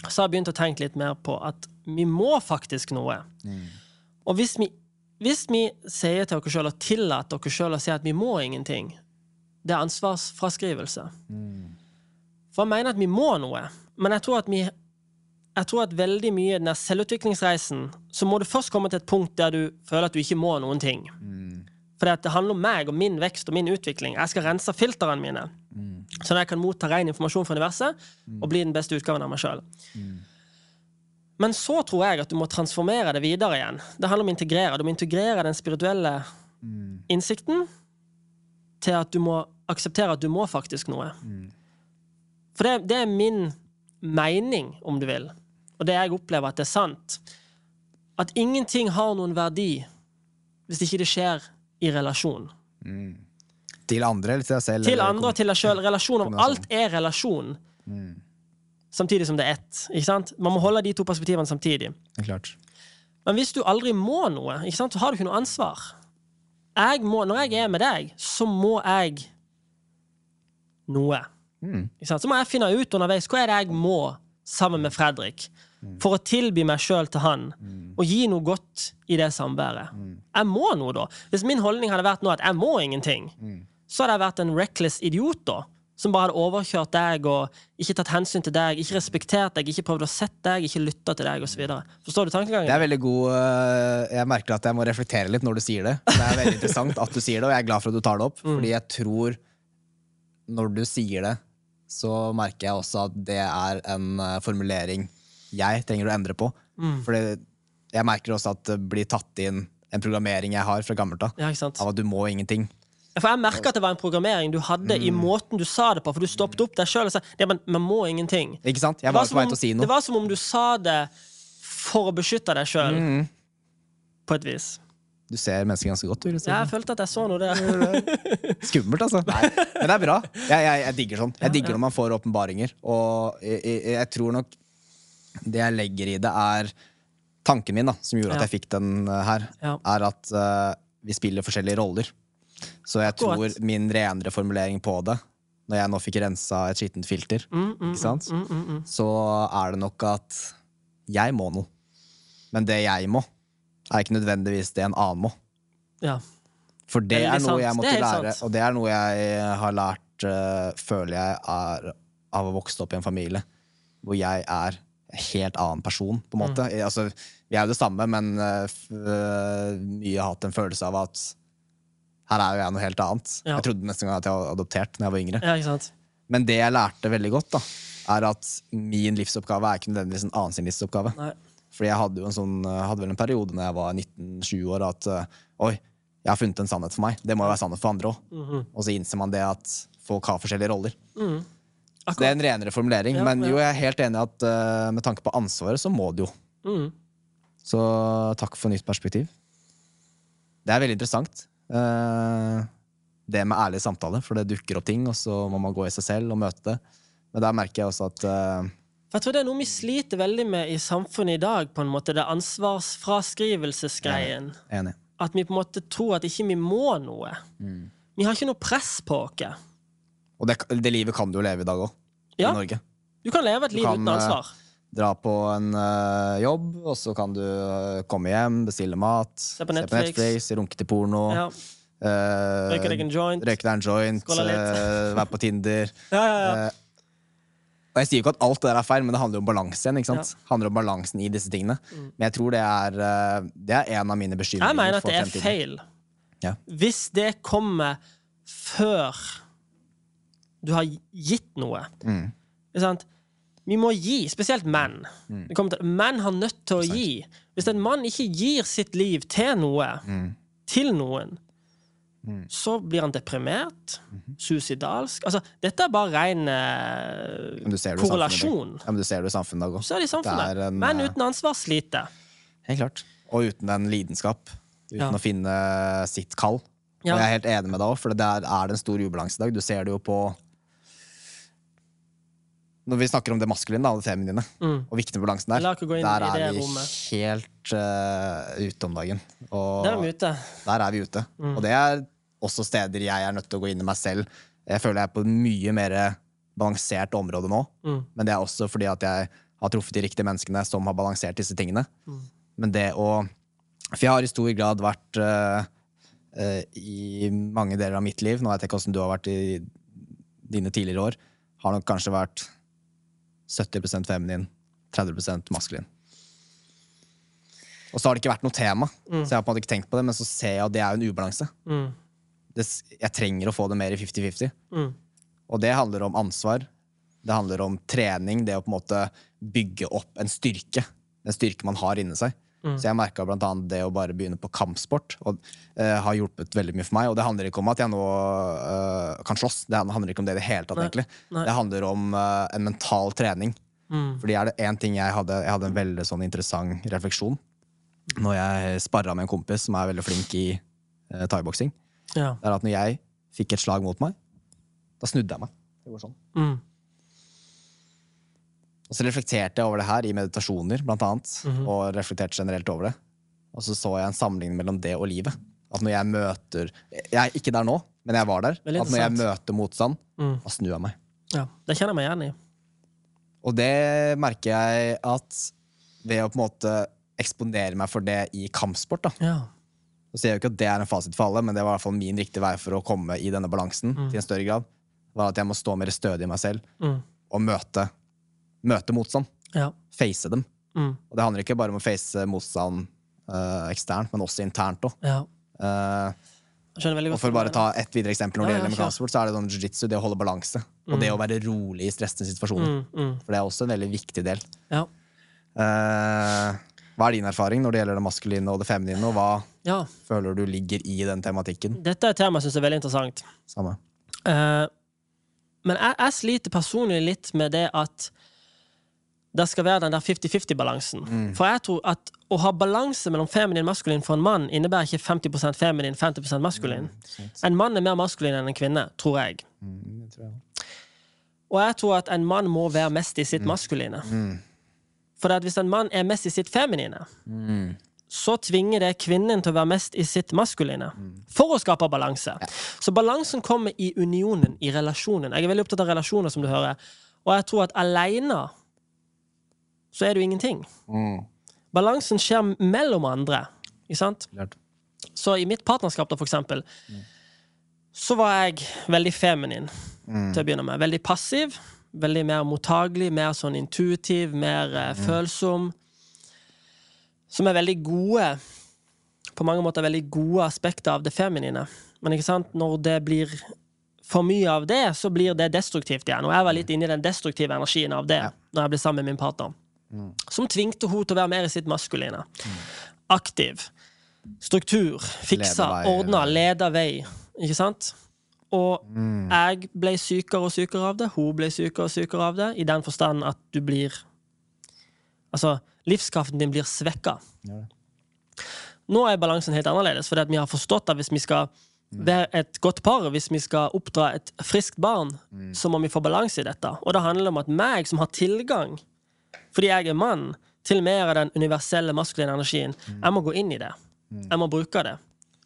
Speaker 2: så har jeg begynt å tenke litt mer på at vi må faktisk noe. Og hvis vi, hvis vi sier til oss sjøl og tillater oss sjøl å si at vi må ingenting, det er ansvarsfraskrivelse. For jeg mener at vi må noe, men jeg tror at vi jeg tror at veldig mye i den der selvutviklingsreisen så må du først komme til et punkt der du føler at du ikke må noen ting. For det handler om meg og min vekst og min utvikling. Jeg skal rense filtrene mine, sånn at jeg kan motta ren informasjon fra universet og bli den beste utgaven av meg sjøl. Men så tror jeg at du må transformere det videre igjen. Det handler om å integrere. Du må integrere den spirituelle innsikten til at du må akseptere at du må faktisk noe. For det, det er min mening, om du vil, og det jeg opplever at det er sant, at ingenting har noen verdi hvis ikke det skjer i relasjon.
Speaker 1: Til andre eller til deg selv?
Speaker 2: Til andre og til deg sjøl. Relasjon
Speaker 1: og
Speaker 2: alt er relasjon. Samtidig som det er ett. Ikke sant? Man må holde de to perspektivene samtidig.
Speaker 1: Det er Klart.
Speaker 2: Men hvis du aldri må noe, ikke sant, så har du ikke noe ansvar. Jeg må, når jeg er med deg, så må jeg noe. Ikke sant? Så må jeg finne ut underveis hva er det jeg må sammen med Fredrik for å tilby meg sjøl til han og gi noe godt i det samværet. Jeg må noe, da. Hvis min holdning hadde vært nå at jeg må ingenting, så hadde jeg vært en reckless idiot, da. Som bare hadde overkjørt deg og ikke tatt hensyn til deg, ikke respektert deg, ikke prøvd å sette deg, ikke lytta til deg osv. Forstår du tankegangen?
Speaker 1: Det er veldig god øh, Jeg merker at jeg må reflektere litt når du sier det. Det er veldig interessant at du sier det, og jeg er glad for at du tar det opp. Fordi jeg tror når du sier det, så merker jeg også at det er en øh, formulering jeg trenger å endre på. Fordi jeg merker også at det blir tatt inn en programmering jeg har fra gammelt av.
Speaker 2: Ja?
Speaker 1: Av at du må ingenting.
Speaker 2: Ja, For jeg merka at det var en programmering du hadde i måten du sa det på. For du stoppet opp deg sjøl og sa ja, men man må ingenting.
Speaker 1: Ikke sant? Jeg var
Speaker 2: var,
Speaker 1: på vei til å si
Speaker 2: det var som om du sa det for å beskytte deg sjøl, på et vis.
Speaker 1: Du ser mennesket ganske godt. Vil jeg si.
Speaker 2: Ja, jeg følte at jeg så noe der.
Speaker 1: Skummelt, altså. Nei, men det er bra. Jeg, jeg, jeg digger sånn. Jeg digger når man får åpenbaringer. Og jeg tror nok det jeg legger i det, er tanken min, da, som gjorde at jeg fikk den uh, her, er at uh, vi spiller forskjellige roller. Så jeg
Speaker 2: Akkurat.
Speaker 1: tror min renere formulering på det, når jeg nå fikk rensa et skittent filter,
Speaker 2: Mm, mm,
Speaker 1: ikke sant?
Speaker 2: mm, mm, mm.
Speaker 1: så er det nok at jeg må noe. Men det jeg må, er ikke nødvendigvis det en annen må.
Speaker 2: Ja.
Speaker 1: For det
Speaker 2: det
Speaker 1: er noe
Speaker 2: sant.
Speaker 1: jeg måtte
Speaker 2: er
Speaker 1: lære,
Speaker 2: sant.
Speaker 1: og det er noe jeg har lært, uh, føler jeg, er av å vokse opp i en familie hvor jeg er helt annen person, på en måte.
Speaker 2: Mm.
Speaker 1: Altså, vi er jo det samme, men uh, mye har hatt en følelse av at her er jo jeg noe helt annet.
Speaker 2: Ja.
Speaker 1: Jeg trodde nesten at jeg var adoptert da jeg var yngre.
Speaker 2: ja?
Speaker 1: Men det jeg lærte veldig godt, da, er at min livsoppgave er ikke nødvendigvis en annen sin livsoppgave.
Speaker 2: Nei.
Speaker 1: Fordi jeg hadde jo en sånn, hadde vel en periode når jeg var 19-20 år at uh, oi, jeg har funnet en sannhet for meg. Det må jo være sannhet for andre òg.
Speaker 2: Mhm.
Speaker 1: Og så innser man det at folk har forskjellige roller.
Speaker 2: Mm.
Speaker 1: Så det er en renere formulering.
Speaker 2: Ja,
Speaker 1: men jo, jeg er helt enig at uh, med tanke på ansvaret, så må det jo.
Speaker 2: Mm.
Speaker 1: Så takk for nytt perspektiv. Det er veldig interessant. Uh, det med ærlig samtale, for det dukker opp ting, og så må man gå i seg selv og møte det. Men der merker jeg også at
Speaker 2: uh, jeg tror det er noe vi sliter veldig med i samfunnet i dag, på en måte, det ansvarsfraskrivelsesgreien.
Speaker 1: Enig.
Speaker 2: At vi på en måte tror at ikke vi må noe.
Speaker 1: Mm.
Speaker 2: Vi har ikke noe press på oss.
Speaker 1: Og det, det livet kan du jo leve i dag òg,
Speaker 2: Ja,
Speaker 1: i Norge.
Speaker 2: du kan leve et liv
Speaker 1: kan,
Speaker 2: uten ansvar.
Speaker 1: Dra på en uh, jobb, og så kan du uh, komme hjem, bestille mat, se
Speaker 2: på Netflix.
Speaker 1: runke til porno,
Speaker 2: Ja.
Speaker 1: Uh,
Speaker 2: Røyke deg en joint.
Speaker 1: røyke deg en joint, være på Tinder.
Speaker 2: Ja, ja, ja.
Speaker 1: Eh, og jeg sier ikke at alt det der er feil, men det handler jo om balanse igjen. ikke sant? Det handler om balansen i disse tingene. Men jeg tror det er, eh, det er en av mine bekymringer.
Speaker 2: Jeg mener at det er feil.
Speaker 1: Ja.
Speaker 2: Hvis det kommer før du har gitt noe.
Speaker 1: Mm.
Speaker 2: Sant? Vi må gi, spesielt menn.
Speaker 1: Mm.
Speaker 2: Til, menn har nødt til å gi. Hvis en mann ikke gir sitt liv til noe,
Speaker 1: Mm.
Speaker 2: til noen, så blir han deprimert, suicidalsk Altså, dette er bare ren eh, korrelasjon.
Speaker 1: Ja, men du ser det i samfunnet òg.
Speaker 2: Så er det i samfunnet.
Speaker 1: Det er en,
Speaker 2: Men
Speaker 1: eh,
Speaker 2: uten ansvar sliter.
Speaker 1: Helt klart. Og uten en lidenskap. Uten
Speaker 2: Ja.
Speaker 1: å finne sitt kall.
Speaker 2: Ja.
Speaker 1: Og jeg er helt enig med deg òg, for der er det en stor ubalanse i dag. Du ser det jo på Når vi snakker om det maskuline og det feminine,
Speaker 2: Mm.
Speaker 1: og viktig balansen der, der er vi
Speaker 2: rommet.
Speaker 1: helt uh, ute om dagen. Og
Speaker 2: Der er vi ute.
Speaker 1: der er vi ute.
Speaker 2: Mm.
Speaker 1: Og det er også steder jeg er nødt til å gå inn i meg selv. Jeg føler jeg er på et mye mer balansert område nå.
Speaker 2: Mm.
Speaker 1: Men det er også fordi at jeg har truffet de riktige menneskene som har balansert disse tingene.
Speaker 2: Mm.
Speaker 1: Men det å For jeg har i stor grad vært uh, uh, i mange deler av mitt liv Nå vet jeg ikke hvordan du har vært i dine tidligere år. Har nok kanskje vært 70% feminin, 30% maskulin. Og så har det ikke vært noe tema, så jeg har på en måte ikke tenkt på det, men så ser jeg at det er en ubalanse.
Speaker 2: Mm.
Speaker 1: Det, jeg trenger å få det mer i 50-50.
Speaker 2: Mm.
Speaker 1: Og det handler om ansvar. Det handler om trening, det å på en måte bygge opp en styrke. En styrke man har inni seg.
Speaker 2: Mm.
Speaker 1: Så jeg merka annet det å bare begynne på kampsport og uh, har hjulpet veldig mye for meg. Og det handler ikke om at jeg nå uh, kan slåss. Det handler ikke om det i det hele tatt,
Speaker 2: Nei.
Speaker 1: egentlig.
Speaker 2: Nei.
Speaker 1: Det handler om uh, en mental trening.
Speaker 2: Mm.
Speaker 1: Fordi er det én ting jeg hadde Jeg hadde en veldig sånn interessant refleksjon når jeg sparra med en kompis som er veldig flink i uh, thaiboksing.
Speaker 2: Ja.
Speaker 1: Det er at når jeg fikk et slag mot meg, da snudde jeg meg. Det går sånn.
Speaker 2: Mm.
Speaker 1: Og så reflekterte jeg over det her i meditasjoner, blant annet.
Speaker 2: Mhm.
Speaker 1: Og reflekterte generelt over det. Og så så jeg en sammenligning mellom det og livet. At når jeg møter Jeg er ikke der nå, men jeg var der. At når jeg møter motstand,
Speaker 2: Mm.
Speaker 1: da snur jeg meg.
Speaker 2: ja. Det kjenner jeg meg igjen i.
Speaker 1: Og det merker jeg at ved å på en måte eksponere meg for det i kampsport, da,
Speaker 2: Ja.
Speaker 1: så sier jeg jo ikke at det er en fasit for alle, men det var i hvert fall min riktige vei for å komme i denne balansen til en større grad. Var at jeg må stå mer stødig i meg selv
Speaker 2: Mm.
Speaker 1: og møte, møte motstand.
Speaker 2: Ja.
Speaker 1: Face dem.
Speaker 2: Mm.
Speaker 1: Og det handler ikke bare om å face motstand uh, eksternt, men også internt òg.
Speaker 2: ja. Godt.
Speaker 1: og for å bare ta ett videre eksempel når det
Speaker 2: Ja,
Speaker 1: gjelder amerikansk sport, så er det sånn jiu-jitsu, det å holde balanse. Og det å være rolig i stressende situasjoner.
Speaker 2: Mm. Mm.
Speaker 1: For det er også en veldig viktig del.
Speaker 2: Ja.
Speaker 1: Uh, hva er din erfaring når det gjelder det maskuline og det feminine, og hva
Speaker 2: ja.
Speaker 1: føler du ligger i den tematikken?
Speaker 2: Dette er et tema jeg syns er veldig interessant.
Speaker 1: Samme.
Speaker 2: Uh, men jeg, jeg sliter personlig litt med det at det skal være den der 50-50-balansen. For jeg tror at å ha balanse mellom feminin og maskulin for en mann innebærer ikke 50% feminin, 50% maskulin. En mann er mer maskulin enn en kvinne, tror jeg. Og jeg tror at en mann må være mest i sitt maskuline. For at hvis en mann er mest i sitt feminine, så tvinger det kvinnen til å være mest i sitt maskuline. For å skape balanse. Så balansen kommer i unionen, i relasjonen. Jeg er veldig opptatt av relasjoner, som du hører. Og jeg tror at aleine så er du ingenting. Balansen skjer mellom andre. Ikke sant?
Speaker 1: Klart.
Speaker 2: Så i mitt partnerskap, da, for eksempel, så var jeg veldig feminin til å begynne med. Veldig passiv. Veldig mer mottagelig, mer sånn intuitiv, mer eh, følsom. Som er veldig gode På mange måter veldig gode aspekter av det feminine. Men ikke sant, når det blir for mye av det, så blir det destruktivt igjen. Og jeg var litt inne i den destruktive energien av det
Speaker 1: Ja.
Speaker 2: når jeg ble sammen med min partner. Som tvingte henne til å være mer i sitt maskuline. Aktiv. Struktur. Fiksa, ordna, leda vei. Ikke sant? Og jeg ble sykere og sykere av det. Hun ble sykere og sykere av det, i den forstand at du blir Altså, livskraften din blir svekka.
Speaker 1: Ja.
Speaker 2: Nå er balansen helt annerledes, fordi vi har forstått at hvis vi skal være et godt par, hvis vi skal oppdra et friskt barn, så må vi få balanse i dette. Og det handler om at meg som har tilgang, fordi jeg er mann, til mer av den universelle maskuline energien, jeg må gå inn i det. Jeg må bruke det.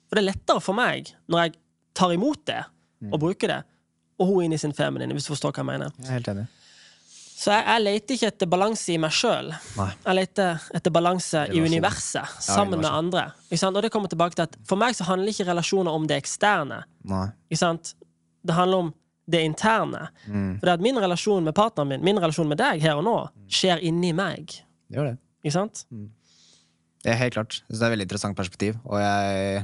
Speaker 2: Og det er lettere for meg når jeg tar imot det og bruker det, og hun inn i sin feminine, hvis du forstår hva jeg mener.
Speaker 1: Jeg er helt enig.
Speaker 2: Så jeg, jeg leter ikke etter balanse i meg sjøl. Jeg leter etter balanse i universet, sammen med andre. Og det kommer tilbake til at For meg så handler ikke relasjoner om det eksterne. Det handler om det interne. For det at min relasjon med partneren min, min relasjon med deg her og nå, skjer inni meg.
Speaker 1: Det gjør det.
Speaker 2: Ikke sant?
Speaker 1: Det er helt klart. Jeg synes det er et veldig interessant perspektiv. Og jeg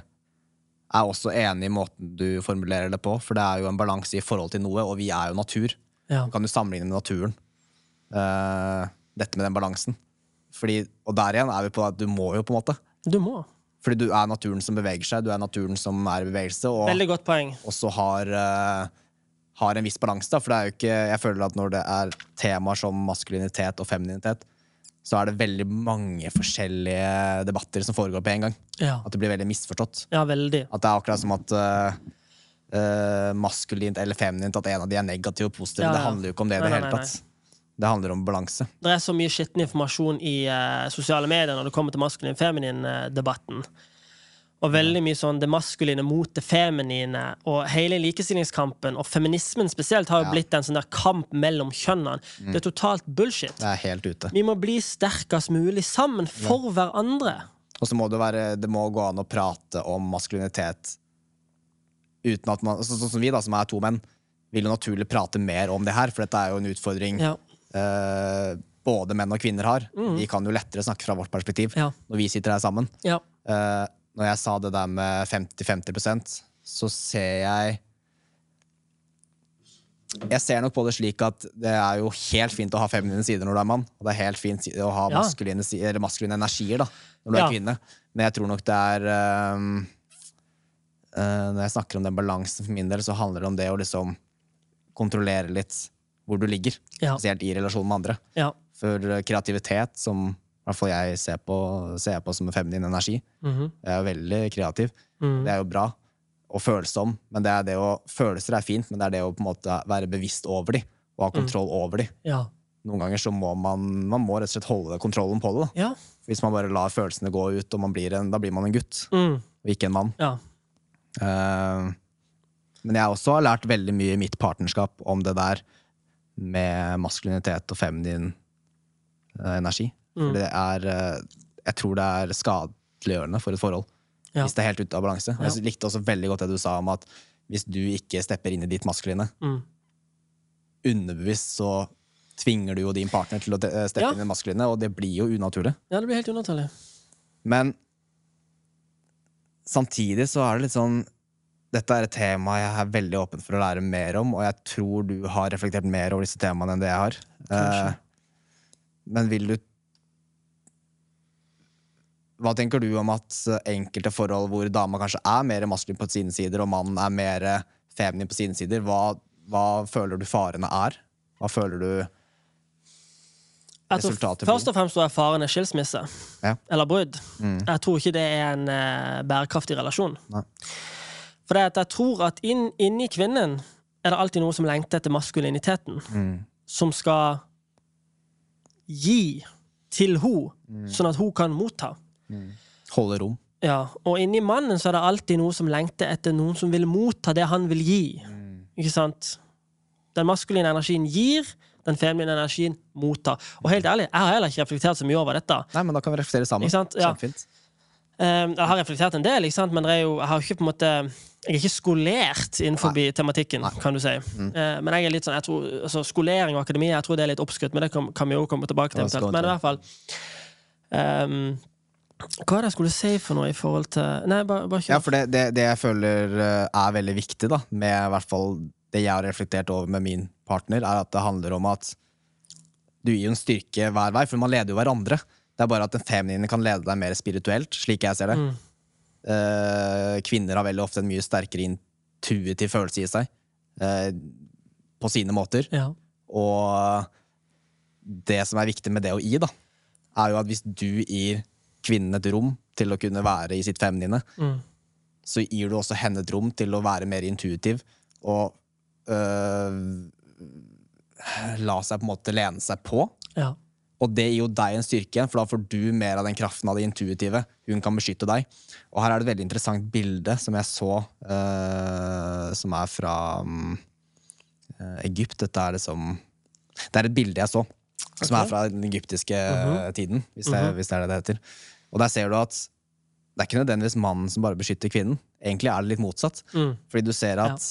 Speaker 1: er også enig i måten du formulerer det på, for det er jo en balanse i forhold til noe, og vi er jo natur.
Speaker 2: Ja.
Speaker 1: Du kan jo sammenligne med naturen. Uh, dette med den balansen. Fordi, og der igjen er vi på at du må jo, på en måte.
Speaker 2: Du må.
Speaker 1: Fordi du er naturen som beveger seg, du er naturen som er i bevegelse, og
Speaker 2: Veldig godt poeng.
Speaker 1: også har, eh, har en viss balanse. da, For det er jo ikke Jeg føler at når det er temaer som maskulinitet og femininitet, så er det veldig mange forskjellige debatter som foregår på en gang.
Speaker 2: Ja,
Speaker 1: At det blir veldig misforstått.
Speaker 2: ja veldig.
Speaker 1: At det er akkurat som at uh, maskulint eller feminint, at en av de er negativ og positiv.
Speaker 2: Ja,
Speaker 1: Det handler jo ikke om det i det hele tatt. Det handler om balanse.
Speaker 2: Det er så mye skitten informasjon i uh, sosiale medier når det kommer til maskulin-feminin-debatten. Og veldig mye sånn det maskuline mot det feminine. Og hele likestillingskampen, og feminismen spesielt, har jo
Speaker 1: Ja.
Speaker 2: blitt en sånn der kamp mellom kjønnene. Det er totalt bullshit.
Speaker 1: Det er helt ute.
Speaker 2: Vi må bli sterkest mulig sammen for hverandre.
Speaker 1: Og så må det være Det må gå an å prate om maskulinitet uten at man Sånn som vi, da, som er to menn, vil jo naturlig prate mer om det her, for dette er jo en utfordring
Speaker 2: Ja.
Speaker 1: Uh, både menn og kvinner har. Vi kan jo lettere snakke fra vårt perspektiv
Speaker 2: Ja.
Speaker 1: når vi sitter her sammen.
Speaker 2: Ja.
Speaker 1: Eh, når jeg sa det der med 50-50% så ser jeg Jeg ser nok på det slik at det er jo helt fint å ha feminine sider når du er mann, og det er helt fint å ha
Speaker 2: Ja.
Speaker 1: maskuline, eller maskuline energier da, når du er
Speaker 2: Ja.
Speaker 1: kvinne. Men jeg tror nok det er um, uh, Når jeg snakker om den balansen for min del, så handler det om det å liksom kontrollere litt hvor du ligger.
Speaker 2: Ja.
Speaker 1: Spesielt i relasjon med andre.
Speaker 2: Ja.
Speaker 1: For eh, kreativitet, som hvert fall jeg ser på, ser på som en feminin energi,
Speaker 2: Mhm.
Speaker 1: jeg er veldig kreativ.
Speaker 2: Mhm.
Speaker 1: Det er jo bra. Og følsom. Men det er det å, følelser er fint, men det er det å på en måte være bevisst over de, og ha kontroll over de.
Speaker 2: Ja.
Speaker 1: Noen ganger så må man, man må rett og slett holde kontrollen på det.
Speaker 2: Ja.
Speaker 1: Hvis man bare lar følelsene gå ut, og man blir en, da blir man en gutt,
Speaker 2: Mm.
Speaker 1: og ikke en mann.
Speaker 2: Ja.
Speaker 1: Uh, men jeg også har lært veldig mye i mitt partnerskap om det der med maskulinitet og feminin eh, energi.
Speaker 2: Mm.
Speaker 1: Det er eh, Jeg tror det er skadeliggjørende for et forhold.
Speaker 2: Ja.
Speaker 1: Hvis det er helt ute av balanse. Og Jeg likte også veldig godt det du sa om at hvis du ikke stepper inn i ditt maskuline,
Speaker 2: Mm.
Speaker 1: underbevisst så tvinger du jo din partner til å steppe
Speaker 2: Ja.
Speaker 1: inn i det maskuline, og det blir jo unaturlig.
Speaker 2: ja, det blir helt unaturlig.
Speaker 1: Men samtidig så er det litt sånn Dette er et tema jeg er veldig åpen for å lære mer om, og jeg tror du har reflektert mer over disse temaene enn det jeg har. Eh, men vil du Hva tenker du om at enkelte forhold hvor dama kanskje er mer maskulin på sine sider, og mannen er mer feminin på sine sider, hva, hva føler du farene er? Hva føler du Resultatet blir-
Speaker 2: først og fremst er faren er skilsmisse.
Speaker 1: Ja.
Speaker 2: Eller brudd.
Speaker 1: Mm.
Speaker 2: Jeg tror ikke det er en uh, bærekraftig relasjon.
Speaker 1: Nei.
Speaker 2: For jeg tror at inn, inni kvinnen er det alltid noe som lengter etter maskuliniteten.
Speaker 1: Mm.
Speaker 2: Som skal gi til henne,
Speaker 1: Mm.
Speaker 2: sånn at hun kan motta.
Speaker 1: Holde rom?
Speaker 2: Ja, Og inni mannen så er det alltid noe som lengter etter noen som vil motta det han vil gi. Ikke sant? Den maskuline energien gir, den feminine energien mottar. Og helt ærlig, jeg har heller ikke reflektert så mye over dette.
Speaker 1: Nei, men da kan vi reflektere sammen.
Speaker 2: Ja.
Speaker 1: Kjempefint.
Speaker 2: Eh, Jeg har reflektert en del, men det jo, jeg har ikke på en måte Jeg er ikke skolert innenfor tematikken, kan du si.
Speaker 1: Mm.
Speaker 2: Eh, Men jeg er litt sånn, jeg tror, altså, skolering og akademi jeg tror det er litt oppskrytt, men det kan, kan vi jo komme tilbake til. Men i hvert fall ehm, Hva er det jeg skulle si for noe i forhold til Nei, bare, bare
Speaker 1: Ja, for det, det, det jeg føler eh, er veldig viktig, da, med i hvert fall det jeg har reflektert over med min partner, er at det handler om at du gir jo en styrke hver vei, for man leder jo hverandre. Det er bare at den feminine kan lede deg mer spirituelt, slik jeg ser det.
Speaker 2: Mm.
Speaker 1: Eh, kvinner har veldig ofte en mye sterkere intuitiv følelse i seg, eh, på sine måter.
Speaker 2: Ja.
Speaker 1: Og det som er viktig med det å gi, da, er jo at hvis du gir kvinnen et rom til å kunne være i sitt feminine,
Speaker 2: Mm.
Speaker 1: så gir du også henne et rom til å være mer intuitiv og øh, la seg på en måte lene seg på.
Speaker 2: ja.
Speaker 1: Og det gir jo deg en styrke, igjen, for da får du mer av den kraften av det intuitive. Hun kan beskytte deg. Og her er det et veldig interessant bilde som jeg så, øh, som er fra mm, øh, Egypt. Dette er liksom Det er et bilde jeg så, som er fra den egyptiske øh, tiden, hvis det,
Speaker 2: Mhm.
Speaker 1: hvis det er det det heter. Og der ser du at det er ikke nødvendigvis mannen som bare beskytter kvinnen. Egentlig er det litt motsatt.
Speaker 2: Mm.
Speaker 1: Fordi du ser at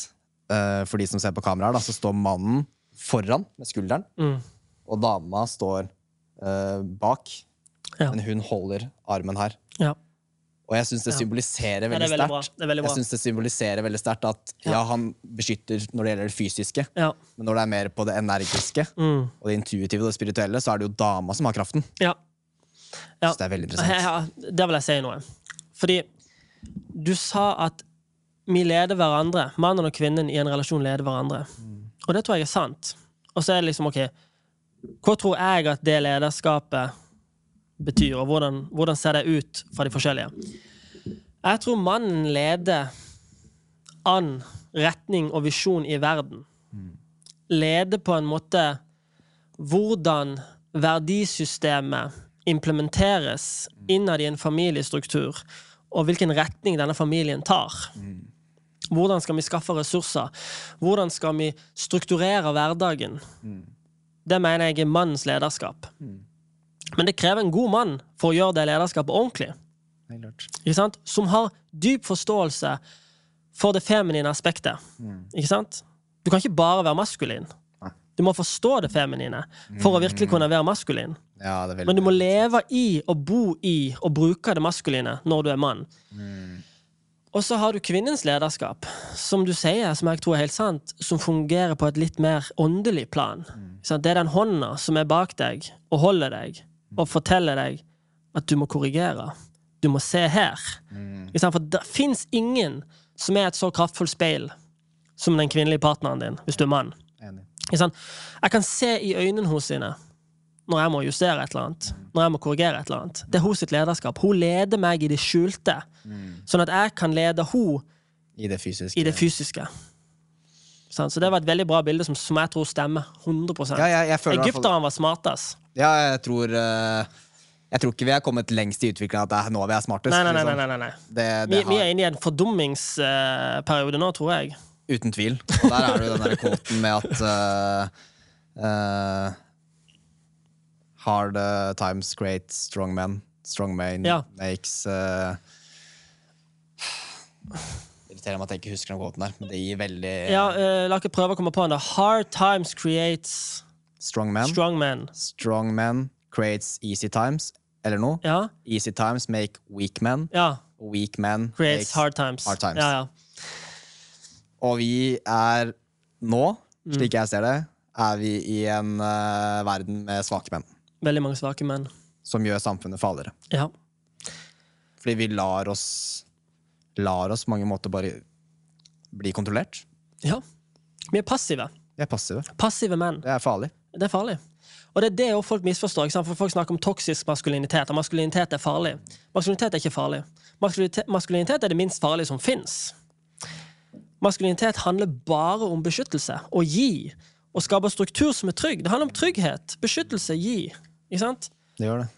Speaker 1: øh, For de som ser på kameraet, da, så står mannen foran med skulderen,
Speaker 2: Mm.
Speaker 1: og dama står uh, bak.
Speaker 2: Ja.
Speaker 1: Men hun holder armen her.
Speaker 2: Ja.
Speaker 1: Og jeg syns det symboliserer veldig
Speaker 2: er
Speaker 1: sterkt.
Speaker 2: Er
Speaker 1: Jeg synes det symboliserer veldig sterkt at
Speaker 2: Ja.
Speaker 1: ja, han beskytter når det gjelder det fysiske,
Speaker 2: Ja.
Speaker 1: men når det er mer på det energiske
Speaker 2: Mm.
Speaker 1: og det intuitive og det spirituelle, så er det jo dama som har kraften.
Speaker 2: ja. Ja.
Speaker 1: Så det er veldig interessant.
Speaker 2: ja, der vil jeg si noe. Fordi du sa at vi leder hverandre, mannen og kvinnen i en relasjon leder hverandre. Og det tror jeg er sant. Og så er det liksom, ok, hva tror jeg at det lederskapet betyr, og hvordan, hvordan ser det ut fra de forskjellige? Jeg tror mannen leder an retning og visjon i verden. Leder på en måte hvordan verdisystemet implementeres innad i en familiestruktur, og hvilken retning denne familien tar. Hvordan skal vi skaffe ressurser? Hvordan skal vi strukturere hverdagen? Det mener jeg er mannens lederskap. Men det krever en god mann for å gjøre det lederskapet ordentlig. Ikke sant? Som har dyp forståelse for det feminine aspektet. Ikke sant? Du kan ikke bare være maskulin. Du må forstå det feminine for å virkelig kunne være maskulin.
Speaker 1: Ja, det
Speaker 2: Men du må leve i og bo i og bruke det maskuline når du er mann. Og så har du kvinnens lederskap, som du sier, som jeg tror er helt sant, som fungerer på et litt mer åndelig plan. Mm. Det er den hånda som er bak deg og holder deg og forteller deg at du må korrigere. Du må se her. Mm. For det fins ingen som er et så kraftfullt speil som den kvinnelige partneren din, hvis du er mann.
Speaker 1: Enig.
Speaker 2: Jeg kan se i øynene hos henne når jeg må justere et eller annet. Når jeg må korrigere et eller annet. Det er sitt lederskap. Hun leder meg i det skjulte, sånn at jeg kan lede hun
Speaker 1: I det fysiske.
Speaker 2: i det fysiske. Så det var et veldig bra bilde som, som jeg tror stemmer 100
Speaker 1: Ja, jeg, jeg fall-
Speaker 2: var smartest.
Speaker 1: Ja, jeg tror uh, Jeg tror ikke vi er kommet lengst i utviklingen at det er nå vi er smartest.
Speaker 2: Nei, nei, nei.
Speaker 1: liksom.
Speaker 2: nei, nei, nei.
Speaker 1: Det,
Speaker 2: Vi,
Speaker 1: det
Speaker 2: vi
Speaker 1: har,
Speaker 2: er inne i en fordummingsperiode nå, tror jeg.
Speaker 1: Uten tvil. Og der er det jo den derre kvoten med at uh, uh, Hard eh, times create strong men. Strong men
Speaker 2: Ja.
Speaker 1: makes uh, Irriterer meg at jeg ikke husker den kvoten der, men det gir veldig
Speaker 2: Ja, La ikke prøve å komme på den. Hard times creates
Speaker 1: Strong men.
Speaker 2: strong men.
Speaker 1: Strong men creates easy times, eller noe.
Speaker 2: Ja,
Speaker 1: Easy times make weak men.
Speaker 2: ja.
Speaker 1: Weak men
Speaker 2: Creates hard times.
Speaker 1: hard times.
Speaker 2: Ja, ja.
Speaker 1: Og vi er nå,
Speaker 2: Mm.
Speaker 1: slik jeg ser det, er vi i en uh, verden med svake menn.
Speaker 2: Veldig mange svake menn.
Speaker 1: Som gjør samfunnet farligere.
Speaker 2: Ja.
Speaker 1: Fordi vi lar oss Lar oss på mange måter bare bli kontrollert.
Speaker 2: ja. Vi er passive.
Speaker 1: Vi er passive.
Speaker 2: Passive menn.
Speaker 1: Det er farlig.
Speaker 2: Det er farlig. Og det er det folk misforstår. For Folk snakker om toksisk maskulinitet, og maskulinitet er farlig. Maskulinitet er ikke farlig. Maskulinitet, maskulinitet er det minst farlige som fins. Maskulinitet handler bare om beskyttelse. Å gi. Å skape struktur som er trygg. Det handler om trygghet. Beskyttelse. Gi. Ikke sant?
Speaker 1: Det gjør det.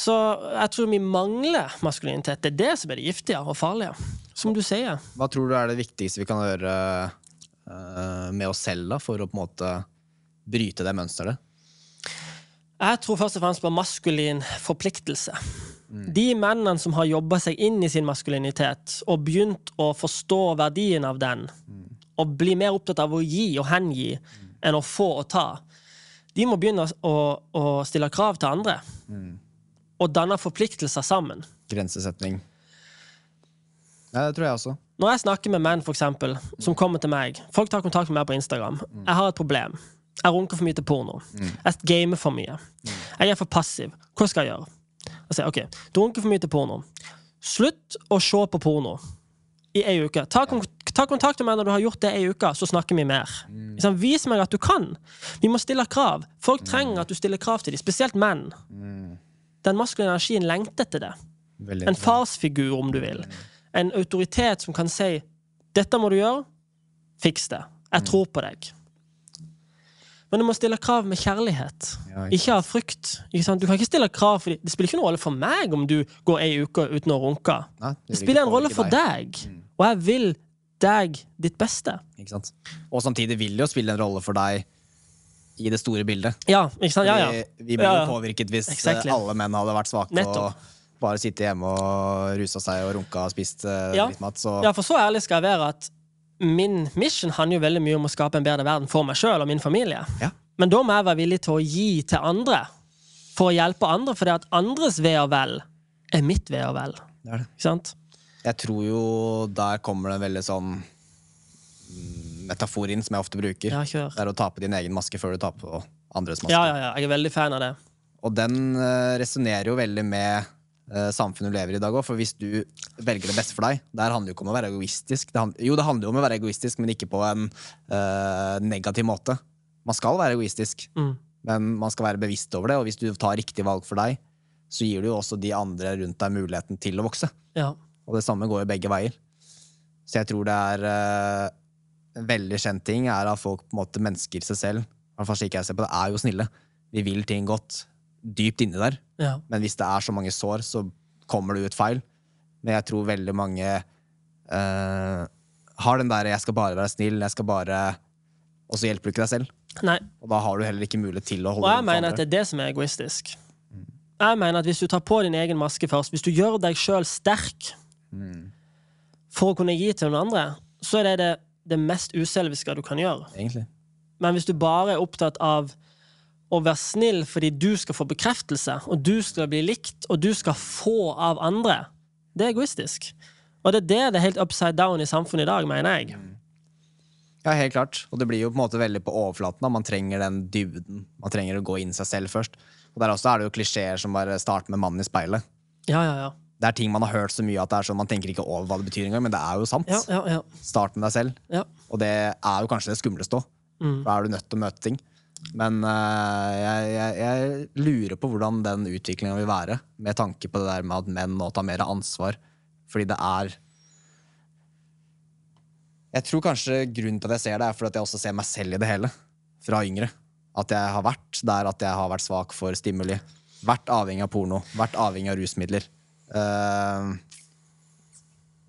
Speaker 2: Så jeg tror vi mangler maskulinitet. Det er det som er det giftige og farlige. Som du sier.
Speaker 1: Hva tror du er det viktigste vi kan gjøre eh, med oss selv da, for å på en måte bryte det mønsteret?
Speaker 2: Jeg tror først og fremst på maskulin forpliktelse. De mennene som har jobba seg inn i sin maskulinitet og begynt å forstå verdien av den, og bli mer opptatt av å gi og hengi enn å få og ta, de må begynne å, å stille krav til andre. Og danne forpliktelser sammen.
Speaker 1: Grensesetning. Ja, det tror jeg også.
Speaker 2: Når jeg snakker med menn for eksempel, som kommer til meg Folk tar kontakt med meg på Instagram. Jeg har et problem. Jeg runker for mye til porno. Jeg gamer for mye. Jeg er for passiv. Hva skal jeg gjøre? Jeg sier, ok, Du runker for mye til porno. Slutt å se på porno i ei uke. Ta, kon ta kontakt med meg når du har gjort det ei uke, så snakker vi mer. Mm. Vis meg at du kan. Vi må stille krav. Folk trenger at du stiller krav til dem, spesielt menn. Den maskuline energien lengter etter det.
Speaker 1: Veldig
Speaker 2: En farsfigur, om du vil. En autoritet som kan si 'Dette må du gjøre. Fiks det. Jeg tror på deg'. Men du må stille krav med kjærlighet,
Speaker 1: Ja, ikke
Speaker 2: ikke av frykt. Ikke? Du kan ikke stille krav fordi Det spiller ikke noen rolle for meg om du går ei uke uten å runke.
Speaker 1: Nei,
Speaker 2: Det
Speaker 1: det,
Speaker 2: spiller en rolle for deg, og jeg vil deg ditt beste.
Speaker 1: Og samtidig vil det jo spille en rolle for deg i det store bildet.
Speaker 2: Ja, ikke sant? Ja, ja.
Speaker 1: Vi, vi blir jo påvirket hvis eh,
Speaker 2: Exactly.
Speaker 1: alle menn hadde vært svake
Speaker 2: Nettopp.
Speaker 1: og bare sittet hjemme og rusa seg og runka og spist uh,
Speaker 2: Ja.
Speaker 1: drittmat. Så
Speaker 2: Ja, for så ærlig skal jeg være at min mission handler jo veldig mye om å skape en bedre verden for meg sjøl og min familie.
Speaker 1: Ja.
Speaker 2: Men da må jeg være villig til å gi til andre for å hjelpe andre, for det at andres ve og vel er mitt ve og vel.
Speaker 1: det er det.
Speaker 2: Ikke sant?
Speaker 1: Jeg tror jo der kommer det en veldig sånn mm, metafor inn som jeg ofte bruker.
Speaker 2: Ja, kjør.
Speaker 1: Det er å ta på din egen maske før du tar på andres maske.
Speaker 2: Ja, ja, ja. Jeg er veldig fan av det.
Speaker 1: Og den uh, resonnerer jo veldig med eh, samfunnet du lever i i dag òg. For hvis du velger det beste for deg Der handler det jo ikke om å være egoistisk. Det handler, jo, det handler jo om å være egoistisk, men ikke på en uh, negativ måte. Man skal være egoistisk,
Speaker 2: Mm.
Speaker 1: men man skal være bevisst over det. Og hvis du tar riktig valg for deg, så gir du jo også de andre rundt deg muligheten til å vokse.
Speaker 2: Ja.
Speaker 1: Og det samme går jo begge veier. Så jeg tror det er uh, en veldig kjent ting er at folk på en måte mennesker seg selv, i hvert fall slik jeg ser på det, er jo snille. Vi vil ting godt dypt inni der.
Speaker 2: ja.
Speaker 1: Men hvis det er så mange sår, så kommer det ut feil. Men jeg tror veldig mange uh, har den der 'jeg skal bare være snill', jeg skal bare Og så hjelper du ikke deg selv.
Speaker 2: Nei.
Speaker 1: Og da har du heller ikke mulighet til å holde
Speaker 2: Og jeg mener at det er det som er egoistisk. Jeg mener at Hvis du tar på din egen maske først, hvis du gjør deg sjøl sterk for å kunne gi til noen andre, så er det det, det mest uselviske du kan gjøre.
Speaker 1: Egentlig.
Speaker 2: Men hvis du bare er opptatt av å vær snill fordi du skal få bekreftelse, og du skal bli likt, og du skal få av andre, det er egoistisk. Og det er det det er helt upside down i samfunnet i dag, mener jeg.
Speaker 1: Ja, helt klart. Og det blir jo på en måte veldig på overflaten. Da. Man trenger den dybden. Man trenger å gå inn seg selv først. Og der også er det jo klisjeer som bare starter med mannen i speilet.
Speaker 2: Ja, ja, ja.
Speaker 1: Det er ting man har hørt så mye at det er sånn, man tenker ikke over hva det betyr engang, men det er jo sant.
Speaker 2: Ja, ja, ja.
Speaker 1: Start med deg selv.
Speaker 2: ja.
Speaker 1: Og det er jo kanskje det skumleste òg.
Speaker 2: Mm.
Speaker 1: Da er du nødt til å møte ting. Men uh, jeg, jeg, jeg lurer på hvordan den utviklinga vil være, med tanke på det der med at menn nå tar mer ansvar. Fordi det er Jeg tror kanskje grunnen til at jeg ser det, er fordi at jeg også ser meg selv i det hele. Fra yngre. At jeg har vært der at jeg har vært svak for stimuli. Vært avhengig av porno. Vært avhengig av rusmidler. Eh,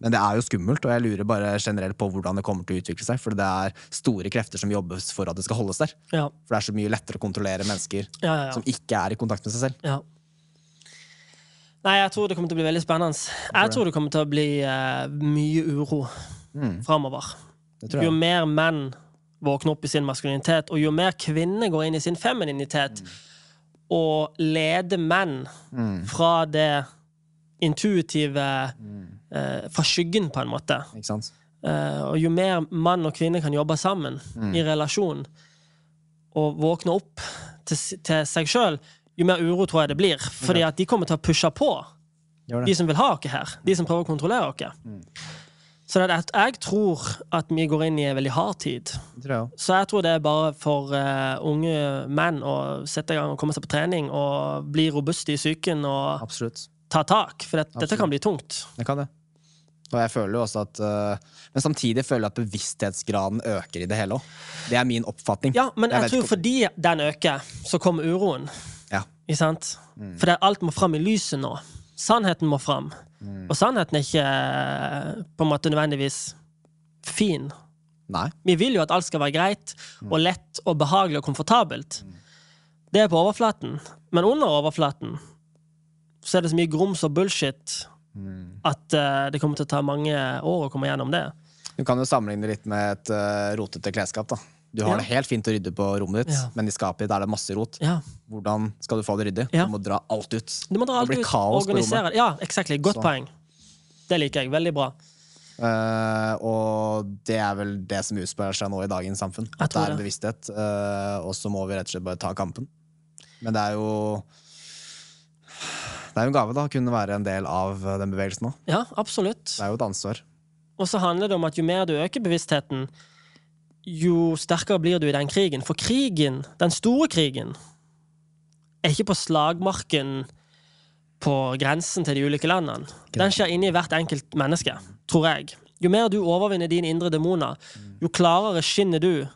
Speaker 1: men det er jo skummelt, og jeg lurer bare generelt på hvordan det kommer til å utvikle seg. For det er store krefter som jobbes for at det skal holdes der.
Speaker 2: ja.
Speaker 1: For det er så mye lettere å kontrollere mennesker
Speaker 2: ja, ja,
Speaker 1: som ikke er i kontakt med seg selv.
Speaker 2: Ja. Nei, jeg tror det kommer til å bli veldig spennende. Jeg tror det kommer til å bli uh, mye uro framover. Jo mer menn våkner opp i sin maskulinitet, og jo mer kvinner går inn i sin femininitet og leder menn fra det intuitive eh, Fra skyggen, på en måte. Eh, og jo mer mann og kvinne kan jobbe sammen i relasjon og våkne opp til, til seg sjøl, jo mer uro tror jeg det blir. Fordi at de kommer til å pushe på de som vil ha oss her. De som prøver å kontrollere oss. Så er at jeg tror at vi går inn i en veldig hard tid.
Speaker 1: Jeg.
Speaker 2: Så jeg tror det er bare for uh, unge menn å sette i gang og komme seg på trening og bli robuste i psyken og
Speaker 1: Absolutt.
Speaker 2: ta tak. For det, dette kan bli tungt.
Speaker 1: Det kan det. Og jeg føler jo også at øh, Men samtidig føler jeg at bevissthetsgraden øker i det hele òg. Det er min oppfatning.
Speaker 2: Ja, men jeg,
Speaker 1: jeg
Speaker 2: tror fordi den øker, så kommer uroen.
Speaker 1: Ja.
Speaker 2: Ikke sant?
Speaker 1: Mm.
Speaker 2: For alt må fram i lyset nå. Sannheten må fram.
Speaker 1: Mm.
Speaker 2: Og sannheten er ikke eh, på en måte nødvendigvis fin.
Speaker 1: Nei.
Speaker 2: Vi vil jo at alt skal være greit og lett og behagelig og komfortabelt. Det er på overflaten. Men under overflaten så er det så mye grums og bullshit at uh, det kommer til å ta mange år å komme gjennom det.
Speaker 1: Du kan jo sammenligne litt med et uh, rotete klesskap. da. Du har
Speaker 2: Ja.
Speaker 1: det helt fint å rydde på rommet ditt,
Speaker 2: Ja.
Speaker 1: men i skapet ditt er det masse rot.
Speaker 2: Ja.
Speaker 1: Hvordan skal du få det ryddig? Du må dra alt ut.
Speaker 2: Du må dra alt
Speaker 1: det blir
Speaker 2: ut,
Speaker 1: kaos på rommet.
Speaker 2: organisere. Ja, exactly. Godt
Speaker 1: Så.
Speaker 2: poeng. Det liker jeg. Veldig bra.
Speaker 1: Uh, og det er vel det som utspiller seg nå i dagens samfunn. At det er en bevissthet. Uh, og så må vi rett og slett bare ta kampen. Men det er jo Det er jo en gave da, å kunne være en del av eh, den bevegelsen òg.
Speaker 2: Ja, absolutt.
Speaker 1: Det er jo et ansvar.
Speaker 2: Og så handler det om at jo mer du øker bevisstheten, jo sterkere blir du i den krigen. For krigen, den store krigen, er ikke på slagmarken på grensen til de ulike landene. Den skjer inni hvert enkelt menneske, tror jeg. Jo mer du overvinner dine indre demoner, jo klarere skinner du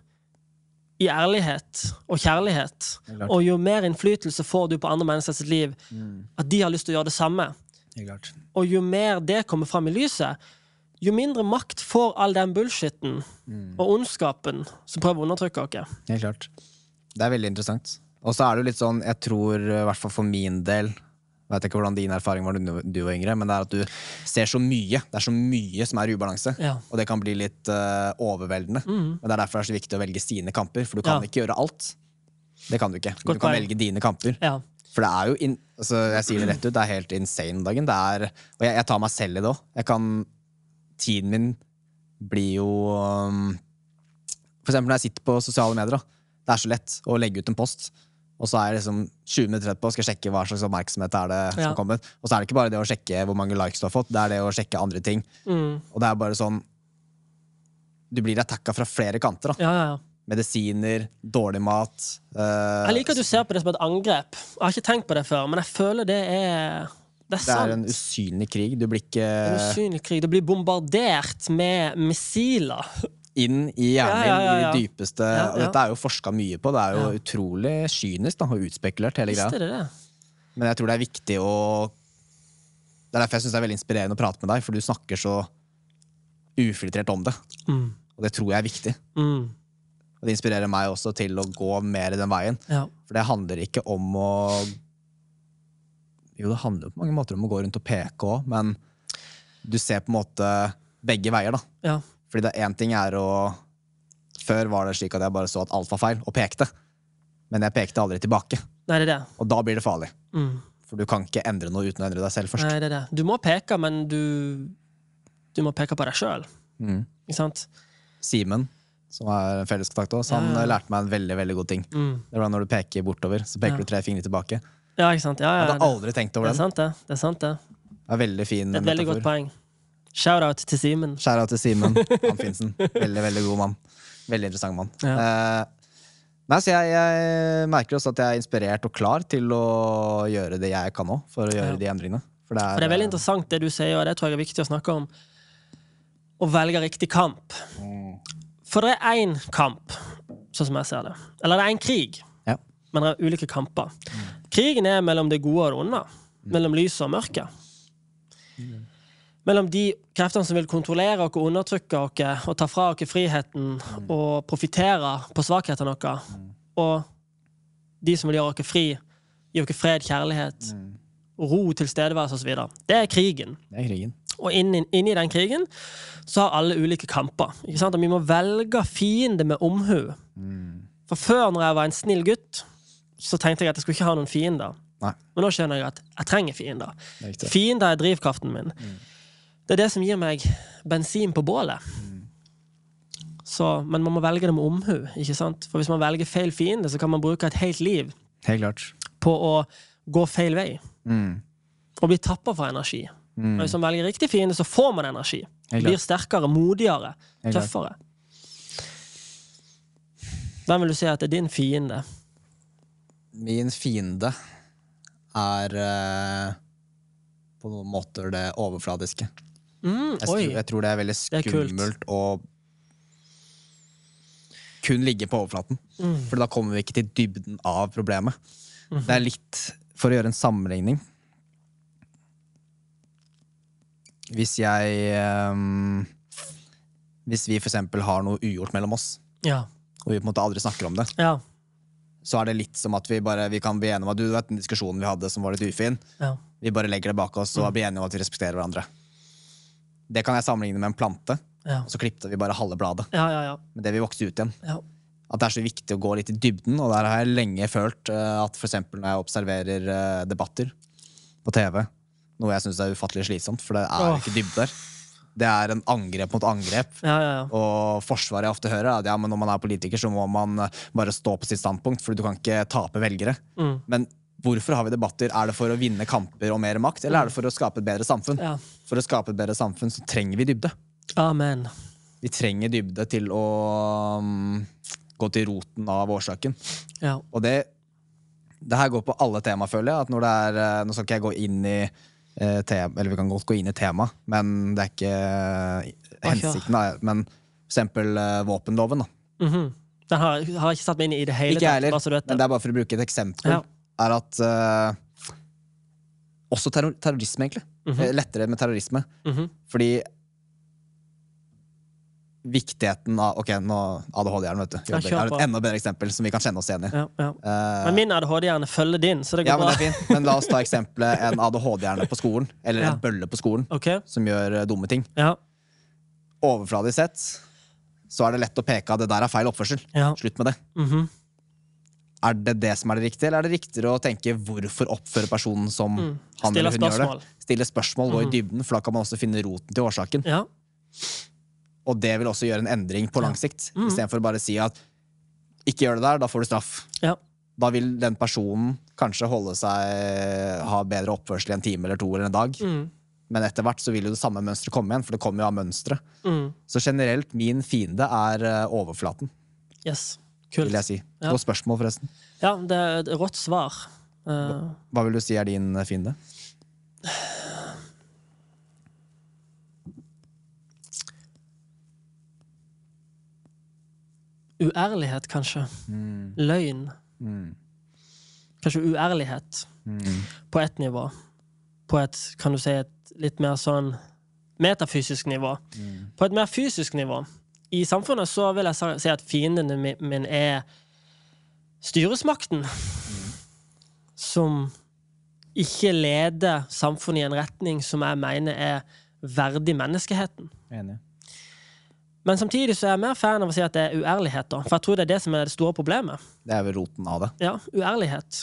Speaker 2: i ærlighet og kjærlighet. Og jo mer innflytelse får du på andre menneskers liv, at de har lyst til å gjøre det samme.
Speaker 1: Det.
Speaker 2: Og jo mer det kommer fram i lyset, jo mindre makt får all den bullshitten og ondskapen som prøver å undertrykke oss.
Speaker 1: Helt klart. Det er veldig interessant. Og så er det jo litt sånn, jeg tror, i hvert fall for min del jeg vet ikke hvordan din erfaring var da du var yngre, men det er at du ser så mye. Det er så mye som er ubalanse.
Speaker 2: Ja.
Speaker 1: Og det kan bli litt uh, overveldende. Men det er derfor det er så viktig å velge sine kamper, for du kan
Speaker 2: Ja.
Speaker 1: ikke gjøre alt. Det kan du ikke.
Speaker 2: Godt
Speaker 1: du kan velge dine kamper.
Speaker 2: Ja.
Speaker 1: For det er jo in altså, Jeg sier det rett ut, det er helt insane dagen. Det er, og jeg, jeg tar meg selv i det òg. Tiden min blir jo um, For eksempel når jeg sitter på sosiale medier. Da. Det er så lett å legge ut en post. Og så er jeg liksom 20 minutter etterpå skal jeg sjekke hva slags oppmerksomhet er det som
Speaker 2: Ja.
Speaker 1: kommet. Og så er det ikke bare det å sjekke hvor mange likes du har fått, det er det å sjekke andre ting.
Speaker 2: Mm.
Speaker 1: Og det er bare sånn Du blir attacka fra flere kanter. da
Speaker 2: Ja, ja, ja.
Speaker 1: Medisiner, dårlig mat. uh,
Speaker 2: Jeg liker at du ser på det som et angrep. Jeg har ikke tenkt på det før, men jeg føler det er Det er
Speaker 1: det er en usynlig krig. Du blir ikke
Speaker 2: En usynlig krig. Du blir bombardert med missiler.
Speaker 1: Inn i hjernen
Speaker 2: Ja, ja, ja,
Speaker 1: i det dypeste Og dette er jo forska mye på. Det er jo utrolig kynisk da, og utspekulert, hele greia.
Speaker 2: det det?
Speaker 1: Men jeg tror det er viktig å Det er derfor jeg syns det er veldig inspirerende å prate med deg, for du snakker så ufiltrert om det.
Speaker 2: Mm.
Speaker 1: Og det tror jeg er viktig.
Speaker 2: Mm.
Speaker 1: Og det inspirerer meg også til å gå mer i den veien.
Speaker 2: Ja.
Speaker 1: For det handler ikke om å Jo, det handler jo på mange måter om å gå rundt og peke òg, men du ser på en måte begge veier, da.
Speaker 2: ja.
Speaker 1: Fordi det én ting er å Før var det slik at jeg bare så at alt var feil, og pekte. Men jeg pekte aldri tilbake.
Speaker 2: Nei, det det.
Speaker 1: Og da blir det farlig.
Speaker 2: Mm.
Speaker 1: For du kan ikke endre noe uten å endre deg selv først.
Speaker 2: Nei, det er det. Du må peke, men du Du må peke på deg sjøl.
Speaker 1: Mm.
Speaker 2: Ikke sant?
Speaker 1: Simen, som er en felleskontakt hos, han
Speaker 2: Ja, ja.
Speaker 1: lærte meg en veldig veldig god ting.
Speaker 2: Mm.
Speaker 1: Det var når du peker bortover, så peker
Speaker 2: Ja.
Speaker 1: du tre fingre tilbake.
Speaker 2: Ja, ikke sant? Ja,
Speaker 1: Jeg hadde aldri tenkt over
Speaker 2: det er sant, det. Det er sant, det.
Speaker 1: Det er veldig fin
Speaker 2: Det er et veldig godt poeng. Shout-out til Simen.
Speaker 1: Skjæra til Simen Anfinsen. Veldig, veldig god mann. Veldig interessant mann. Eh, nei, så jeg, jeg merker også at jeg er inspirert og klar til å gjøre det jeg kan nå, for å gjøre
Speaker 2: Ja.
Speaker 1: de endringene. For det er,
Speaker 2: For det er veldig interessant det du sier, og det tror jeg er viktig å snakke om. Å velge riktig kamp. For det er én kamp, sånn som jeg ser det. Eller det er én krig,
Speaker 1: Ja.
Speaker 2: men det er ulike kamper. Krigen er mellom det gode og det onde. Mellom lyset og mørket. Mellom de kreftene som vil kontrollere oss, undertrykke oss og ta fra oss friheten og profitere på svakhetene våre, og de som vil gjøre oss fri, gi oss fred, kjærlighet, ro, tilstedeværelse osv. Det er krigen.
Speaker 1: Det er krigen.
Speaker 2: Og inni, inni den krigen så har alle ulike kamper. Ikke sant? Og vi må velge fiende med omhu. For før, når jeg var en snill gutt, så tenkte jeg at jeg skulle ikke ha noen fiender.
Speaker 1: Nei,
Speaker 2: Men nå skjønner jeg at jeg trenger fiender.
Speaker 1: er.
Speaker 2: Fiender er drivkraften min. Det er det som gir meg bensin på bålet. Så, men man må velge det med omhu. ikke sant? For hvis man velger feil fiende, så kan man bruke et helt liv
Speaker 1: Helt klart.
Speaker 2: på å gå feil vei.
Speaker 1: Mm.
Speaker 2: Og bli tappa for energi. Og hvis man velger riktig fiende, så får man energi. Blir sterkere, modigere,
Speaker 1: Helt
Speaker 2: tøffere. Hvem vil du si at er din fiende?
Speaker 1: Min fiende er uh, på noen måter det overfladiske.
Speaker 2: Mm,
Speaker 1: Jeg, tror, jeg tror det er veldig skummelt å kun ligge på overflaten.
Speaker 2: Mm.
Speaker 1: For da kommer vi ikke til dybden av problemet.
Speaker 2: Mm.
Speaker 1: Det er litt For å gjøre en sammenligning Hvis jeg um, Hvis vi for eksempel har noe ugjort mellom oss,
Speaker 2: Ja.
Speaker 1: og vi på en måte aldri snakker om det,
Speaker 2: Ja.
Speaker 1: så er det litt som at vi bare vi kan bli enige om at du vet den diskusjonen vi hadde som var litt ufin,
Speaker 2: ja.
Speaker 1: vi bare legger det bak oss og blir enige om at vi respekterer hverandre. Det kan jeg sammenligne med en plante,
Speaker 2: Ja.
Speaker 1: og så klippte vi bare halve bladet.
Speaker 2: Ja, ja, ja.
Speaker 1: Men det vil vokse ut igjen.
Speaker 2: ja.
Speaker 1: At det er så viktig å gå litt i dybden, og der har jeg lenge følt eh, at eksempel når jeg observerer eh, debatter på TV, noe jeg syns er ufattelig slitsomt, for det er
Speaker 2: oh.
Speaker 1: ikke dybde der. Det er en angrep mot angrep.
Speaker 2: ja, ja, ja.
Speaker 1: Og forsvaret jeg ofte hører, er at ja, men når man er politiker, så må man eh, bare stå på sitt standpunkt, for du kan ikke tape velgere.
Speaker 2: Mm.
Speaker 1: Men hvorfor har vi debatter? Er det for å vinne kamper og mer makt, eller er det for å skape et bedre samfunn?
Speaker 2: ja.
Speaker 1: For å skape et bedre samfunn så trenger vi dybde.
Speaker 2: Amen.
Speaker 1: Vi trenger dybde til å um, gå til roten av årsaken.
Speaker 2: Ja.
Speaker 1: Og det, det her går på alle tema, føler jeg. At når det er, eh, nå skal ikke jeg gå inn i eh, tema, eller vi kan godt gå inn i tema, men det er ikke eh, hensikten. Da. Men for eksempel eh, våpenloven. Da.
Speaker 2: Mhm. Den har, har ikke satt meg inn i det hele
Speaker 1: Ikke jeg heller, men
Speaker 2: det.
Speaker 1: det er bare for å bruke et eksempel.
Speaker 2: Ja.
Speaker 1: Er at uh, Også terror, terrorisme, egentlig.
Speaker 2: Mm
Speaker 1: -hmm. Lettere med terrorisme.
Speaker 2: Mhm.
Speaker 1: Fordi viktigheten av Ok, nå ADHD-hjernen, vet du. Jeg har et enda bedre eksempel som vi kan kjenne oss igjen i.
Speaker 2: Ja, ja.
Speaker 1: Eh,
Speaker 2: Men min ADHD-hjerne følger din, så det går
Speaker 1: ja, men
Speaker 2: bra.
Speaker 1: fint. Men la oss ta eksempelet en ADHD-hjerne på skolen, eller
Speaker 2: Ja.
Speaker 1: en bølle på skolen,
Speaker 2: okay.
Speaker 1: som gjør dumme ting.
Speaker 2: Ja.
Speaker 1: Overfladisk sett så er det lett å peke at det der er feil oppførsel. Slutt med det.
Speaker 2: Mhm.
Speaker 1: Er det det som er det riktige, eller er det riktigere å tenke hvorfor oppfører personen som han
Speaker 2: Mm. han
Speaker 1: eller hun gjør det? Stille spørsmål, gå i dybden, for da kan man også finne roten til årsaken.
Speaker 2: Ja.
Speaker 1: Og det vil også gjøre en endring på lang sikt,
Speaker 2: Mm.
Speaker 1: istedenfor bare å si at ikke gjør det der, da får du straff.
Speaker 2: Ja.
Speaker 1: Da vil den personen kanskje holde seg ha bedre oppførsel i en time eller to eller en dag.
Speaker 2: Mm.
Speaker 1: Men etter hvert så vil jo det samme mønsteret komme igjen, for det kommer jo av mønstre.
Speaker 2: Mm.
Speaker 1: Så generelt, min fiende er eh, overflaten,
Speaker 2: Yes. Kult.
Speaker 1: vil jeg si.
Speaker 2: Ja.
Speaker 1: Spørsmål, forresten.
Speaker 2: Ja, det er et rått svar. Uh,
Speaker 1: Hva vil du si er din eh, fiende?
Speaker 2: uærlighet, kanskje.
Speaker 1: Mm.
Speaker 2: Løgn.
Speaker 1: Mm.
Speaker 2: Kanskje uærlighet
Speaker 1: Mm.
Speaker 2: på ett nivå. På et, kan du si, et litt mer sånn metafysisk nivå.
Speaker 1: Mm.
Speaker 2: På et mer fysisk nivå. I samfunnet så vil jeg si at fienden mine min er styresmakten. Som ikke leder samfunnet i en retning som jeg mener er verdig menneskeheten.
Speaker 1: Enig.
Speaker 2: Men samtidig så er jeg mer fan av å si at det er uærlighet, da. For jeg tror det er det som er det store problemet.
Speaker 1: Det er vel roten av det.
Speaker 2: Ja, uærlighet.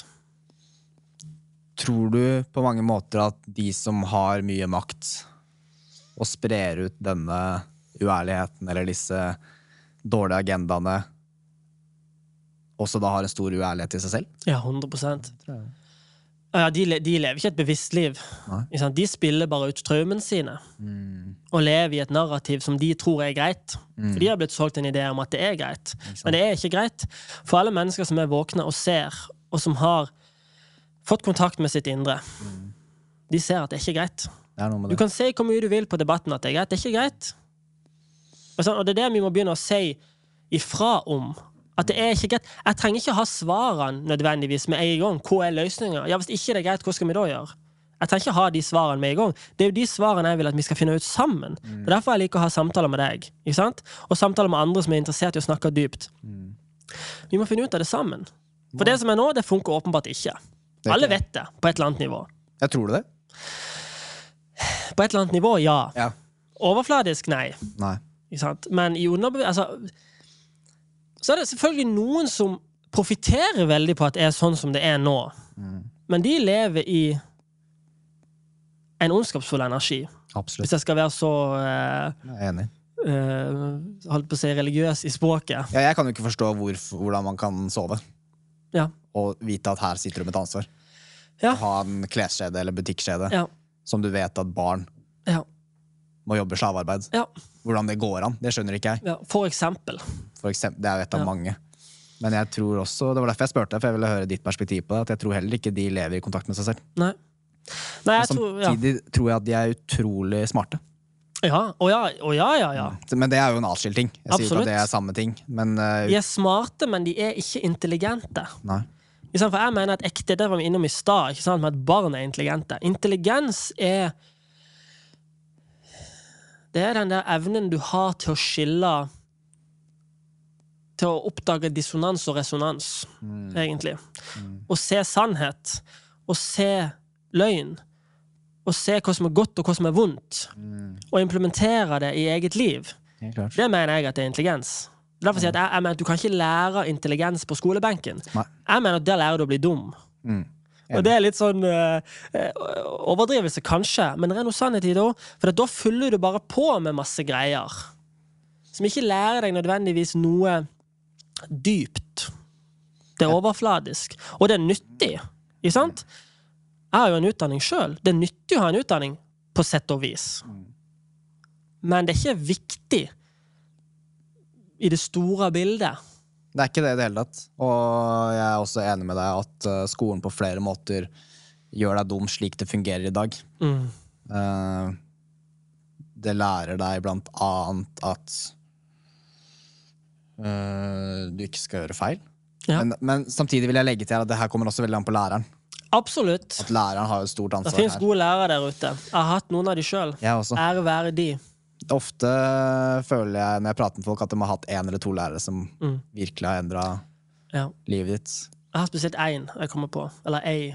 Speaker 1: Tror du på mange måter at de som har mye makt, og sprer ut denne uærligheten eller disse dårlige agendaene, også da har en stor uærlighet i seg selv?
Speaker 2: Ja, 100 Ja, de, de lever ikke et bevisst liv.
Speaker 1: Nei.
Speaker 2: De spiller bare ut traumene sine. Og lever i et narrativ som de tror er greit. For de har blitt solgt en idé om at det er greit. Men det er ikke greit. For alle mennesker som er våkne og ser, og som har fått kontakt med sitt indre, de ser at det er ikke greit.
Speaker 1: Er
Speaker 2: Du kan si hvor mye du vil på debatten at det er greit. Det er ikke greit. Og sånn- Og det er det vi må begynne å si ifra om. At det er ikke greit. Jeg trenger ikke ha svarene nødvendigvis med en gang. Hva er løsninga? Ja, hvis ikke det er greit, hva skal vi da gjøre? Jeg trenger ikke ha de svarene med en gang. Det er jo de svarene jeg vil at vi skal finne ut sammen. Det er derfor jeg liker å ha samtaler med deg. Ikke sant? Og samtaler med andre som er interessert i å snakke dypt. Vi må finne ut av det sammen. For det som er nå, det funker åpenbart ikke.
Speaker 1: Er
Speaker 2: Alle vet det, på et eller annet nivå.
Speaker 1: Jeg tror det?
Speaker 2: På et eller annet nivå, ja.
Speaker 1: Ja.
Speaker 2: Overfladisk, nei.
Speaker 1: Nei.
Speaker 2: Men i underbevis... Altså, så er det selvfølgelig noen som profitterer veldig på at det er sånn som det er nå. Men de lever i en ondskapsfull energi.
Speaker 1: Absolutt.
Speaker 2: Hvis jeg skal være så eh,
Speaker 1: enig.
Speaker 2: eh, holdt på å si religiøs i språket.
Speaker 1: Ja, jeg kan jo ikke forstå hvor, hvordan man kan sove
Speaker 2: Ja.
Speaker 1: og vite at her sitter du med et ansvar.
Speaker 2: Ja.
Speaker 1: Ha en kleskjede eller butikkskjede
Speaker 2: Ja.
Speaker 1: som du vet at barn
Speaker 2: Ja.
Speaker 1: Må jobbe slavearbeid.
Speaker 2: ja.
Speaker 1: Hvordan det går an, det skjønner ikke jeg.
Speaker 2: ja. For eksempel.
Speaker 1: For eksempel, det er jo et av
Speaker 2: Ja.
Speaker 1: mange. Men jeg tror også, det var derfor jeg spurte, for jeg ville høre ditt perspektiv på det. At jeg tror heller ikke de lever i kontakt med seg selv.
Speaker 2: Nei. Nei,
Speaker 1: Men
Speaker 2: tror ja.
Speaker 1: samtidig tror jeg at de er utrolig smarte.
Speaker 2: Ja. Å ja, å ja, ja, ja.
Speaker 1: Men det er jo en atskilt ting. Jeg sier ikke at det er samme ting. Men uh,
Speaker 2: De er smarte, men de er ikke intelligente.
Speaker 1: nei.
Speaker 2: For jeg mener at ekte, det var vi innom i stad, med at barn er intelligente. Intelligens er Det er den der evnen du har til å skille Til å oppdage dissonans og resonans, egentlig. Å se sannhet. Å se løgn. Å se hva som er godt, og hva som er vondt. Og implementere det i eget liv.
Speaker 1: Ja.
Speaker 2: Det mener jeg at det er intelligens. Derfor sier jeg at jeg, jeg mener at Du kan ikke lære intelligens på skolebenken.
Speaker 1: Nei.
Speaker 2: Jeg mener at der lærer du å bli dum.
Speaker 1: Mm.
Speaker 2: Og det er litt sånn eh, eh, overdrivelse, kanskje, men det er noe sannhet i det òg. For da fyller du bare på med masse greier som ikke lærer deg nødvendigvis noe dypt. Det er overfladisk. Og det er nyttig, ikke sant? Jeg har jo en utdanning sjøl. Det er nyttig å ha en utdanning, på sett og vis. Men det er ikke viktig i det store bildet.
Speaker 1: Det er ikke det i det hele tatt. Og jeg er også enig med deg at eh, skolen på flere måter gjør deg dum slik det fungerer i dag.
Speaker 2: Mm.
Speaker 1: Uh, det lærer deg blant annet at uh, du ikke skal gjøre feil.
Speaker 2: Ja.
Speaker 1: Men, men samtidig vil jeg legge til at det her kommer også veldig an på læreren.
Speaker 2: Absolutt.
Speaker 1: At læreren har et stort
Speaker 2: Det
Speaker 1: ansvar
Speaker 2: fins
Speaker 1: her.
Speaker 2: gode lærere der ute. Jeg har hatt noen av de sjøl. Ære være de.
Speaker 1: Ofte føler jeg når jeg prater med folk, at de har hatt én eller to lærere som
Speaker 2: Mm.
Speaker 1: virkelig har endra
Speaker 2: Ja.
Speaker 1: livet ditt.
Speaker 2: Jeg har spesielt én jeg kommer på. Eller ei.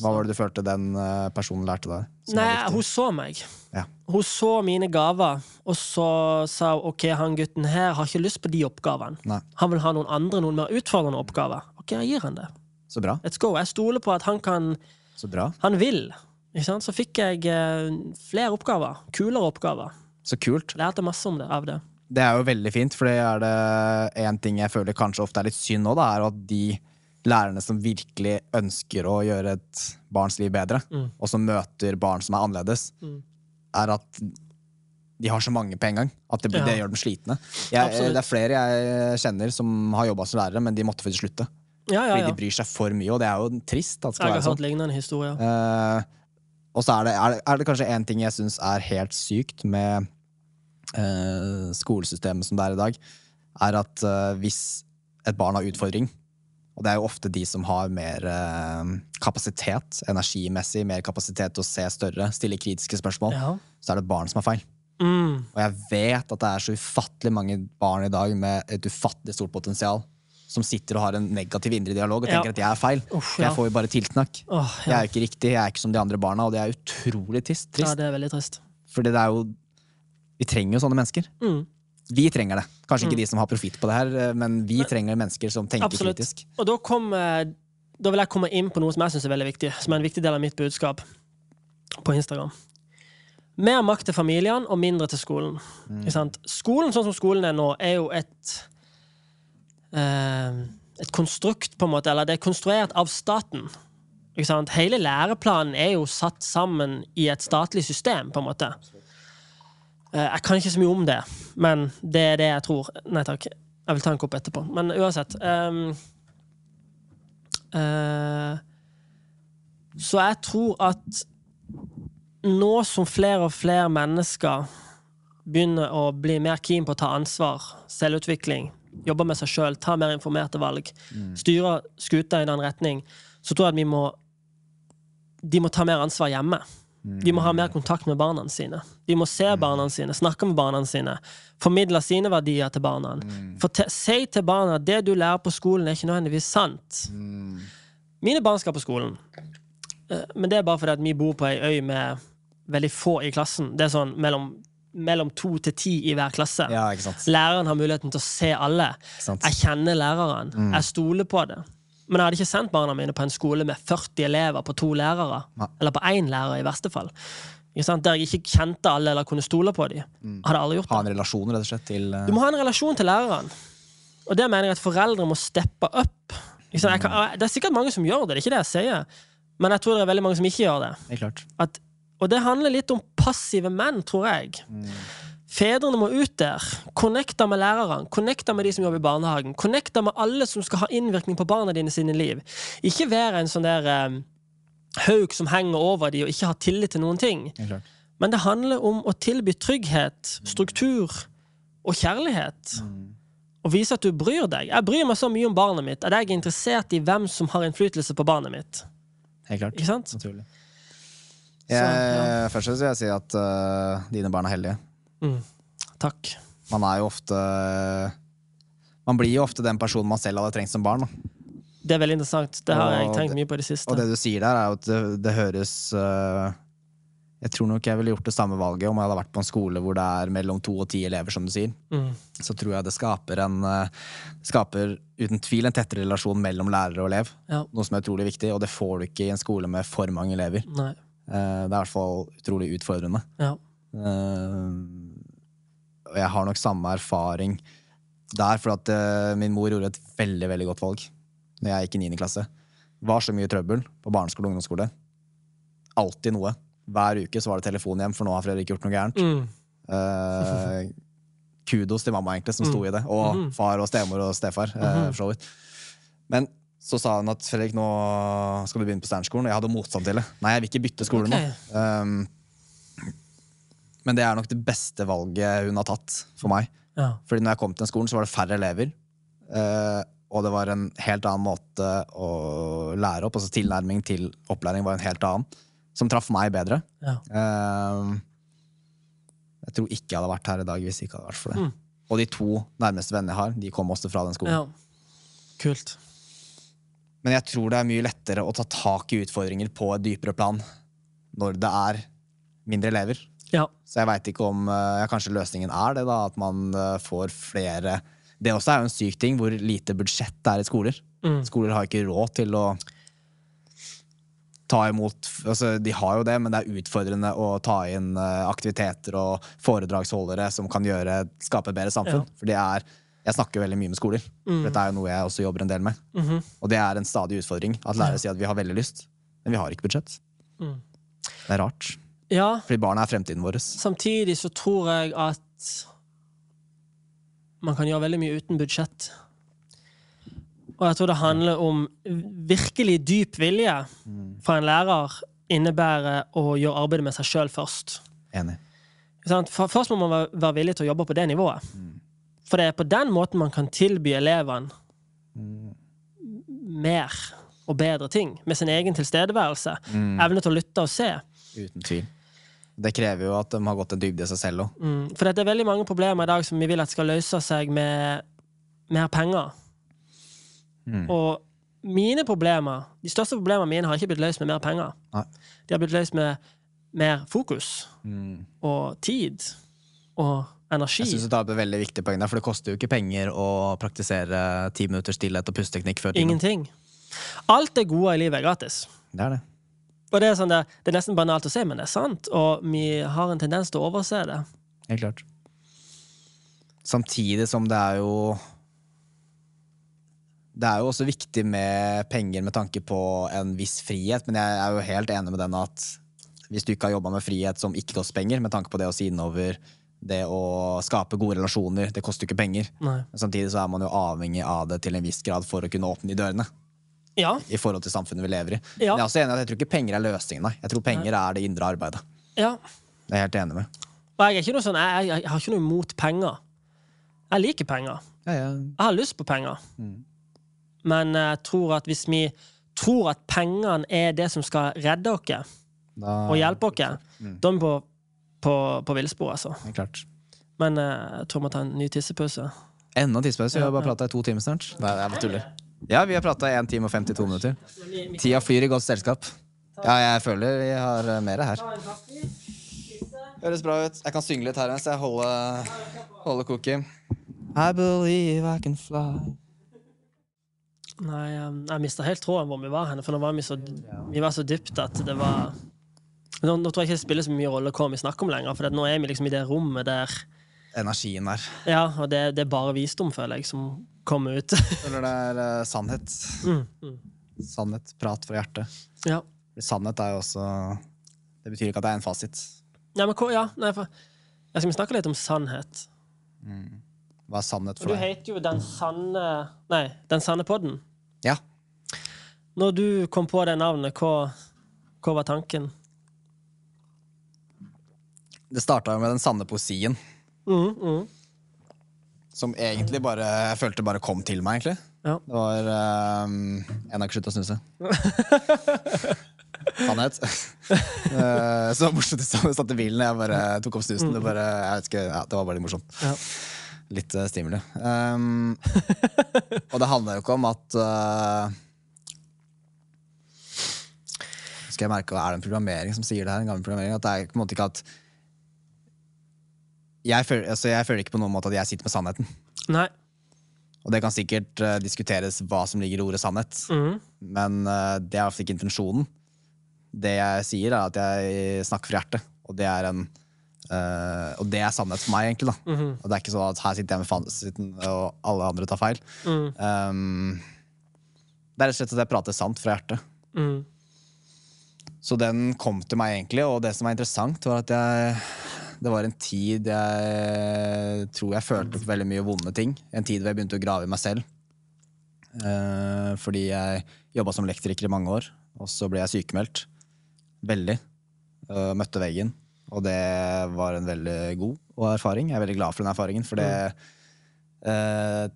Speaker 1: Hva var det du følte den eh, personen lærte deg?
Speaker 2: Nei, hun så meg.
Speaker 1: Ja.
Speaker 2: Hun så mine gaver, og så sa hun ok, han gutten her har ikke lyst på de oppgavene.
Speaker 1: Nei.
Speaker 2: Han vil ha noen andre, noen mer utfordrende oppgaver. Ok, jeg gir han det.
Speaker 1: Så bra.
Speaker 2: Let's go. Jeg stoler på at han kan
Speaker 1: Så bra.
Speaker 2: Han vil. Så fikk jeg eh, flere oppgaver. Kulere oppgaver.
Speaker 1: Så kult.
Speaker 2: Lærte masse om det, av det.
Speaker 1: Det er jo veldig fint, for det er det en ting jeg føler kanskje ofte er litt synd nå, da, er at de lærerne som virkelig ønsker å gjøre et barns liv bedre, og som møter barn som er annerledes, er at de har så mange på en gang at det, blir,
Speaker 2: Ja.
Speaker 1: det gjør dem slitne. Jeg, det er flere jeg kjenner som har jobba som lærere, men de måtte faktisk slutte.
Speaker 2: Ja, ja,
Speaker 1: Fordi de bryr seg for mye, og det er jo trist. at
Speaker 2: Jeg har
Speaker 1: være sånn.
Speaker 2: lignende historier.
Speaker 1: Eh, og så er det, er, det, er det kanskje én ting jeg syns er helt sykt med eh, skolesystemet som det er i dag, er at eh, hvis et barn har utfordring, og det er jo ofte de som har mer eh, kapasitet, energimessig, mer kapasitet til å se større, stille kritiske spørsmål,
Speaker 2: Ja.
Speaker 1: så er det barn som har feil.
Speaker 2: Mm.
Speaker 1: Og jeg vet at det er så ufattelig mange barn i dag med et ufattelig stort potensial, som sitter og har en negativ indre dialog og
Speaker 2: Ja.
Speaker 1: tenker at jeg er feil.
Speaker 2: Uff, ja.
Speaker 1: jeg får jo bare tilsnakk.
Speaker 2: ja.
Speaker 1: Jeg er jo ikke riktig, jeg er ikke som de andre barna, og det er utrolig trist.
Speaker 2: ja, det er veldig trist.
Speaker 1: Fordi det er jo Vi trenger jo sånne mennesker.
Speaker 2: Mm.
Speaker 1: Vi trenger det. Kanskje ikke de som har profitt på det her, men vi trenger mennesker som tenker
Speaker 2: Absolutt.
Speaker 1: kritisk.
Speaker 2: Og da, kom, eh, da vil jeg komme inn på noe som jeg syns er veldig viktig, som er en viktig del av mitt budskap på Instagram. Mer makt til familien og mindre til skolen. Sant? Skolen sånn som skolen er nå, er jo et eh, Et konstrukt, på en måte, eller det er konstruert av staten. Hele læreplanen er jo satt sammen i et statlig system, på en måte. Eh, Jeg kan ikke så mye om det, men det er det jeg tror. Nei takk. Jeg vil ta en kopp etterpå. Men uansett um, uh, Så jeg tror at nå som flere og flere mennesker begynner å bli mer keen på å ta ansvar, selvutvikling, jobbe med seg sjøl, ta mer informerte valg, styre skuta i den retning, så tror jeg at vi må De må ta mer ansvar hjemme. De må ha mer kontakt med barna sine. De må se barna sine, snakke med barna sine, formidle sine verdier til barna. Forte- Si til barna at det du lærer på skolen, er ikke nødvendigvis sant. Mine barn skal på skolen, Eh, men det er bare fordi at vi bor på ei øy med veldig få i klassen. Det er sånn mellom, mellom to til ti i hver klasse.
Speaker 1: Ja?
Speaker 2: Læreren har muligheten til å se alle. Jeg kjenner læreren. Jeg stoler på det. Men jeg hadde ikke sendt barna mine på en skole med 40 elever på to lærere.
Speaker 1: Ne.
Speaker 2: Eller på én lærer, i verste fall. Der jeg ikke kjente alle eller kunne stole på dem. Hadde aldri gjort det.
Speaker 1: Ha en relasjon, rett og slett, til uh...
Speaker 2: Du må ha en relasjon til læreren. Og det mener jeg at foreldre må steppe opp. Kan, det er sikkert mange som gjør det, det er ikke det jeg sier. Men jeg tror det er veldig mange som ikke gjør det.
Speaker 1: Helt klart.
Speaker 2: At, og det handler litt om passive menn, tror jeg. Fedrene må ut der. Connecte med lærerne. Connecte med de som jobber i barnehagen. Connecte med alle som skal ha innvirkning på barna dine sine liv. Ikke være en sånn der eh, hauk som henger over de og ikke har tillit til noen ting.
Speaker 1: Helt.
Speaker 2: Men det handler om å tilby trygghet, struktur og kjærlighet. Og vise at du bryr deg. Jeg bryr meg så mye om barnet mitt at jeg er interessert i hvem som har innflytelse på barnet mitt.
Speaker 1: Helt klart.
Speaker 2: Ikke sant?
Speaker 1: Naturlig.
Speaker 2: Så,
Speaker 1: ja. Først vil jeg si at uh, dine barn er heldige.
Speaker 2: Mm. Takk.
Speaker 1: Man er jo ofte Man blir jo ofte den personen man selv hadde trengt som barn. Da.
Speaker 2: Det er veldig interessant. Det har jeg
Speaker 1: Og
Speaker 2: tenkt mye på i det siste.
Speaker 1: Og det du sier der, er at det, det høres uh, Jeg tror nok jeg ville gjort det samme valget om jeg hadde vært på en skole hvor det er mellom to og ti elever, som du sier.
Speaker 2: Mm.
Speaker 1: Så tror jeg det skaper en uh, skaper uten tvil en tettere relasjon mellom lærer og elev.
Speaker 2: Ja.
Speaker 1: Noe som er utrolig viktig, og det får du ikke i en skole med for mange elever.
Speaker 2: Nei.
Speaker 1: Eh, det er i hvert fall utrolig utfordrende.
Speaker 2: Ja.
Speaker 1: Eh, og jeg har nok samme erfaring der, for at eh, min mor gjorde et veldig veldig godt valg Når jeg gikk i 9. klasse. Var så mye trøbbel på barneskole og ungdomsskole. Alltid noe. Hver uke så var det telefon hjem, for nå har Fredrik gjort noe gærent.
Speaker 2: Mm.
Speaker 1: Eh, kudos til mamma, egentlig, som sto i det. Og
Speaker 2: Mhm.
Speaker 1: far og stemor og stefar. eh, for så vidt. Men så sa hun at Fredrik, nå skal du begynne på Sternskolen. Og jeg hadde motstand til det. Nei, jeg vil ikke bytte skole
Speaker 2: okay.
Speaker 1: nå. Um, men det er nok det beste valget hun har tatt for meg.
Speaker 2: Ja.
Speaker 1: Fordi når jeg kom til den skolen, så var det færre elever. Uh, og det var en helt annen måte å lære opp. Altså tilnærming til opplæring var en helt annen. Som traff meg bedre.
Speaker 2: Ja.
Speaker 1: Uh, jeg tror ikke jeg hadde vært her i dag hvis jeg ikke hadde vært for det.
Speaker 2: Mm.
Speaker 1: Og de to nærmeste vennene jeg har, de kom også fra den skolen.
Speaker 2: ja. Kult.
Speaker 1: Men jeg tror det er mye lettere å ta tak i utfordringer på et dypere plan når det er mindre elever.
Speaker 2: Ja.
Speaker 1: Så jeg veit ikke om eh, ja, Kanskje løsningen er det, da, at man eh, får flere Det også er jo en syk ting, hvor lite budsjett det er i skoler.
Speaker 2: Mm.
Speaker 1: Skoler har ikke råd til å ta imot altså De har jo det, men det er utfordrende å ta inn eh, aktiviteter og foredragsholdere som kan gjøre, skape et bedre samfunn.
Speaker 2: Ja.
Speaker 1: For det er Jeg snakker veldig mye med skoler. for Dette er jo noe jeg også jobber en del med.
Speaker 2: Mhm.
Speaker 1: Og det er en stadig utfordring. At lærere sier at vi har veldig lyst, men vi har ikke budsjett.
Speaker 2: Mm.
Speaker 1: Det er rart.
Speaker 2: Ja,
Speaker 1: Fordi barna er fremtiden vår.
Speaker 2: samtidig så tror jeg at man kan gjøre veldig mye uten budsjett. Og jeg tror det handler om virkelig dyp vilje fra en lærer innebærer å gjøre arbeidet med seg sjøl først.
Speaker 1: Enig.
Speaker 2: Først må man være- være villig til å jobbe på det nivået. For det er på den måten man kan tilby elevene mer og bedre ting. Med sin egen tilstedeværelse. Evne til å lytte og se.
Speaker 1: Uten tvil. Det krever jo at de har gått en dybde i seg selv òg.
Speaker 2: Mm. For det er veldig mange problemer i dag som vi vil at skal løse seg med mer penger.
Speaker 1: Mm.
Speaker 2: Og mine problemer, de største problemene mine har ikke blitt løst med mer penger.
Speaker 1: Nei.
Speaker 2: De har blitt løst med mer fokus
Speaker 1: Mm.
Speaker 2: og tid og energi.
Speaker 1: Jeg synes du tar opp et veldig viktig poeng der, for det koster jo ikke penger å praktisere ti minutter stillhet og pusteteknikk før timen.
Speaker 2: Ingenting. Alt det gode i livet er gratis.
Speaker 1: Det er det.
Speaker 2: Og det er, sånn det, det er nesten banalt å si, men det er sant. Og vi har en tendens til å overse det.
Speaker 1: Helt klart. Samtidig som det er jo Det er jo også viktig med penger med tanke på en viss frihet, men jeg er jo helt enig med den at hvis du ikke har jobba med frihet som ikke koster penger, med tanke på det å si innover, det å skape gode relasjoner, det koster jo ikke penger.
Speaker 2: Nei.
Speaker 1: Men samtidig så er man jo avhengig av det til en viss grad for å kunne åpne de dørene.
Speaker 2: Ja.
Speaker 1: I forhold til samfunnet vi lever i.
Speaker 2: Ja.
Speaker 1: Men jeg er også enig at jeg tror ikke penger er løsningen. Nei. Jeg tror penger er det indre arbeidet.
Speaker 2: ja.
Speaker 1: Det er jeg helt enig med.
Speaker 2: Jeg, er ikke sånn, jeg, jeg, jeg har ikke noe imot penger. Jeg liker penger.
Speaker 1: Ja, ja.
Speaker 2: Jeg har lyst på penger.
Speaker 1: Mm.
Speaker 2: Men jeg tror at hvis vi tror at pengene er det som skal redde oss
Speaker 1: Da,
Speaker 2: og hjelpe oss,
Speaker 1: Mm.
Speaker 2: da er vi på, på, villspor, altså.
Speaker 1: Klart.
Speaker 2: Men eh, jeg tror vi må ta en ny tissepause.
Speaker 1: Enda tissepause? Vi har bare prata i to timer snart. Nei, jeg bare tuller. Ja, vi har prata 1 time og 52 minutter. Tida flyr i godt selskap. Ja, jeg føler vi har eh, mer her. Høres bra ut. Jeg kan synge litt her mens jeg holder, holder koken. I believe I can fly.
Speaker 2: Nei, eh, jeg mista helt tråden hvor vi var henne, for nå var vi så, vi var så dypt at det var nå, nå tror jeg ikke det spiller så mye rolle hva vi snakker om lenger, for nå er vi liksom i det rommet der
Speaker 1: Energien der.
Speaker 2: Ja, og det, det er bare visdom, føler jeg, som kommer ut.
Speaker 1: Eller det er uh, sannhet.
Speaker 2: mm, mm.
Speaker 1: Sannhet. Prat fra hjertet.
Speaker 2: Ja.
Speaker 1: Sannhet er jo også Det betyr ikke at det er en fasit.
Speaker 2: Ja, men hva, ja, nei, for, jeg skal snakke litt om sannhet.
Speaker 1: Hva er sannhet for deg?
Speaker 2: du heter jo Den sanne Nei, Den sanne podden.
Speaker 1: Ja.
Speaker 2: Når du kom på det navnet, hva, hva var tanken?
Speaker 1: Det starta jo med den sanne poesien.
Speaker 2: Mm, mm.
Speaker 1: Som egentlig bare Jeg følte bare kom til meg, egentlig.
Speaker 2: Ja.
Speaker 1: Det var um, En har ikke sluttet å snuse. Sannhet. Eh, så morsomt jeg satt i bilen jeg bare tok opp snusen. Det, bare, jeg vet ikke, ja, det var bare litt morsomt.
Speaker 2: Ja.
Speaker 1: Litt uh, stimuli. Um, og det handler jo ikke om at uh, Skal jeg merke, Er det en programmering som sier det her? En gammel programmering, at det er på en måte ikke at jeg føler, altså jeg føler ikke på noen måte at jeg sitter med sannheten.
Speaker 2: Nei.
Speaker 1: Og det kan sikkert uh, diskuteres hva som ligger i ordet sannhet,
Speaker 2: Mm.
Speaker 1: men uh, det er iallfall ikke intensjonen. Det jeg sier, er at jeg snakker fra hjertet, og det er en Uh, og det er sannhet for meg, egentlig.
Speaker 2: Mhm.
Speaker 1: Og det er ikke sånn at her sitter jeg med fasiten, og alle andre tar feil.
Speaker 2: Mm.
Speaker 1: Um, det er rett og slett at jeg prater sant fra hjertet.
Speaker 2: Mm.
Speaker 1: Så den kom til meg egentlig, og det som var interessant, var at jeg det var en tid jeg tror jeg følte på veldig mye vonde ting. En tid hvor jeg begynte å grave i meg selv. Eh, fordi jeg jobba som elektriker i mange år, og så ble jeg sykemeldt. Veldig. Eh, møtte veggen. Og det var en veldig god erfaring. Jeg er veldig glad for den erfaringen, for det eh,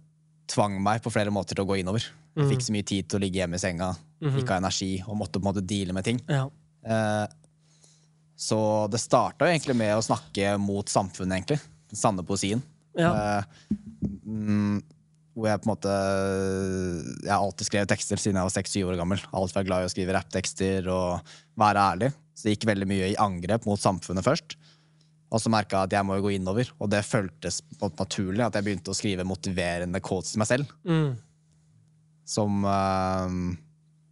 Speaker 1: tvang meg på flere måter til å gå innover. Jeg fikk så mye tid til å ligge hjemme i senga, ikke ha energi, og måtte på en måte deale med ting.
Speaker 2: Ja.
Speaker 1: Så det starta egentlig med å snakke mot samfunnet, egentlig. Den sanne poesien.
Speaker 2: Ja.
Speaker 1: Mm, hvor jeg på en måte Jeg har alltid skrevet tekster siden jeg var seks-syv år gammel. Alltid vært glad i å skrive rapptekster og være ærlig. Så det gikk veldig mye i angrep mot samfunnet først. Og så merka jeg at jeg må jo gå innover, og det føltes naturlig at jeg begynte å skrive motiverende quotes til meg selv.
Speaker 2: Mm.
Speaker 1: Som uh,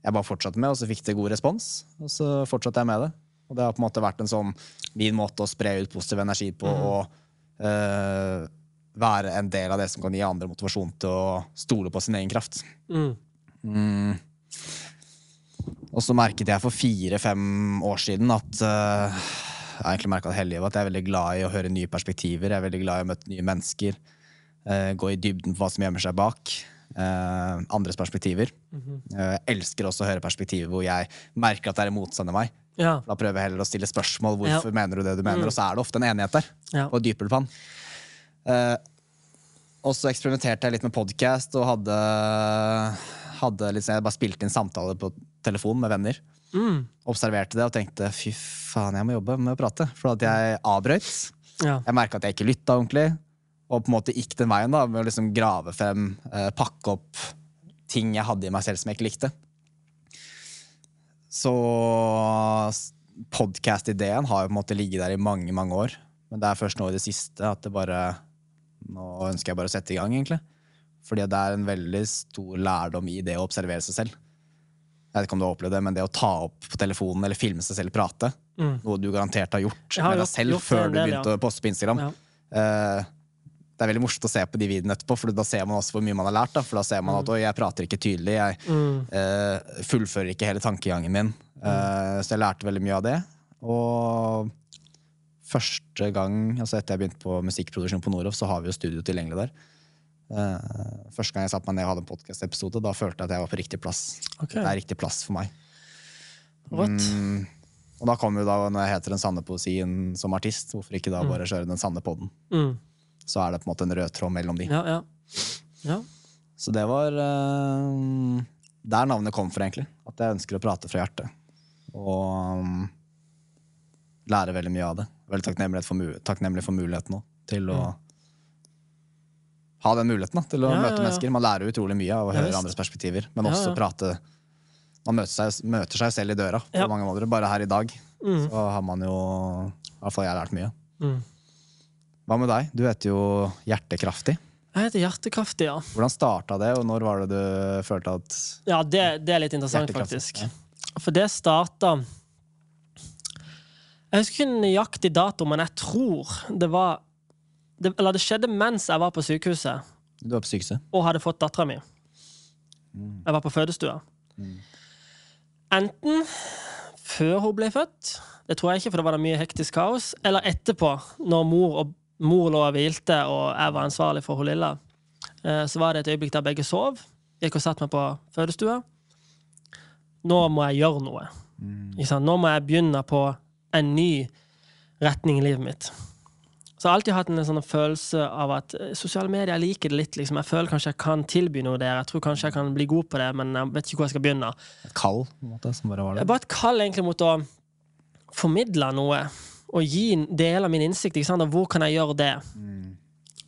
Speaker 1: jeg bare fortsatte med, og så fikk det god respons. Og så fortsatte jeg med det. Og det har på en måte vært en sånn min måte å spre ut positiv energi på. Og eh, være en del av det som kan gi andre motivasjon til å stole på sin egen kraft.
Speaker 2: Mm.
Speaker 1: Og så merket jeg for fire-fem år siden at uh, Jeg egentlig det hele livet at jeg er veldig glad i å høre nye perspektiver. Jeg er veldig glad i å møte nye mennesker. Uh, gå i dybden på hva som gjemmer seg bak. Uh, andres perspektiver. Eh, jeg elsker også å høre perspektiver hvor jeg merker at det er motstand i meg.
Speaker 2: Ja.
Speaker 1: Da prøver jeg heller å stille spørsmål. Hvorfor
Speaker 2: Ja.
Speaker 1: mener du det du mener? Og så er det ofte en enighet der.
Speaker 2: Ja.
Speaker 1: På et dypere plan. Uh, og så eksperimenterte jeg litt med podkast og hadde, hadde sånn- Jeg bare spilte inn samtaler på telefon med venner.
Speaker 2: Mm.
Speaker 1: Observerte det og tenkte fy faen, jeg må jobbe med å prate. For at jeg avbrøt.
Speaker 2: Ja.
Speaker 1: Jeg merka at jeg ikke lytta ordentlig. Og på en måte gikk den veien da, med å liksom grave frem, uh, pakke opp ting jeg hadde i meg selv som jeg ikke likte. Så podkast-ideen har jo på en måte ligget der i mange, mange år. Men det er først nå i det siste at det bare Nå ønsker jeg bare å sette i gang, egentlig. Fordi det er en veldig stor lærdom i det å observere seg selv. Jeg vet ikke om du har opplevd det, men det å ta opp på telefonen eller filme seg selv prate,
Speaker 2: Mm.
Speaker 1: noe du garantert har gjort
Speaker 2: har
Speaker 1: med deg selv
Speaker 2: gjort
Speaker 1: før du begynte
Speaker 2: ja.
Speaker 1: å poste på Instagram.
Speaker 2: Ja.
Speaker 1: Eh, det er veldig morsomt å se på de videoene etterpå, for da ser man også hvor mye man har lært. Da. For da ser man at oi, jeg prater ikke tydelig, jeg
Speaker 2: Mm.
Speaker 1: uh, fullfører ikke hele tankegangen min. Eh, så jeg lærte veldig mye av det. Og første gang, altså etter jeg begynte på musikkproduksjon på Norhoff, så har vi jo studio tilgjengelig der. Uh, første gang jeg satte meg ned og hadde en podcast-episode, da følte jeg at jeg var på riktig plass.
Speaker 2: Okay.
Speaker 1: Det er riktig plass for meg.
Speaker 2: What?
Speaker 1: Mm, og da kommer jo da, når jeg heter Den sanne poesien som artist, hvorfor ikke da bare kjøre Den sanne podden?
Speaker 2: Mm.
Speaker 1: Så er det på en måte en rød tråd mellom de.
Speaker 2: Ja, ja. ja.
Speaker 1: Så det var uh, der navnet kom fra, egentlig. At jeg ønsker å prate fra hjertet. Og um, lære veldig mye av det. Veldig takknemlig for, takknemlig for muligheten nå til å ha den muligheten da, til å
Speaker 2: Ja,
Speaker 1: møte mennesker. Man lærer utrolig mye av å høre andres perspektiver, men også prate Man møter seg, møter seg selv i døra på mange måter. Bare her i dag
Speaker 2: Mm.
Speaker 1: så har man jo I hvert fall jeg lært mye.
Speaker 2: Mm.
Speaker 1: Hva med deg? Du heter jo Hjertekraftig.
Speaker 2: Jeg heter Hjertekraftig, ja.
Speaker 1: Hvordan starta det, og når var det du følte at
Speaker 2: Ja, det, det er litt interessant, faktisk.
Speaker 1: ja.
Speaker 2: For det starta Jeg husker ikke nøyaktig dato, men jeg tror det var det, Eller det skjedde mens jeg var på sykehuset
Speaker 1: du var på sykehuset?
Speaker 2: og hadde fått dattera mi. Jeg var på fødestua. Enten før hun ble født, det tror jeg ikke, for da var det mye hektisk kaos, eller etterpå, når mor, og, mor lå og hvilte og jeg var ansvarlig for hun lille. Eh, Så var det et øyeblikk der begge sov. Gikk og satte meg på fødestua. Nå må jeg gjøre noe. Ikke? Nå må jeg begynne på en ny retning i livet mitt. Så jeg har alltid hatt en sånn følelse av at eh, sosiale medier jeg liker det litt. Liksom. Jeg føler kanskje jeg kan tilby noe der. Jeg tror kanskje jeg kan bli god på det, men jeg vet ikke hvor jeg skal begynne.
Speaker 1: Et kall, på en måte, som bare var
Speaker 2: Det bare et kall egentlig mot å formidle noe. Og gi del av min innsikt. Ikke sant? Og hvor kan jeg gjøre det?